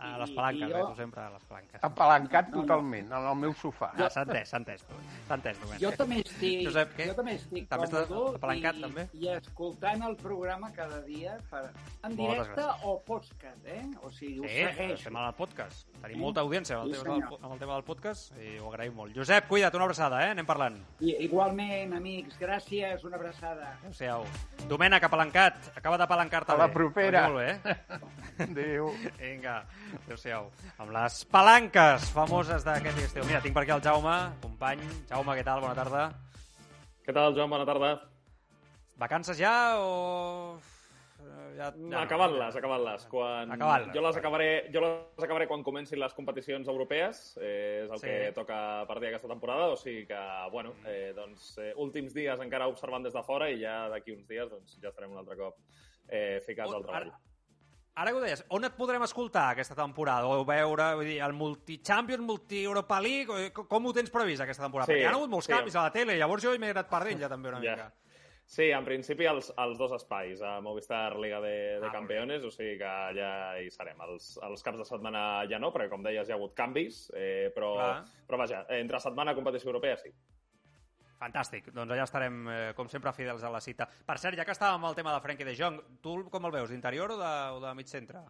[SPEAKER 3] A les palanques, eh,
[SPEAKER 6] jo-
[SPEAKER 3] tu sempre a les palanques.
[SPEAKER 7] Apalancat totalment, en el meu sofà.
[SPEAKER 3] Ah, s'ha entès, s'ha entès. S'ha entès, Domènec.
[SPEAKER 6] Jo també estic,
[SPEAKER 3] Josep, què?
[SPEAKER 6] jo també estic
[SPEAKER 3] També estàs apalancat,
[SPEAKER 6] i,
[SPEAKER 3] també?
[SPEAKER 6] i escoltant el programa cada dia per, en directe o podcast, eh? O sigui, ho
[SPEAKER 3] Sí,
[SPEAKER 6] segueixo.
[SPEAKER 3] estem al podcast. Tenim
[SPEAKER 6] Sí?
[SPEAKER 3] molta audiència amb el,
[SPEAKER 6] Sí,
[SPEAKER 3] tema del, amb el tema del podcast i ho agraïm molt. Josep, cuida't, una abraçada, eh? Anem parlant.
[SPEAKER 6] I, igualment, amics, gràcies, una abraçada.
[SPEAKER 3] Adéu-siau. Domènec, apalancat. Acaba d'apalancar-te
[SPEAKER 7] A la propera.
[SPEAKER 3] Molt bé.
[SPEAKER 7] Adéu.
[SPEAKER 3] Vinga, adéu-siau. Amb les palanques famoses d'aquest estiu. Mira, tinc per aquí el Jaume, company. Jaume, què tal? Bona tarda.
[SPEAKER 8] Què tal, Joan? Bona tarda.
[SPEAKER 3] Vacances ja o... Ja, ja
[SPEAKER 8] acabant-les, acabant-les. Quan...
[SPEAKER 3] Acabant-les,
[SPEAKER 8] jo les acabaré, jo les acabaré quan comencin les competicions europees, eh, és el
[SPEAKER 3] Sí.
[SPEAKER 8] que toca a partir d'aquesta temporada, o sigui que, bueno, eh, doncs, eh, últims dies encara observant des de fora i ja d'aquí uns dies doncs, ja estarem un altre cop eh, ficats al treball.
[SPEAKER 3] Ara, ara que ho deies, on et podrem escoltar aquesta temporada? O veure, vull dir, el multi-Champions, multi-Europa League, com ho tens previst aquesta temporada?
[SPEAKER 8] Sí,
[SPEAKER 3] Perquè hi ha hagut molts
[SPEAKER 8] sí.
[SPEAKER 3] canvis a la tele, llavors jo m'he anat perdent ja també una
[SPEAKER 8] Ja.
[SPEAKER 3] mica.
[SPEAKER 8] Sí, en principi els, els dos espais, a Movistar Liga de, de
[SPEAKER 3] Ah,
[SPEAKER 8] Campeones, o sigui que allà hi serem. Els, els caps de setmana ja no, perquè com deies hi ha hagut canvis, eh, però,
[SPEAKER 3] Clar.
[SPEAKER 8] però vaja, entre setmana competició europea sí.
[SPEAKER 3] Fantàstic. Doncs allà estarem, eh, com sempre, fidels a la cita. Per cert, ja que estàvem amb el tema de Frenkie de Jong, tu com el veus, d'interior o, de, o de mig centre?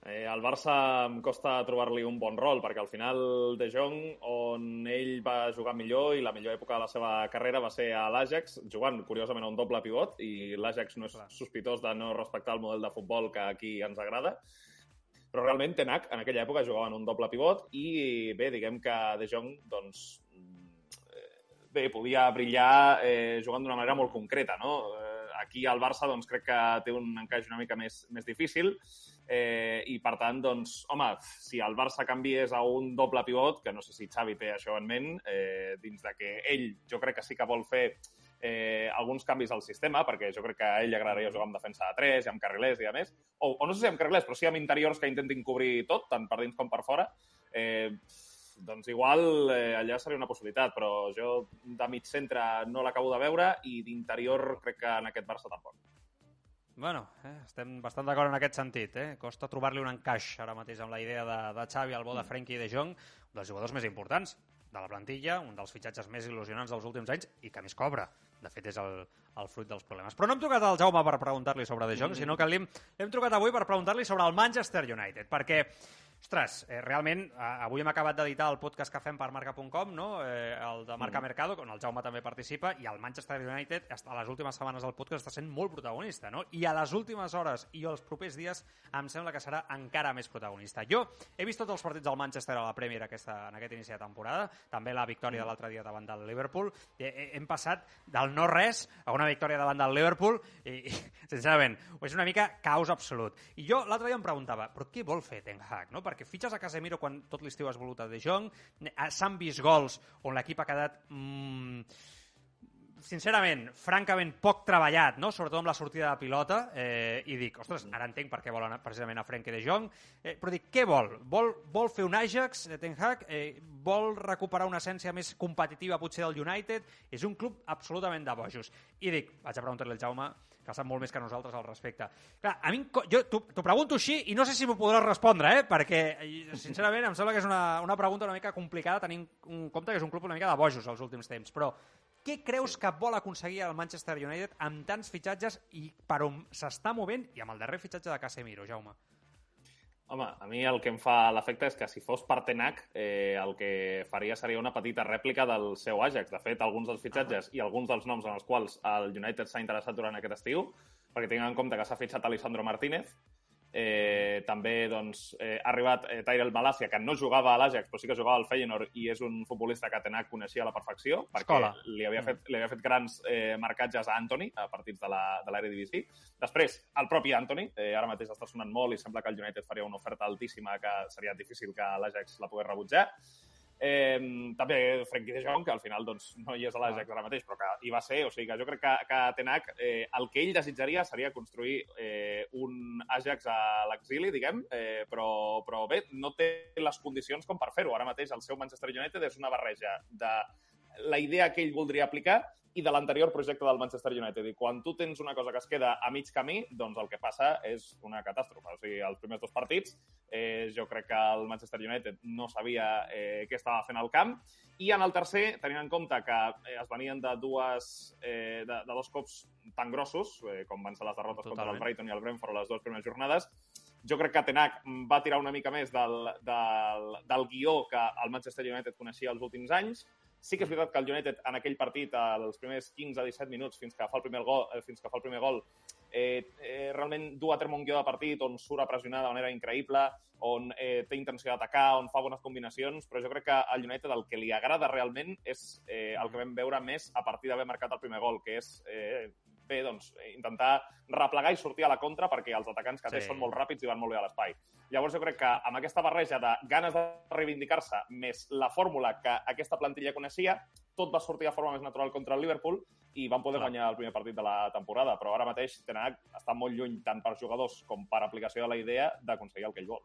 [SPEAKER 8] Eh, al Barça em costa trobar-li un bon rol, perquè al final De Jong, on ell va jugar millor i la millor època de la seva carrera va ser a l'Ajax, jugant, curiosament, a un doble pivot, i l'Ajax no és sospitós de no respectar el model de futbol que aquí ens agrada, però realment Tenac en aquella època jugava en un doble pivot i bé, diguem que De Jong doncs, eh, bé, podia brillar eh, jugant d'una manera molt concreta, no? Eh, aquí al Barça doncs, crec que té un encaix una mica més, més difícil eh, i per tant, doncs, home, si el Barça canviés a un doble pivot, que no sé si Xavi té això en ment, eh, dins de que ell jo crec que sí que vol fer alguns canvis al sistema, perquè jo crec que a ell li agradaria jugar amb defensa de 3 i amb carrilers i a més, o, o no sé si amb carrilers, però sí amb interiors que intentin cobrir tot, tant per dins com per fora, eh, doncs igual eh, allà seria una possibilitat, però jo de mig centre no l'acabo de veure i d'interior crec que en aquest Barça tampoc.
[SPEAKER 3] Bueno, eh, estem bastant d'acord en aquest sentit. Eh? Costa trobar-li un encaix ara mateix amb la idea de, de Xavi al bo de Frenkie de Jong, un dels jugadors més importants de la plantilla, un dels fitxatges més il·lusionants dels últims anys i que més cobra. De fet, és el, el fruit dels problemes. Però no hem trucat al Jaume per preguntar-li sobre De Jong, sinó que l'hem trucat avui per preguntar-li sobre el Manchester United, perquè Ostres, eh, realment, eh, avui hem acabat d'editar el podcast que fem per marca.com, no? eh, el de Marca Mercado, on el Jaume també participa, i el Manchester United, a les últimes setmanes del podcast, està sent molt protagonista, no? I a les últimes hores i els propers dies em sembla que serà encara més protagonista. Jo he vist tots els partits del Manchester a la Premier aquesta, en aquest inici de temporada, també la victòria de l'altre dia davant del Liverpool. Eh, hem passat del no-res a una victòria davant del Liverpool i, i sincerament, és una mica caos absolut. I jo l'altre dia em preguntava, però què vol fer Ten Hag, no? Perquè fitxes a Casemiro quan tot l'estiu has volut a De Jong, s'han vist gols on l'equip ha quedat... Mm, sincerament, francament poc treballat, no? sobretot amb la sortida de pilota, eh, i dic, ostres, ara entenc per què vol anar precisament a Frenkie de Jong, eh, però dic, què vol? Vol, vol fer un Ajax, eh, Ten Hag? Eh, vol recuperar una essència més competitiva potser del United? És un club absolutament de bojos. I dic, vaig a preguntar-li al Jaume, que sap molt més que nosaltres al respecte. Clar, a mi, jo t'ho pregunto així i no sé si m'ho podràs respondre, eh? perquè, sincerament, em sembla que és una, una pregunta una mica complicada tenint en compte que és un club una mica de bojos als últims temps, però què creus que vol aconseguir el Manchester United amb tants fitxatges i per on s'està movent i amb el darrer fitxatge de Casemiro, Jaume?
[SPEAKER 8] Home, a mi el que em fa l'efecte és que si fos per Tenac, eh, el que faria seria una petita rèplica del seu Ajax. De fet, alguns dels fitxatges uh -huh. i alguns dels noms en els quals el United s'ha interessat durant aquest estiu, perquè tinguin en compte que s'ha fitxat Alessandro Martínez, Eh, també doncs, eh, ha arribat eh, Tyrell Malasia, que no jugava a l'Ajax, però sí que jugava al Feyenoord i és un futbolista que Tenac coneixia a la perfecció, perquè
[SPEAKER 3] Escola.
[SPEAKER 8] li havia, fet, li havia fet grans eh, marcatges a Anthony a partits de la- de. Després, el propi Anthony, eh, ara mateix està sonant molt i sembla que el United faria una oferta altíssima que seria difícil que l'Ajax la pogués rebutjar. Eh, també Frenkie de Jong, que al final doncs, no hi és a l'Ajax ara mateix, però que hi va ser. O sigui que jo crec que, que Tenac eh, el que ell desitjaria seria construir eh, un Ajax a l'exili, diguem, eh, però, però bé, no té les condicions com per fer-ho. Ara mateix el seu Manchester United és una barreja de la idea que ell voldria aplicar i de l'anterior projecte del Manchester United. I quan tu tens una cosa que es queda a mig camí, doncs el que passa és una catàstrofe. O sigui, els primers dos partits, eh, jo crec que el Manchester United no sabia eh, què estava fent al camp, i en el tercer, tenint en compte que eh, es venien de, dues, eh, de, de dos cops tan grossos, eh, com van ser les derrotes Totalment. contra el Brighton i el Brentford les dues primeres jornades, jo crec que Tenac va tirar una mica més del, del, del guió que el Manchester United coneixia els últims anys. Sí que és veritat que el United en aquell partit, als primers 15-17 minuts, fins que fa el primer gol, eh, fins que fa el primer gol eh, eh, realment du a terme un guió de partit on surt a pressionar de manera increïble, on eh, té intenció d'atacar, on fa bones combinacions, però jo crec que al United el que li agrada realment és eh, el que vam veure més a partir d'haver marcat el primer gol, que és eh, bé, doncs, intentar replegar i sortir a la contra perquè els atacants que té
[SPEAKER 3] Sí.
[SPEAKER 8] són molt ràpids i van molt bé a l'espai. Llavors jo crec que amb aquesta barreja de ganes de reivindicar-se més la fórmula que aquesta plantilla coneixia, tot va sortir de forma més natural contra el Liverpool i van poder
[SPEAKER 3] Clar.
[SPEAKER 8] guanyar el primer partit de la temporada. Però ara mateix Ten Hag està molt lluny tant per jugadors com per aplicació de la idea d'aconseguir el que ell vol.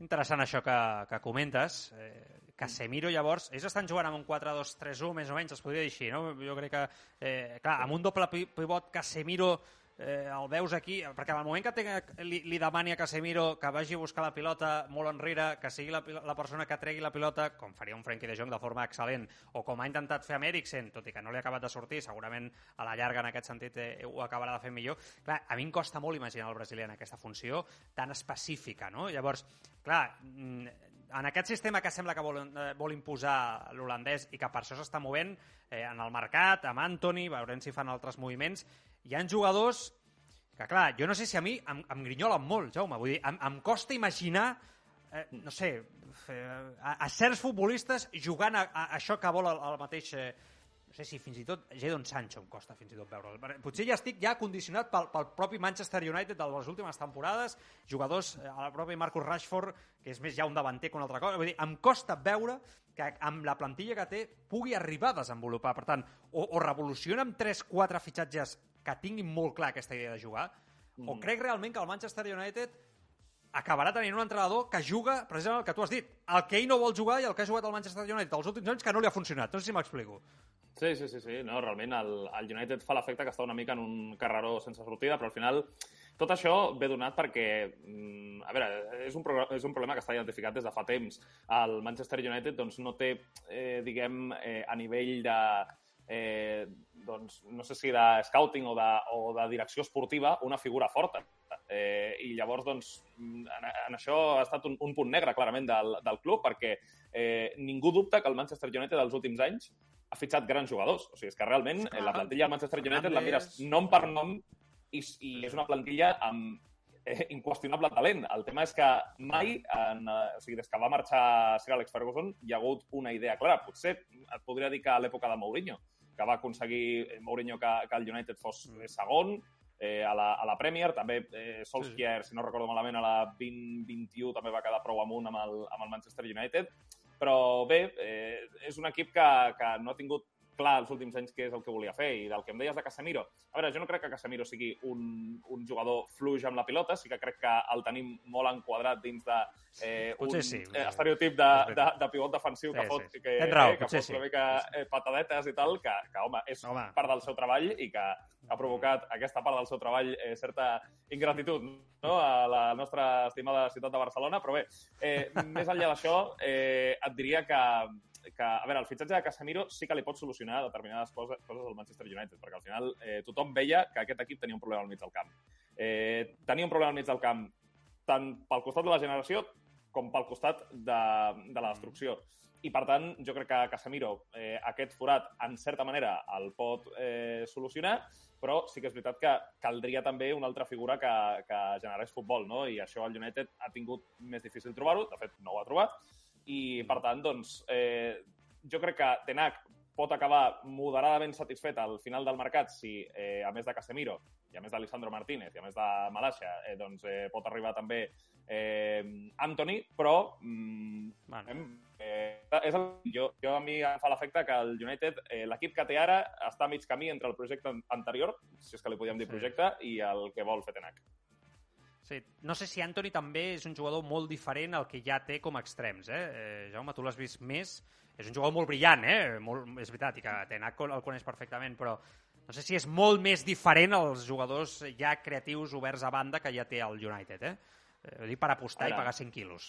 [SPEAKER 3] Interessant això que, que comentes. Eh, Casemiro, llavors, ells estan jugant amb un 4-2-3-1, més o menys, es podria dir així, no? Jo crec que, eh, clar, amb un doble pivot Casemiro eh, el veus aquí, perquè al moment que té, li, li demani a Casemiro que vagi a buscar la pilota molt enrere, que sigui la, la persona que tregui la pilota, com faria un Frenkie de Jong de forma excel·lent, o com ha intentat fer amb Eriksen, tot i que no li ha acabat de sortir, segurament a la llarga en aquest sentit eh, ho acabarà de fer millor. Clar, a mi em costa molt imaginar el brasiler en aquesta funció tan específica, no? Llavors, clar, mm, en aquest sistema que sembla que vol, eh, vol imposar l'holandès i que per això s'està movent eh, en el mercat, amb Anthony, veurem si fan altres moviments, hi han jugadors que, clar, jo no sé si a mi em, em grinyolen molt, Jaume. Vull dir, em, em costa imaginar, eh, no sé, eh, a, a certs futbolistes jugant a, a això que vol el, el mateix... Eh, no sé si fins i tot Jadon Sancho em costa fins i tot veure'l. Potser ja estic ja condicionat pel, pel propi Manchester United de les últimes temporades, jugadors, eh, el propi Marcus Rashford, que és més ja un davanter que una altra cosa. Vull dir, em costa veure que amb la plantilla que té pugui arribar a desenvolupar. Per tant, o, o revoluciona amb 3-4 fitxatges que tinguin molt clar aquesta idea de jugar, mm. o crec realment que el Manchester United acabarà tenint un entrenador que juga precisament el que tu has dit, el que ell no vol jugar i el que ha jugat el Manchester United els últims anys que no li ha funcionat. No sé si m'explico.
[SPEAKER 8] Sí, sí, sí, sí. No, realment el, el United fa l'efecte que està una mica en un carreró sense sortida, però al final tot això ve donat perquè, mm, a veure, és un, és un problema que està identificat des de fa temps. El Manchester United doncs, no té, eh, diguem, eh, a nivell de, eh, doncs, no sé si de scouting o de, o de direcció esportiva, una figura forta. Eh, I llavors, doncs, en, en això ha estat un, un punt negre, clarament, del, del club, perquè eh, ningú dubta que el Manchester United dels últims anys ha fitxat grans jugadors. O sigui, és que realment eh, la plantilla del Manchester United la mires nom per nom i, i és una plantilla amb eh, inqüestionable talent. El tema és que mai, en, eh, o sigui, des que va marxar Sir Alex Ferguson, hi ha hagut una idea clara. Potser et podria dir que a l'època de Mourinho, que va aconseguir eh, Mourinho que, que el United fos mm. segon eh, a, la, a la Premier. També eh, Solskjaer, sí. si no recordo malament, a la 2021 també va quedar prou amunt amb el, amb el Manchester United. Però bé, eh, és un equip que, que no ha tingut clar els últims anys què és el que volia fer. I del que em deies de Casemiro, a veure, jo no crec que Casemiro sigui un, un jugador fluix amb la pilota, sí que crec que el tenim molt enquadrat dins de eh, un
[SPEAKER 3] sí,
[SPEAKER 8] eh, estereotip de, de, de pivot defensiu sí, que fot, sí. que,
[SPEAKER 3] raó,
[SPEAKER 8] eh, que fot una mica eh, patadetes i tal, que, que home, és home. part del seu treball i que ha provocat aquesta part del seu treball eh, certa ingratitud no? a la nostra estimada ciutat de Barcelona, però bé, eh, més enllà d'això, eh, et diria que que, a veure, el fitxatge de Casemiro sí que li pot solucionar determinades coses, coses al Manchester United, perquè al final eh, tothom veia que aquest equip tenia un problema al mig del camp. Eh, tenia un problema al mig del camp tant pel costat de la generació com pel costat de, de la destrucció. I, per tant, jo crec que Casemiro eh, aquest forat, en certa manera, el pot eh, solucionar, però sí que és veritat que caldria també una altra figura que, que generés futbol, no? I això el United ha tingut més difícil trobar-ho, de fet, no ho ha trobat, i, per tant, doncs, eh, jo crec que Tenac pot acabar moderadament satisfet al final del mercat si, eh, a més de Casemiro, i a més d'Alessandro Martínez, i a més de Malàcia, eh, doncs eh, pot arribar també eh, Anthony, però mm, bueno. eh, és el, jo, jo a mi em fa l'efecte que el United, eh, l'equip que té ara, està a mig camí entre el projecte anterior, si és que li podíem dir sí. projecte, i el que vol fer Tenac.
[SPEAKER 3] Sí. No sé si Anthony també és un jugador molt diferent al que ja té com a extrems. Eh? eh Jaume, tu l'has vist més. És un jugador molt brillant, eh? Molt, és veritat, i que Tenac el coneix perfectament, però no sé si és molt més diferent als jugadors ja creatius oberts a banda que ja té el United, eh? eh dic per apostar Ara. i pagar 100 quilos.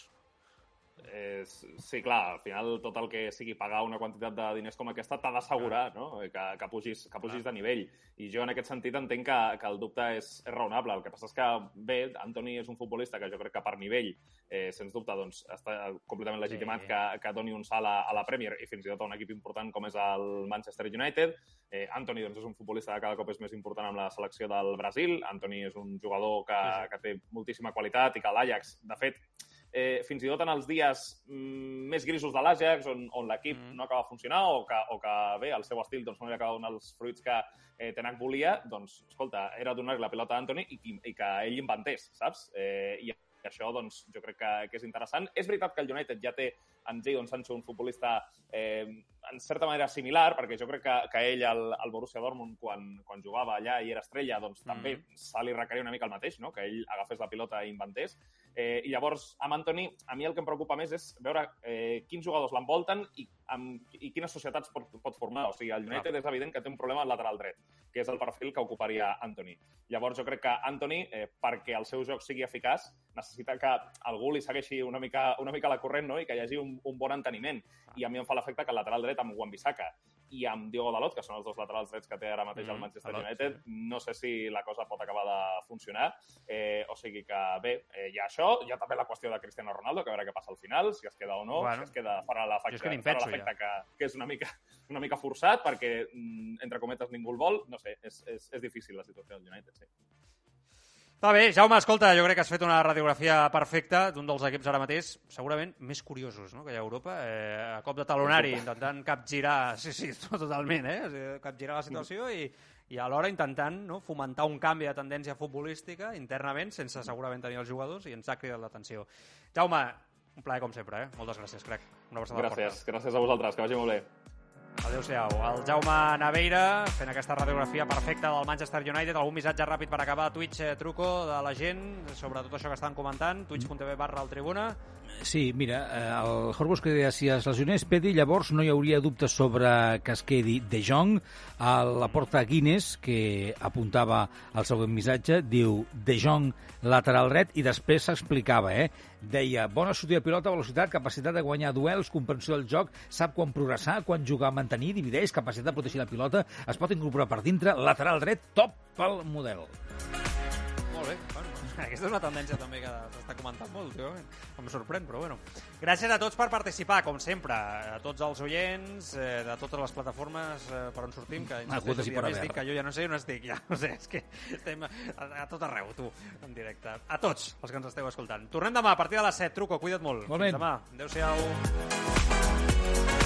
[SPEAKER 8] Eh, sí, clar, al final tot el que sigui pagar una quantitat de diners com aquesta t'ha d'assegurar no? que, que pugis, que pugis de nivell. I jo en aquest sentit entenc que, que el dubte és, és raonable. El que passa és que, bé, Antoni és un futbolista que jo crec que per nivell, eh, sens dubte, doncs, està completament legitimat sí. que, que doni un salt a, a la Premier i fins i tot a un equip important com és el Manchester United. Eh, Antoni doncs, és un futbolista que cada cop és més important amb la selecció del Brasil. Antoni és un jugador que, sí, sí. que té moltíssima qualitat i que l'Ajax, de fet, eh, fins i tot en els dies mm, més grisos de l'Àgex, on, on l'equip mm. no acaba de funcionar o que, o que bé, el seu estil doncs, no li acaba donant els fruits que eh, Tenac volia, doncs, escolta, era donar-li la pilota a Anthony i, i, i que ell inventés, saps? Eh, I això, doncs, jo crec que, que és interessant. És veritat que el United ja té en Jadon Sancho un futbolista eh, en certa manera similar, perquè jo crec que, que ell, al, al Borussia Dortmund, quan, quan jugava allà i era estrella, doncs mm. també se li requeria una mica el mateix, no? que ell agafés la pilota i inventés. Eh, I llavors, amb Anthony, a mi el que em preocupa més és veure eh, quins jugadors l'envolten i, amb, i quines societats pot, pot formar. O sigui, el United és evident que té un problema al lateral dret, que és el perfil que ocuparia Anthony. Llavors, jo crec que Anthony, eh, perquè el seu joc sigui eficaç, necessita que algú li segueixi una mica, una mica la corrent no? i que hi hagi un, un bon enteniment. I a mi em fa l'efecte que el lateral dret amb Wan-Bissaka i amb Diogo Dalot, que són els dos laterals drets que té ara mateix mm, el Manchester Dalot, United, sí. no sé si la cosa pot acabar de funcionar. Eh, o sigui que, bé, eh, hi ha això, hi ha també la qüestió de Cristiano Ronaldo, que a veure què passa al final, si es queda o no, bueno, si es queda fora l'efecte que, ja. que, que és una mica, una mica forçat, perquè, mm, entre cometes, ningú el vol. No sé, és, és, és difícil la situació del United, sí.
[SPEAKER 3] Està bé, Jaume, escolta, jo crec que has fet una radiografia perfecta d'un dels equips ara mateix, segurament més curiosos no? que hi ha a Europa, eh, a cop de talonari, intentant capgirar, sí, sí, totalment, eh? O sigui, capgirar la situació i, i alhora intentant no, fomentar un canvi de tendència futbolística internament, sense segurament tenir els jugadors, i ens ha cridat l'atenció. Jaume, un plaer com sempre, eh? Moltes gràcies, crec. Una
[SPEAKER 8] gràcies, gràcies a vosaltres, que vagi molt bé.
[SPEAKER 3] Adéu-siau. El Jaume Naveira fent aquesta radiografia perfecta del Manchester United. Algun missatge ràpid per acabar a Twitch, eh, truco, de la gent sobre tot això que estan comentant. Twitch.tv barra el Tribuna.
[SPEAKER 4] Sí, mira, eh, el Horbos que deia si es lesionés Pedi, llavors no hi hauria dubtes sobre que es quedi De Jong. A la porta Guinness, que apuntava el següent missatge, diu De Jong lateral dret i després s'explicava, eh? Deia, bona sortida de pilota, velocitat, capacitat de guanyar duels, comprensió del joc, sap quan progressar, quan jugar, mantenir, divideix, capacitat de protegir la pilota, es pot incorporar per dintre, lateral dret, top pel model.
[SPEAKER 3] Molt bé, bueno, aquesta és una tendència també que s'està comentant molt últimament. Em sorprèn, però bueno. Gràcies a tots per participar, com sempre. A tots els oients, eh, de totes les plataformes eh, per on sortim, que
[SPEAKER 4] insisteixo, ja
[SPEAKER 3] més dic que jo ja no sé on estic, ja. No sé, és que estem a, a tot arreu, tu, en directe. A tots els que ens esteu escoltant. Tornem demà a partir de les 7. Truco, cuida't molt.
[SPEAKER 4] Molt
[SPEAKER 3] Fins demà. Adéu-siau.